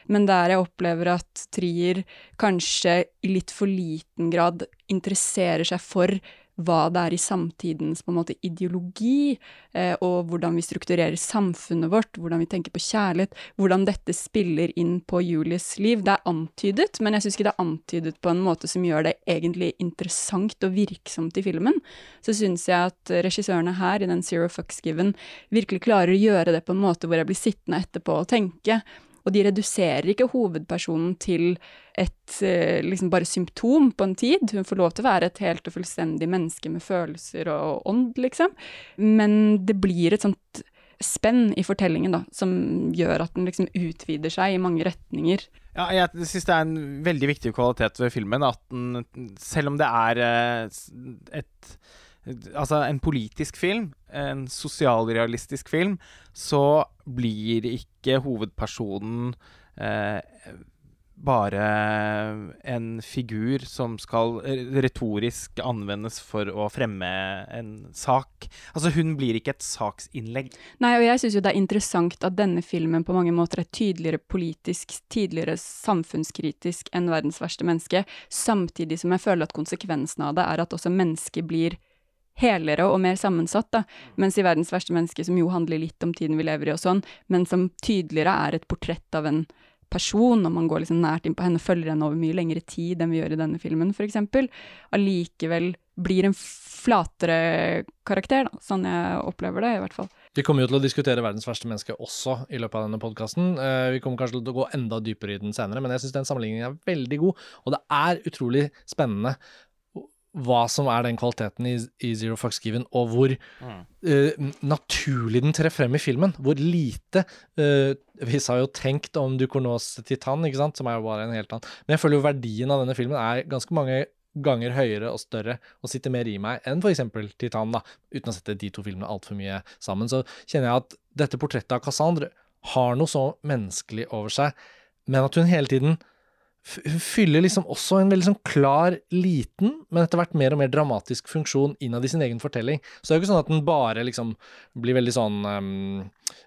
Men der jeg opplever at Trier kanskje i litt for liten grad interesserer seg for hva det er i samtidens på en måte ideologi, eh, og hvordan vi strukturerer samfunnet vårt, hvordan vi tenker på kjærlighet, hvordan dette spiller inn på Julies liv. Det er antydet, men jeg syns ikke det er antydet på en måte som gjør det egentlig interessant og virksomt i filmen. Så syns jeg at regissørene her, i den Zero Fucks Given, virkelig klarer å gjøre det på en måte hvor jeg blir sittende etterpå og tenke. Og de reduserer ikke hovedpersonen til et eh, liksom bare symptom på en tid. Hun får lov til å være et helt og fullstendig menneske med følelser og ånd, liksom. Men det blir et sånt spenn i fortellingen da, som gjør at den liksom utvider seg i mange retninger. Ja, jeg syns det er en veldig viktig kvalitet ved filmen at den, selv om det er eh, et Altså, en politisk film, en sosialrealistisk film, så blir ikke hovedpersonen eh, bare en figur som skal retorisk anvendes for å fremme en sak. Altså, hun blir ikke et saksinnlegg. Nei, og jeg syns jo det er interessant at denne filmen på mange måter er tydeligere politisk, tidligere samfunnskritisk enn 'Verdens verste menneske', samtidig som jeg føler at konsekvensen av det er at også mennesket blir helere og mer sammensatt, da. Mens i 'Verdens verste menneske', som jo handler litt om tiden vi lever i og sånn, men som tydeligere er et portrett av en person, og man går liksom nært inn på henne, følger henne over mye lengre tid enn vi gjør i denne filmen, f.eks., allikevel blir en flatere karakter, da. Sånn jeg opplever det, i hvert fall. Vi kommer jo til å diskutere verdens verste menneske også i løpet av denne podkasten. vi kommer kanskje til å gå enda dypere i den senere, men jeg syns den sammenligningen er veldig god. Og det er utrolig spennende hva som er den kvaliteten i, i Zero Fucks Given, og hvor mm. uh, naturlig den trer frem i filmen. Hvor lite uh, Vi har jo tenkt om Ducornos Titan, ikke sant, som er jo bare en helt annen Men jeg føler jo verdien av denne filmen er ganske mange ganger høyere og større og sitter mer i meg enn f.eks. Titan, da. Uten å sette de to filmene altfor mye sammen, så kjenner jeg at dette portrettet av Cassandre har noe så menneskelig over seg, men at hun hele tiden fyller liksom også en veldig sånn klar, liten, men etter hvert mer og mer dramatisk funksjon innad i sin egen fortelling. Så det er jo ikke sånn at den bare liksom blir veldig sånn um,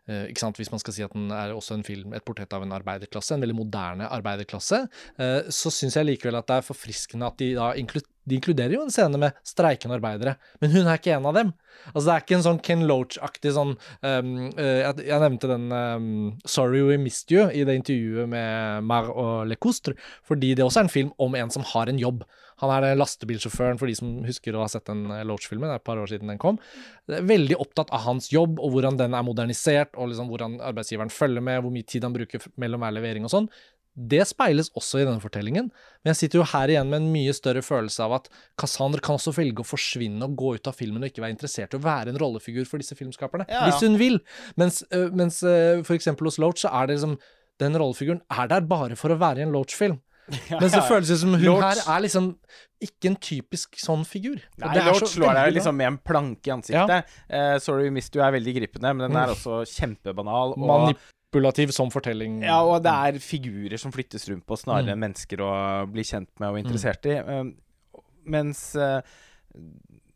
Ikke sant, hvis man skal si at den er også en film, et portrett av en arbeiderklasse, en veldig moderne arbeiderklasse, uh, så syns jeg likevel at det er forfriskende at de da inkluderer de inkluderer jo en scene med streikende arbeidere, men hun er ikke en av dem. Altså Det er ikke en sånn Ken Loach-aktig sånn um, uh, jeg, nevnte den um, 'Sorry We Missed You' i det intervjuet med Mar og Lecoustre, fordi det også er en film om en som har en jobb. Han er lastebilsjåføren, for de som husker å ha sett den eh, Loach-filmen. Det er et par år siden den kom. Veldig opptatt av hans jobb, og hvordan den er modernisert, og liksom hvordan arbeidsgiveren følger med, hvor mye tid han bruker mellom hver levering og sånn. Det speiles også i denne fortellingen, men jeg sitter jo her igjen med en mye større følelse av at Cassandra kan også velge å forsvinne og gå ut av filmen og ikke være interessert i å være en rollefigur for disse filmskaperne, ja, ja. hvis hun vil. Mens, uh, mens for eksempel hos Loach så er det liksom Den rollefiguren er der bare for å være i en Loach-film. Ja, Men så føles det som hun Lorch. her er liksom ikke en typisk sånn figur. Nei, Lorch slår deg liksom med en planke i ansiktet. Uh, sorry, Mist, du er veldig gripende, men den er mm. også kjempebanal. Og manipulativ som fortelling. Ja, og det er figurer som flyttes rundt på, snarere enn mm. mennesker å bli kjent med og mm. interessert i. Uh, mens uh,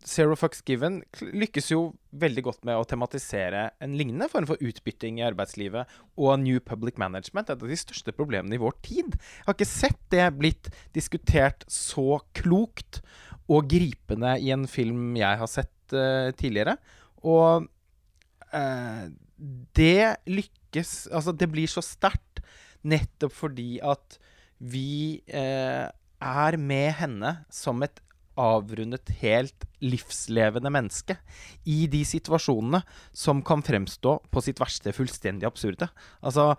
Zero Fucks Given lykkes jo veldig godt med å tematisere en lignende form for utbytting i arbeidslivet og New Public Management. Et av de største problemene i vår tid. Jeg har ikke sett det blitt diskutert så klokt og gripende i en film jeg har sett uh, tidligere. Og uh, det lykkes Altså, det blir så sterkt nettopp fordi at vi uh, er med henne som et avrundet, helt livslevende menneske i de situasjonene som kan fremstå på sitt verste fullstendig absurde. Altså,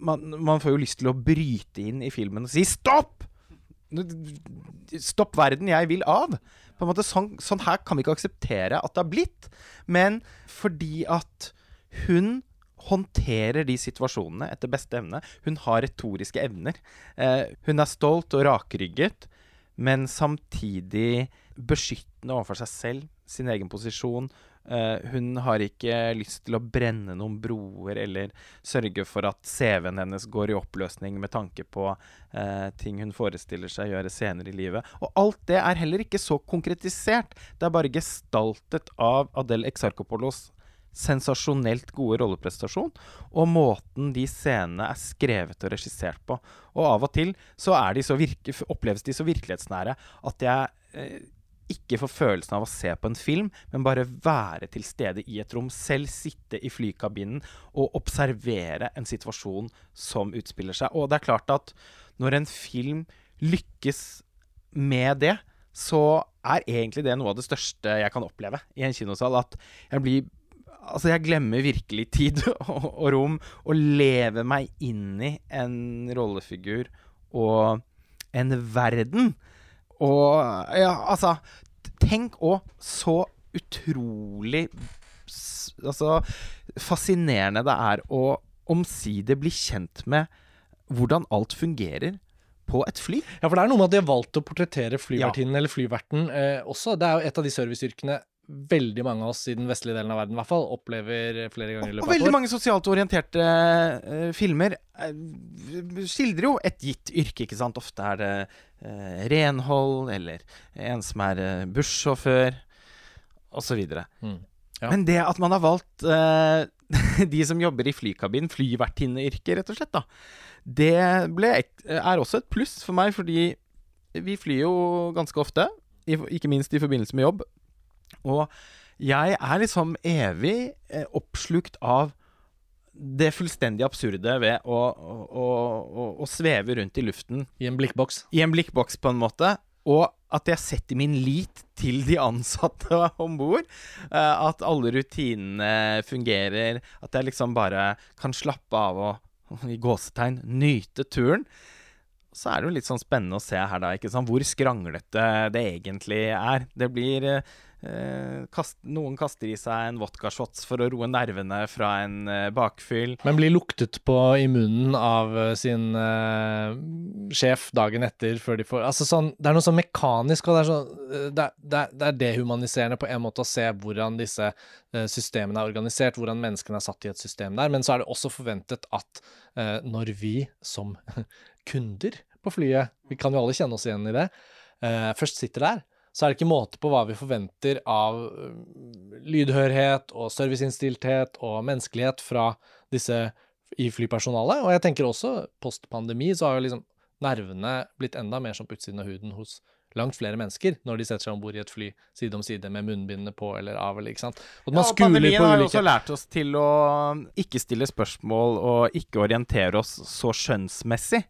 man, man får jo lyst til å bryte inn i filmen og si 'stopp'! Stopp verden, jeg vil av. På en måte, sånn, sånn her kan vi ikke akseptere at det har blitt. Men fordi at hun håndterer de situasjonene etter beste evne. Hun har retoriske evner. Eh, hun er stolt og rakrygget, men samtidig beskyttende overfor seg selv, sin egen posisjon. Uh, hun har ikke lyst til å brenne noen broer eller sørge for at CV-en hennes går i oppløsning med tanke på uh, ting hun forestiller seg å gjøre senere i livet. Og alt det er heller ikke så konkretisert. Det er bare gestaltet av Adel Exarchopoulos sensasjonelt gode rolleprestasjon, og måten de scenene er skrevet og regissert på. Og av og til så, de så virke, oppleves de så virkelighetsnære at jeg eh, ikke får følelsen av å se på en film, men bare være til stede i et rom. Selv sitte i flykabinen og observere en situasjon som utspiller seg. Og det er klart at når en film lykkes med det, så er egentlig det noe av det største jeg kan oppleve i en kinosal. At jeg blir Altså, jeg glemmer virkelig tid [laughs] og, og, rom, og lever meg inn i en rollefigur og en verden. Og ja, altså Tenk òg så utrolig Altså fascinerende det er å omsider bli kjent med hvordan alt fungerer på et fly. Ja, for det er noe med at de har valgt å portrettere flyvertinnen ja. eller flyverten eh, også. Det er jo et av de serviceyrkene veldig mange av oss i den vestlige delen av verden i hvert fall opplever flere ganger i løpet av et år. Og veldig mange sosialt orienterte uh, filmer uh, skildrer jo et gitt yrke, ikke sant. Ofte er det uh, renhold, eller en som er uh, bussjåfør, osv. Mm. Ja. Men det at man har valgt eh, [laughs] de som jobber i flykabinen, flyvertinneyrket, rett og slett, da, det ek- er også et pluss for meg, fordi vi flyr jo ganske ofte, i, ikke minst i forbindelse med jobb. Og jeg er liksom evig eh, oppslukt av det fullstendig absurde ved å, å, å, å, sveve rundt i luften I en blikkboks. i en blikkboks, på en måte. Og at jeg setter min lit til de ansatte [laughs] om bord. Eh, at alle rutinene fungerer. At jeg liksom bare kan slappe av og, [laughs] i gåsetegn, nyte turen. Så er det jo litt sånn spennende å se her, da, ikke sant? hvor skranglete det egentlig er. Det blir eh, kast, Noen kaster i seg en vodkashots for å roe nervene fra en eh, bakfyll. Men blir luktet på i munnen av eh, sin eh, sjef dagen etter før de får Altså sånn Det er noe sånn mekanisk, og det er eh, Det det det er dehumaniserende på en måte å se hvordan disse eh, systemene er organisert, hvordan menneskene er satt i et system der. Men så er det også forventet at eh, når vi som [laughs] kunder på flyet Vi kan jo alle kjenne oss igjen i det. eh, først sitter der, så er det ikke måte på hva vi forventer av eh, lydhørhet og serviceinnstilthet og menneskelighet fra disse i flypersonalet. Og jeg tenker også post pandemi så har jo liksom nervene blitt enda mer som på utsiden av huden hos langt flere mennesker når de setter seg om bord i et fly side om side med munnbindene på eller av, eller ikke sant. Og man Ja, og pandemien har jo også lært oss til å ikke stille spørsmål og ikke orientere oss så skjønnsmessig.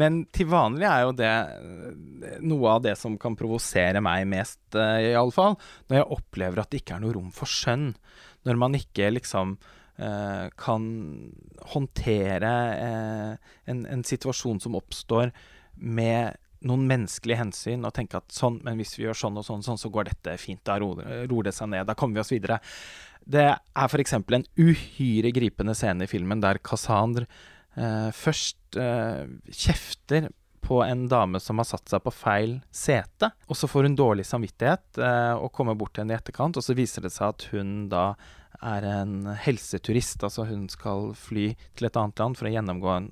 Men til vanlig er jo det eh, noe av det som kan provosere meg mest, uh, iallfall. Når jeg opplever at det ikke er noe rom for skjønn. Når man ikke liksom eh, kan håndtere eh, en, en situasjon som oppstår med noen menneskelige hensyn og tenke at sånn, men hvis vi gjør sånn og sånn, sånn så går dette fint. Da roer, det seg ned. Da kommer vi oss videre. Det er f.eks. en uhyre gripende scene i filmen der Cassandre eh, først eh, kjefter på en dame som har satt seg på feil sete. Og så får hun dårlig samvittighet eh, og kommer bort til henne i etterkant, og så viser det seg at hun da er en helseturist. Altså hun skal fly til et annet land for å gjennomgå en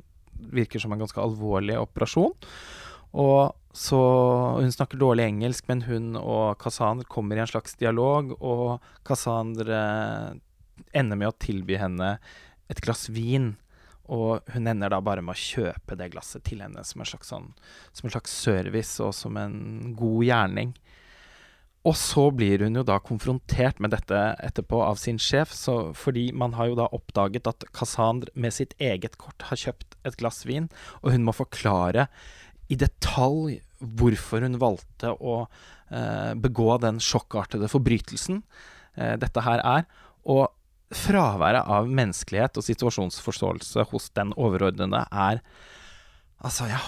virker som en ganske alvorlig operasjon. Og så Hun snakker dårlig engelsk, men hun og Cassandre kommer i en slags dialog, og Cassandre ender med å tilby henne et glass vin. Og hun ender da bare med å kjøpe det glasset til henne som en slags, sånn, som en slags service og som en god gjerning. Og så blir hun jo da konfrontert med dette etterpå av sin sjef, så, fordi man har jo da oppdaget at Cassandre med sitt eget kort har kjøpt et glass vin, og hun må forklare i detalj hvorfor hun valgte å eh, begå den sjokkartede forbrytelsen eh, dette her er. Og fraværet av menneskelighet og situasjonsforståelse hos den overordnede er Altså, jeg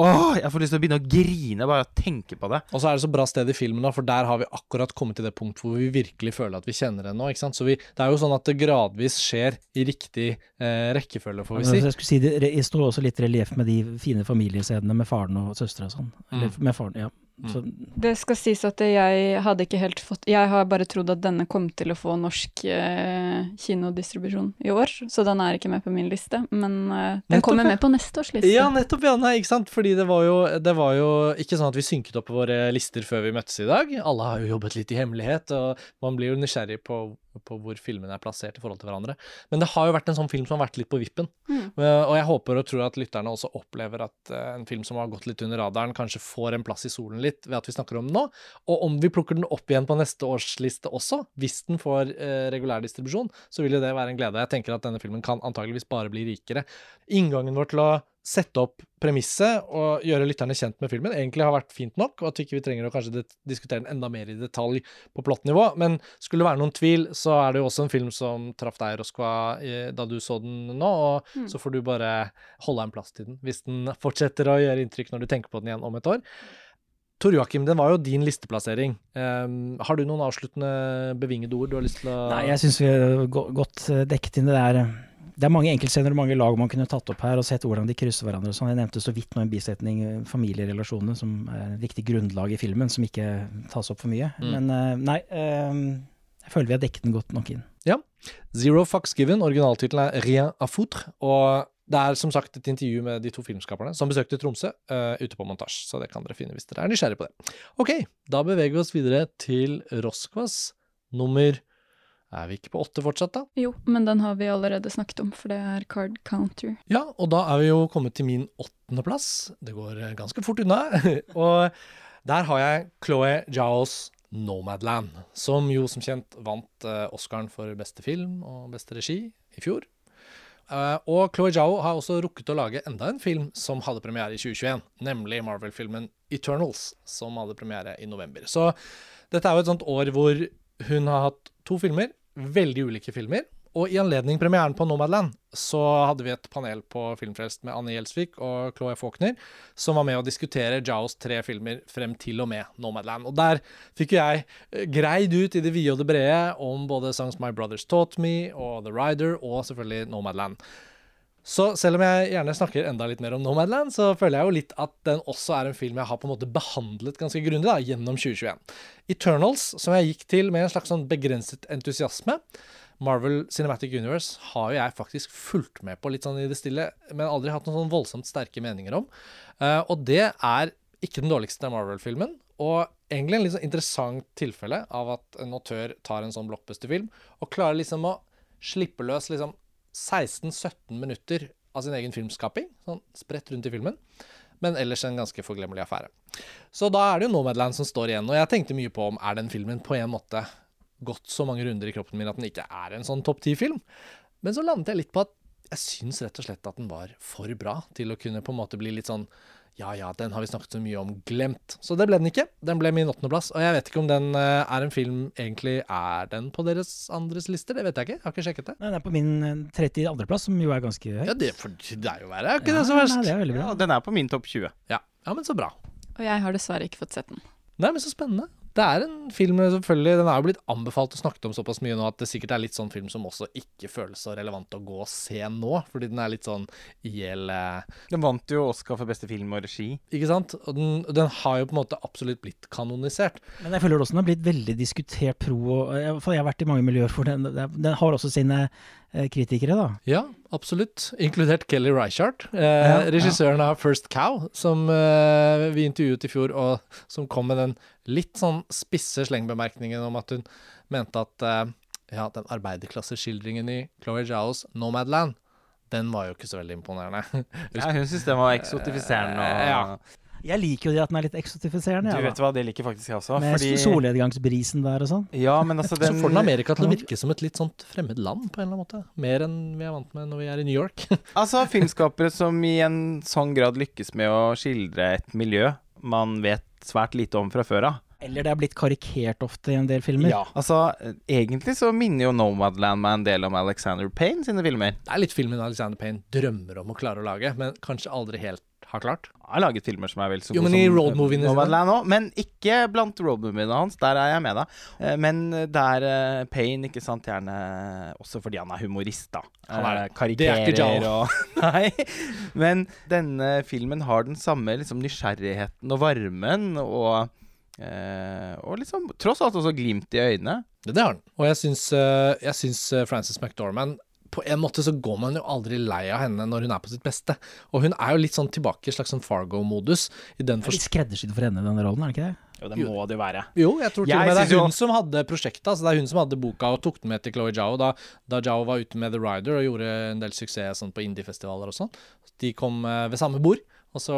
Åh, jeg får lyst til å begynne å grine bare av å tenke på det. Og så er det så bra sted i filmen, da, for der har vi akkurat kommet til det punkt hvor vi virkelig føler at vi kjenner henne nå. ikke sant? Så vi, Det er jo sånn at det gradvis skjer i riktig eh, rekkefølge, får vi Altså, si. jeg skulle si det, det står også litt relief med de fine familiescenene med faren og søstera og sånn. Eller Mm. med faren, ja. Så, Det skal sies at jeg hadde ikke helt fått Jeg har bare trodd at denne kom til å få norsk eh, kinodistribusjon i år, så den er ikke med på min liste. Men eh, den Nettopp, kommer med på neste års liste. Ja, nettopp, ja. Nei, ikke sant? Fordi det var, jo, det var jo ikke sånn at vi synket opp våre lister før vi møttes i dag. Alle har jo jobbet litt i hemmelighet, og man blir jo nysgjerrig på, på hvor filmene er plassert i forhold til hverandre. Men det har jo vært en sånn film som har vært litt på vippen. Mm. Eh, Og jeg håper og tror at lytterne også opplever at eh, en film som har gått litt under radaren, kanskje får en plass i solen litt ved at vi snakker om den nå. Og om vi plukker den opp igjen på neste års liste også, hvis den får eh, regulær distribusjon, så vil jo det være en glede. Jeg tenker at denne filmen kan antageligvis bare bli rikere. Inngangen vår til å sette opp premisset og gjøre lytterne kjent med filmen egentlig har vært fint nok, og at ikke vi trenger å kanskje diskutere den enda mer i detalj på plottnivå. Men skulle det være noen tvil, så er det jo også en film som traff deg, Roskva, da du så den nå. Og Mm. så får du bare holde en plass til den, hvis den [laughs] fortsetter å gjøre inntrykk når du tenker på den igjen om et år. Tor Joakim, den var jo din listeplassering. Um, har du noen avsluttende bevingede ord du har lyst til å nei, jeg syns vi har godt eh, dekket inn det der. Det er mange enkeltscener og mange lag man kunne tatt opp her og sett hvordan de krysser hverandre. Sånn. Jeg nevnte så vidt nå en bisetning, eh, familierelasjonene, som er et viktig grunnlag i filmen, som ikke tas opp for mye. Mm. Men eh, nei, eh, jeg føler vi har dekket den godt nok inn. Ja. Zero Fucks Given, originaltittelen er Rien à foutre. Og Det er som sagt et intervju med de to filmskaperne som besøkte Tromsø, uh, ute på montasje, så det kan dere finne hvis dere er nysgjerrig på det. Ok, da beveger vi oss videre til Roskvass nummer Er vi ikke på åtte fortsatt, da? Jo, men den har vi allerede snakket om, for det er Card Counter. Ja, og da er vi jo kommet til min åttendeplass. Det går eh, ganske fort unna. [laughs] og der har jeg Chloé Jaos Nomadland, som jo som kjent vant uh, Oscaren for beste film og beste regi i fjor. Uh, og Chloé Zhao har også rukket å lage enda en film som hadde premiere i 2021, nemlig Marvel-filmen Eternals, som hadde premiere i november. Så dette er jo et sånt år hvor hun har hatt to filmer, veldig ulike filmer. Og i anledning premieren på Nomadland så hadde vi et panel på Filmfrelst med Anne Gjelsvik og Chloé Faulkner, som var med å diskutere Jaos tre filmer frem til og med Nomadland. Og der fikk jeg eh, greid ut i det vide og det brede om både Songs My Brothers Taught Me og The Rider, og selvfølgelig Nomadland. Så selv om jeg gjerne snakker enda litt mer om Nomadland, så føler jeg jo litt at den også er en film jeg har på en måte behandlet ganske grundig da, gjennom 2021. Eternals, som jeg gikk til med en slags sånn begrenset entusiasme. Marvel Cinematic Universe har jo jeg faktisk fulgt med på litt sånn i det stille, men aldri hatt noen sånn voldsomt sterke meninger om. Uh, og det er ikke den dårligste Marvel-filmen. Og egentlig en litt sånn interessant tilfelle av at en autør tar en sånn blockbuster-film og klarer liksom å slippe løs liksom 16-17 minutter av sin egen filmskaping, sånn spredt rundt i filmen. Men ellers en ganske forglemmelig affære. Så da er det jo Nomadland som står igjen. Og jeg tenkte mye på om er den filmen på en måte gått så mange runder i kroppen min at den ikke er en sånn topp ti-film. Men så landet jeg litt på at jeg syns rett og slett at den var for bra til å kunne på en måte bli litt sånn ja ja, den har vi snakket så mye om, glemt. Så det ble den ikke. Den ble min åttendeplass. Og jeg vet ikke om den uh, er en film Egentlig er den på deres andres lister, det vet jeg ikke. Jeg har ikke sjekket det. Nei, den er på min 32.-plass, som jo er ganske høyt. Ja, det, for, det er jo verre, er ikke ja, det så verst? Nei, det er veldig bra. Ja, den er på min topp 20. Ja. ja, men så bra. Og jeg har dessverre ikke fått sett den. Nei, men så spennende. Det er en film selvfølgelig, Den er jo blitt anbefalt og snakket om såpass mye nå at det sikkert er litt sånn film som også ikke føles så relevant å gå og se nå, fordi den er litt sånn i hjel Den vant jo Oscar for beste film og regi. Ikke sant? Og den, den, har jo på en måte absolutt blitt kanonisert. Men jeg føler også den har blitt veldig diskutert pro og Jeg, jeg har vært i mange miljøer for den. Den har også sine Eh, kritikere, da. Ja, absolutt. Inkludert Kelly Reichardt, eh, ja, regissøren ja. av First Cow, som eh, vi intervjuet i fjor, og som kom med den litt sånn spisse slengbemerkningen om at hun mente at eh, ja, den arbeiderklasseskildringen i Chloé Jaos Nomadland, den var jo ikke så veldig imponerende. ja, hun syntes den var eksotifiserende. [laughs] Og... Ja. Jeg liker jo det at den er litt eksotifiserende. Du vet hva, det liker faktisk jeg også. Med fordi... solnedgangsbrisen der og sånn. Ja, men altså den... Så får den Amerika til å virke som et litt sånt fremmed land, på en eller annen måte. Mer enn vi er vant med når vi er i New York. [laughs] altså, filmskapere som i en sånn grad lykkes med å skildre et miljø man vet svært lite om fra før av. Eller det er blitt karikert ofte i en del filmer. Ja, altså Egentlig så minner jo Nomadland meg en del om Alexander Payne sine filmer. Det er litt filmen Alexander Payne drømmer om å klare å lage, men kanskje aldri helt har klart. Han har laget filmer som er vel så gode som Nomadland òg. Men ikke blant roadmoviene hans. Der er jeg med deg. Eh, men der uh, Payne, ikke sant, gjerne også fordi han er humorist, da. Han er det. Karikerer det er og [laughs] Nei. Men denne filmen har den samme liksom, nysgjerrigheten og varmen og Uh, og liksom tross alt også glimt i øynene. Det, det har den. Og jeg syns, uh, jeg syns Frances McDormand på en måte så går man jo aldri lei av henne når hun er på sitt beste. Og hun er jo litt sånn tilbake i slags sånn Fargo-modus. det er Litt skreddersydd for henne, denne rollen, er det ikke det? Jo, det må det jo være. Jo, jeg tror til og med det er hun som hadde prosjektet. Altså det er hun som hadde boka og tok den med til Chloé Zhao da, da Zhao var ute med The Rider og gjorde en del suksess sånn, på indiefestivaler og sånn. De kom eh, ved samme bord. Og så,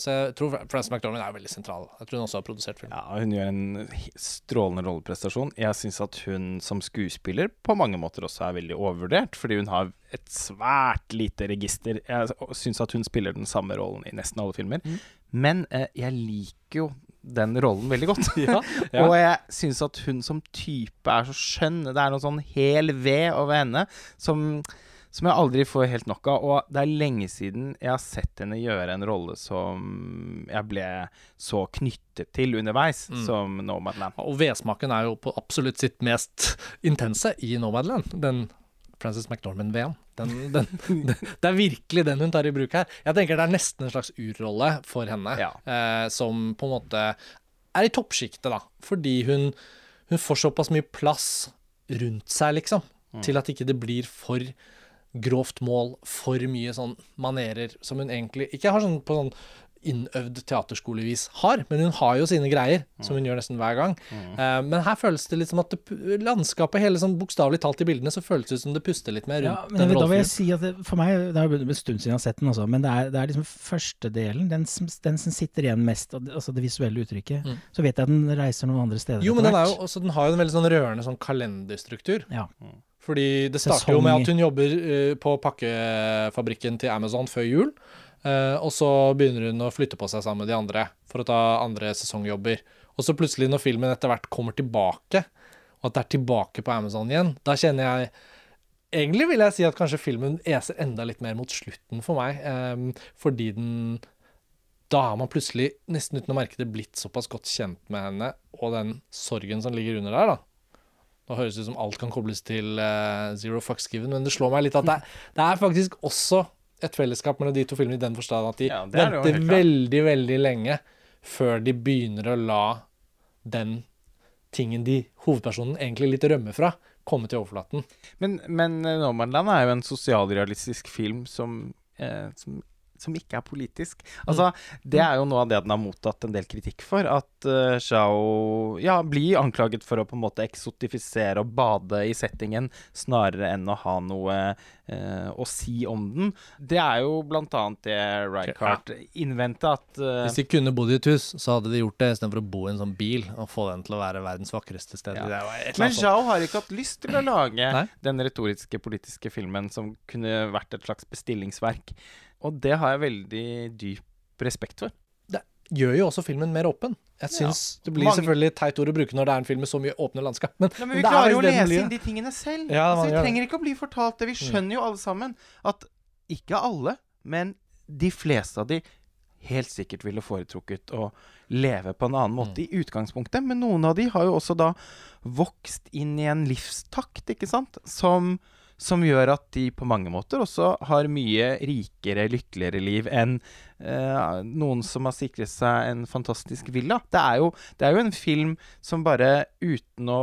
så jeg tror Frances McDormand er veldig sentral. Jeg tror hun også har produsert film. Ja, Hun gjør en strålende rolleprestasjon. Jeg syns at hun som skuespiller på mange måter også er veldig overvurdert, fordi hun har et svært lite register. Jeg syns at hun spiller den samme rollen i nesten alle filmer. Mm. Men eh, jeg liker jo den rollen veldig godt. [laughs] ja, [laughs] ja. og jeg syns at hun som type er så skjønn. Det er noe sånn hel ved over henne som som jeg aldri får helt nok av. Og det er lenge siden jeg har sett henne gjøre en rolle som jeg ble så knyttet til underveis, mm. som Nomadland. Og vedsmaken er jo på absolutt sitt mest intense i Nomadland. Den Frances McDormand-veden. [laughs] det er virkelig den hun tar i bruk her. Jeg tenker det er nesten en slags urrolle for henne, ja. eh, som på en måte er i toppsjiktet, da. Fordi hun, hun, får såpass mye plass rundt seg, liksom, mm. til at ikke det blir for grovt mål, for mye sånn manerer som hun egentlig ikke har sånn på sånn innøvd teaterskolevis har, men hun har jo sine greier, som hun gjør nesten hver gang. Eh, men her føles det litt som at det, landskapet, hele sånn bokstavelig talt i bildene, så føles det ut som det puster litt mer Ja, rundt men den jeg, da vil jeg si at det, for meg, det er en stund siden jeg har sett den, også, men det er, det er liksom første delen, den den som sitter igjen mest, altså det visuelle uttrykket. Mm. Så vet jeg at den reiser noen andre steder Jo, men den, er jo, også, den har jo en veldig sånn rørende sånn kalenderstruktur. Ja. Fordi det starter jo med at hun jobber eh, på pakkefabrikken til Amazon før jul. eh, og så begynner hun å flytte på seg sammen med de andre for å ta andre sesongjobber. Og så plutselig, når filmen etter hvert kommer tilbake, og at det er tilbake på Amazon igjen, da kjenner jeg Egentlig vil jeg si at kanskje filmen eser enda litt mer mot slutten for meg, eh, fordi den da har man plutselig, nesten uten å merke det, blitt såpass godt kjent med henne, og den sorgen som ligger under der, da. Nå høres det ut som alt kan kobles til uh, Zero Fucks Given, men det slår meg litt at det, det er faktisk også et fellesskap mellom de to filmene i den forstand at de Ja, er venter veldig, veldig lenge før de begynner å la den tingen de hovedpersonen egentlig litt rømmer fra, komme til overflaten. Men, men eh, Nomadland er jo en sosialrealistisk film som, eh, som, som ikke er politisk. Altså, Det er jo noe av det den har mottatt en del kritikk for. At uh, Zhao ja, blir anklaget for å på en måte eksotifisere og bade i settingen snarere enn å ha noe uh, å si om den. Det er jo blant annet det ja. innvendte at uh, Hvis de kunne bodd i et hus, så hadde de gjort det istedenfor å bo i en sånn bil og få den til å være verdens vakreste sted. Ja. Men. Zhao har ikke hatt lyst til å lage Nei. den retoriske politiske filmen som kunne vært et slags bestillingsverk. Og det har jeg veldig dyp respekt for. Det gjør jo også filmen mer åpen. Jeg syns Det blir Mange- selvfølgelig et teit ord å bruke når det er en film med så mye åpne landskap, men, Ja, men vi det er klarer jo å lese inn de tingene selv. Ja, altså, vi trenger ikke å bli fortalt det. Vi skjønner jo alle sammen at ikke alle, men de fleste av de helt sikkert ville foretrukket å leve på en annen måte i utgangspunktet. Men noen av de har jo også da vokst inn i en livstakt, ikke sant, som, som gjør at de på mange måter også har mye rikere, lykkeligere liv enn eh, noen som har sikret seg en fantastisk villa. Det er, jo, det er jo en film som bare uten å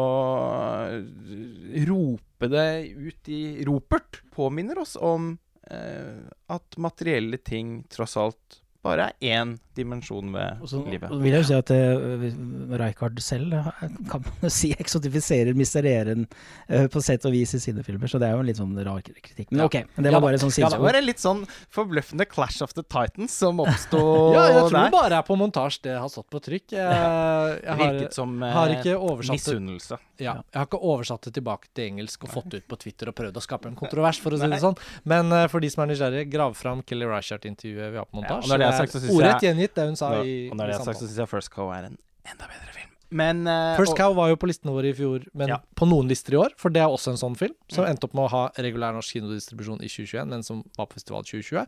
eh, rope det ut i ropert, påminner oss om eh, at materielle ting tross alt bare er én dimensjon ved Og så livet. vil jeg jo si at uh, Rijkaard selv eh, kan man jo si eksotifiserer mistereren uh, på sett og vis i sine filmer, så det er jo en litt sånn rar kritikk. Men Ja. ok, det var ja, bare sånn Ja, det var en litt sånn forbløffende Clash of the Titans som oppsto [laughs] Ja, jeg tror det der. bare er på montasje det har stått på trykk. Jeg, jeg har, virket som uh, har ikke oversatt misunnelse. Ja, Jeg har ikke oversatt det tilbake til engelsk og fått det ut på Twitter og prøvd å skape en kontrovers, for å si det sånn. Men uh, for de som er nysgjerrige, grav fram Kelly Reichardt-intervjuet vi har på montasje. Ja, det er ordrett gjengitt det hun sa i, og når det er sagt, så syns jeg First Cow er en enda bedre film. Men uh, First Cow var jo på listene våre i fjor, men Ja. på noen lister i år. For det er også en sånn film som Mm. endte opp med å ha regulær norsk kinodistribusjon i 2021, men som var på festival 2020.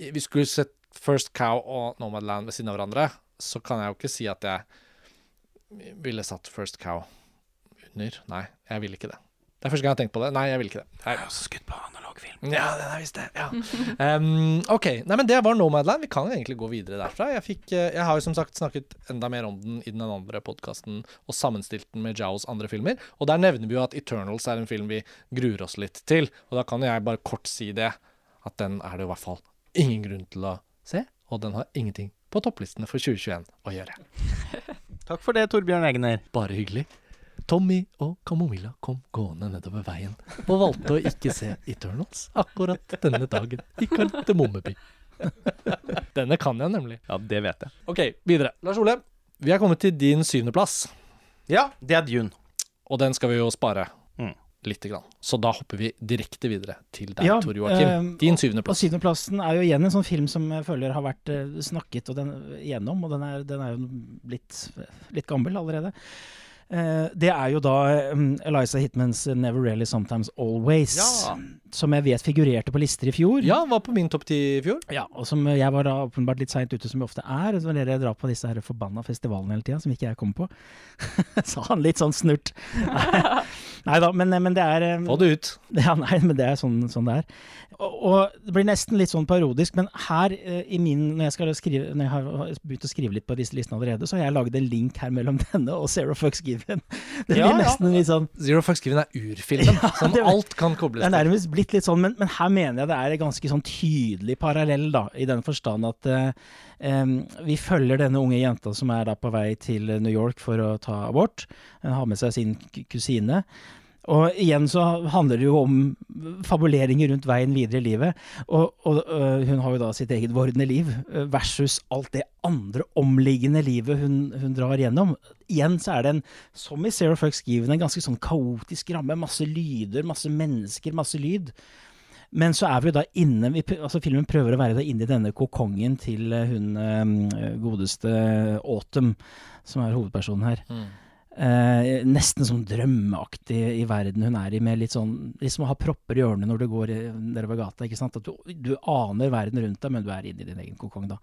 I- Vi skulle sett First Cow og Nomadland ved siden av hverandre, så kan jeg jo ikke si at jeg ville satt First Cow under. Nei, jeg vil ikke det. Det er første gang jeg har tenkt på det. Nei, jeg vil ikke det. Jeg, har også skutt på analog film. ja, den er visst det. Ja. [laughs] Um, ok, nei, men det var Nomadland. Vi kan egentlig gå videre derfra. Jeg, fikk, eh, jeg har jo som sagt snakket enda mer om den i den andre podkasten og sammenstilt den med Jaos andre filmer. Og der nevner vi jo at Eternals er en film vi gruer oss litt til. Og da kan jo jeg bare kort si det, at den er det i hvert fall ingen grunn til å se. Og den har ingenting på topplistene for 2021 å gjøre. [laughs] Takk for det, Torbjørn Egner. Bare hyggelig. Tommy og Kamomilla kom gående nedover veien og valgte å ikke se Eternals akkurat denne dagen i Kardemommeby. [laughs] Denne kan jeg nemlig. Ja, det vet jeg. Ok, videre. Lars Ole, vi er kommet til din syvendeplass, Ja, det er Dune. og den skal vi jo spare Mm. lite grann. Så da hopper vi direkte videre til deg, Ja, Tor Joakim. eh, Din Og syvendeplass. syvendeplassen er jo igjen en sånn film som jeg føler har vært eh, snakket og den, gjennom, og den er, den er jo blitt litt gammel allerede. Eh, det er jo da um, Eliza Hitmans 'Never Really Sometimes Always', Ja. som jeg vet figurerte på lister i fjor. Ja, var på min topp ti i fjor. Ja, og som jeg var da åpenbart litt seint ute, som jeg ofte er. Når dere drar på disse her forbanna festivalene hele tida, som ikke jeg kommer på. [laughs] Sa han litt sånn snurt. [laughs] Nei da, men, men det er eh, Få det ut. [laughs] Ja, nei, men det er sånn, sånn det er. Og, og det blir nesten litt sånn parodisk, men her eh, i min Når jeg, skal skrive, når jeg har begynt å skrive litt på disse listene allerede, så har jeg laget en link her mellom [laughs] denne og Zero Fucks Given. Det blir Ja, ja. litt sånn Zero Fucks Given er urfilmen, [laughs] som det- alt kan kobles Det er nærmest blitt litt sånn, men, men her mener jeg det er en ganske sånn tydelig parallell, da, i den forstand at eh, em, vi følger denne unge jenta som er da på vei til New York for å ta abort. Hun har med seg sin kusine. Og igjen så handler det jo om fabuleringer rundt veien videre i livet. Og, og øh, hun har jo da sitt eget vordende liv øh, versus alt det andre omliggende livet hun, hun drar gjennom. Igjen så er det en, som i Zero Fucks Given, en ganske sånn kaotisk ramme. Masse lyder, masse mennesker, masse lyd. Men så er vi jo da inne vi, altså Filmen prøver å være da inne i denne kokongen til eh, hun eh, godeste Autumn, som er hovedpersonen her. Mm. Eh, nesten sånn drømmeaktig i verden hun er i, med litt sånn Liksom å ha propper i ørene når du går i- nedover gata. ikke sant? At du, du aner verden rundt deg, men du er inne i din egen kokong, da.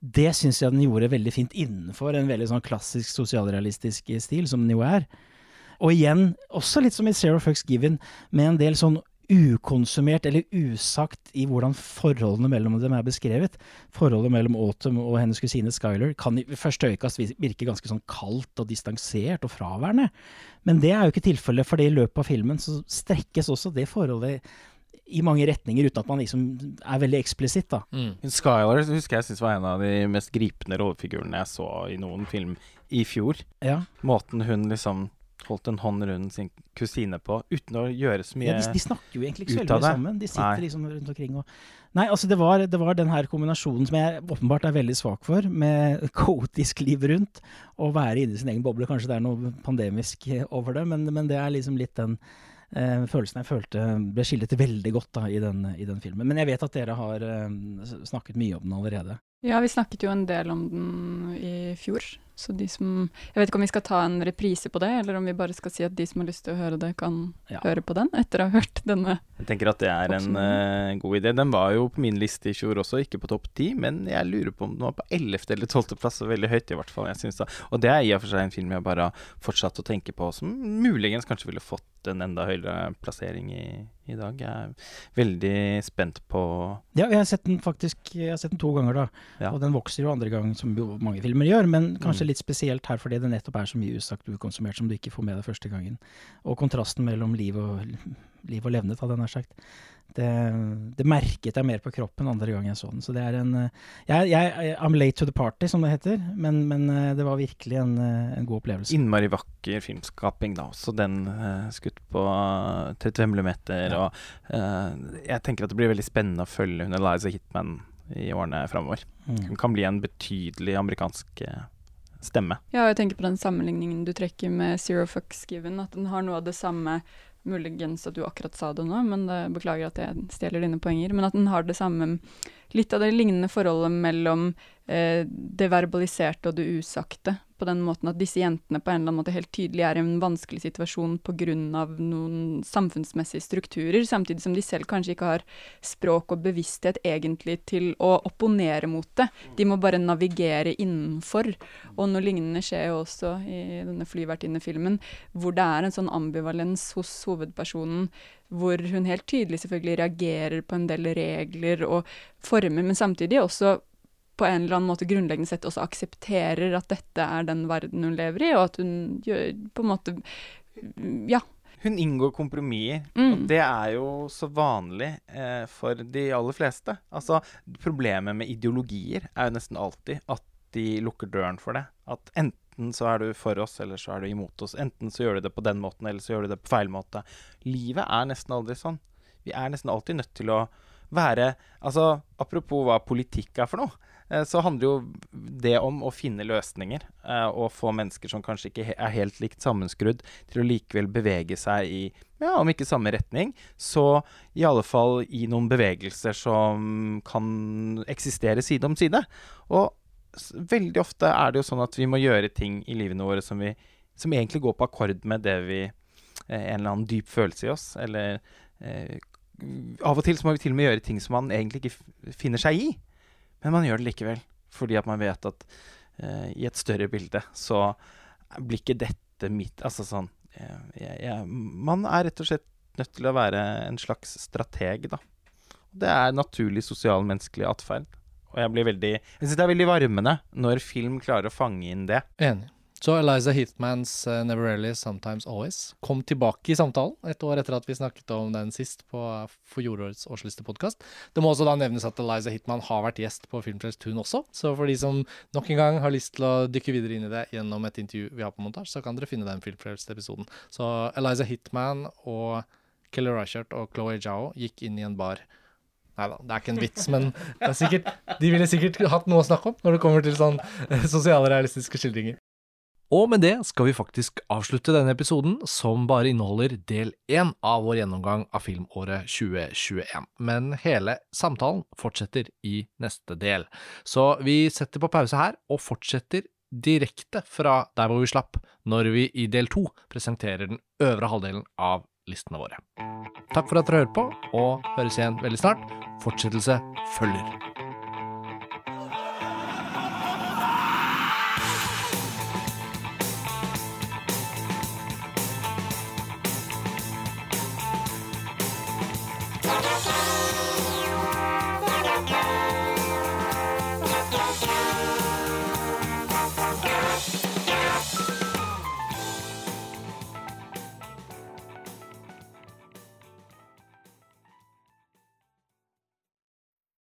Det syns jeg den gjorde veldig fint innenfor en veldig sånn klassisk sosialrealistisk stil, som den jo er. Og igjen, også litt som i Zero Fucks Given, med en del sånn ukonsumert eller usagt i hvordan forholdene mellom dem er beskrevet. Forholdet mellom Autumn og hennes kusine Skyler kan i første øyekast virke ganske sånn kaldt og distansert og fraværende. Men det er jo ikke tilfellet, for i løpet av filmen så strekkes også det forholdet i mange retninger, uten at man liksom er veldig eksplisitt, da. Mm. Skylar husker jeg synes var en av de mest gripende rollefigurene jeg så i noen film i fjor. Ja. Måten hun liksom holdt en hånd rundt sin kusine på, uten å gjøre så mye ut Ja, de, de snakker jo egentlig ikke så veldig mye sammen. De sitter Nei. liksom rundt omkring og Nei, altså det var, det var den her kombinasjonen som jeg åpenbart er veldig svak for, med [laughs] kaotisk liv rundt, og være inni sin egen boble. Kanskje det er noe pandemisk eh, over det, men, men det er liksom litt den eh, følelsen jeg følte ble skildret veldig godt da, i, den, i den filmen. Men jeg vet at dere har eh, snakket mye om den allerede. Ja, vi snakket jo en del om den i fjor. Så de som Jeg vet ikke om vi skal ta en reprise på det, eller om vi bare skal si at de som har lyst til å høre det, kan Ja. høre på den etter å ha hørt denne. Jeg tenker at det er en eh, god idé. Den var jo på min liste i fjor også, ikke på topp ti, men jeg lurer på om den var på ellevte eller tolvte plass, og veldig høyt i hvert fall. Jeg synes da. Og det er i og for seg en film jeg bare har fortsatt å tenke på, som muligens kanskje ville fått en enda høyere plassering i, i dag. Jeg er veldig spent på Ja, jeg har sett den faktisk jeg har sett den to ganger, da. Ja. Og den vokser jo andre gang, som jo mange filmer gjør, men kanskje Mm. litt spesielt her fordi det nettopp er så mye usagt ukonsumert som du ikke får med deg første gangen. Og kontrasten mellom liv og, liv og levnet, hadde jeg nær sagt. Det, det merket jeg mer på kroppen andre gang jeg så den. Så det er en eh, jeg, jeg, I'm late to the party, som det heter, men, men eh, det var virkelig en, eh, en god opplevelse. innmari vakker filmskaping, da. Også den uh, skutt på eh, 35 millimeter. Ja. Og uh, jeg tenker at det blir veldig spennende å følge hun Eliza Hitman i årene framover. Mm. Hun kan bli en betydelig amerikansk eh, stemme. Ja, jeg tenker på den sammenligningen du trekker med Zero Fucks Given, at den har noe av det samme Muligens at du akkurat sa det nå, men det, beklager at jeg stjeler dine poenger. Men at den har det samme Litt av det lignende forholdet mellom eh, det verbaliserte og det usagte. På den måten at disse jentene på en eller annen måte helt tydelig er i en vanskelig situasjon pga. noen samfunnsmessige strukturer, samtidig som de selv kanskje ikke har språk og bevissthet egentlig til å opponere mot det. De må bare navigere innenfor. Og noe lignende skjer jo også i denne flyvertinnefilmen, hvor det er en sånn ambivalens hos hovedpersonen, hvor hun helt tydelig selvfølgelig reagerer på en del regler og former, men samtidig også på en eller annen måte grunnleggende sett også aksepterer at dette er den verden hun lever i, og at hun gjør på en måte Ja. Hun inngår kompromisser, Mm. og det er jo så vanlig eh, for de aller fleste. Altså, problemet med ideologier er jo nesten alltid at de lukker døren for det. At enten så er du for oss, eller så er du imot oss. Enten så gjør du det på den måten, eller så gjør du det på feil måte. Livet er nesten aldri sånn. Vi er nesten alltid nødt til å være Altså, apropos hva politikk er for noe, eh, så handler jo det om å finne løsninger. eh, Og få mennesker som kanskje ikke er helt likt sammenskrudd, til å likevel bevege seg i ja, om ikke samme retning, så i alle fall i noen bevegelser som kan eksistere side om side. Og veldig ofte er det jo sånn at vi må gjøre ting i livene våre som, vi, som egentlig går på akkord med det vi eh, En eller annen dyp følelse i oss, eller eh, Av og til så må vi til og med gjøre ting som man egentlig ikke finner seg i, men man gjør det likevel. Fordi at man vet at eh, i et større bilde så blir ikke dette mitt Altså sånn jeg, jeg, jeg, Man er rett og slett nødt til å være en slags strateg, da. Det er naturlig sosial menneskelig atferd. Og jeg blir veldig Jeg syns det er veldig varmende når film klarer å fange inn det. Enig. Så Eliza Heathmans uh, 'Never Really, Sometimes Always' kom tilbake i samtalen et år etter at vi snakket om den sist på for fjorårets årslistepodkast. Det må også da nevnes at Eliza Hitman har vært gjest på Filmfrelst hun også, så for de som nok en gang har lyst til å dykke videre inn i det gjennom et intervju vi har på montasje, så kan dere finne den Filmfrelst-episoden. Så Eliza Hitman og Kelly Reichardt og Chloé Zhao gikk inn i en bar Nei da, det er ikke en vits, men sikkert, de ville sikkert hatt noe å snakke om når det kommer til sånn sosialrealistiske skildringer. Og med det skal vi faktisk avslutte denne episoden, som bare inneholder del én av vår gjennomgang av filmåret 2021. Men hele samtalen fortsetter i neste del. Så vi setter på pause her, og fortsetter direkte fra der hvor vi slapp, når vi i del to presenterer den øvre halvdelen av listene våre. Takk for at dere hører på, og høres igjen veldig snart. Fortsettelse følger.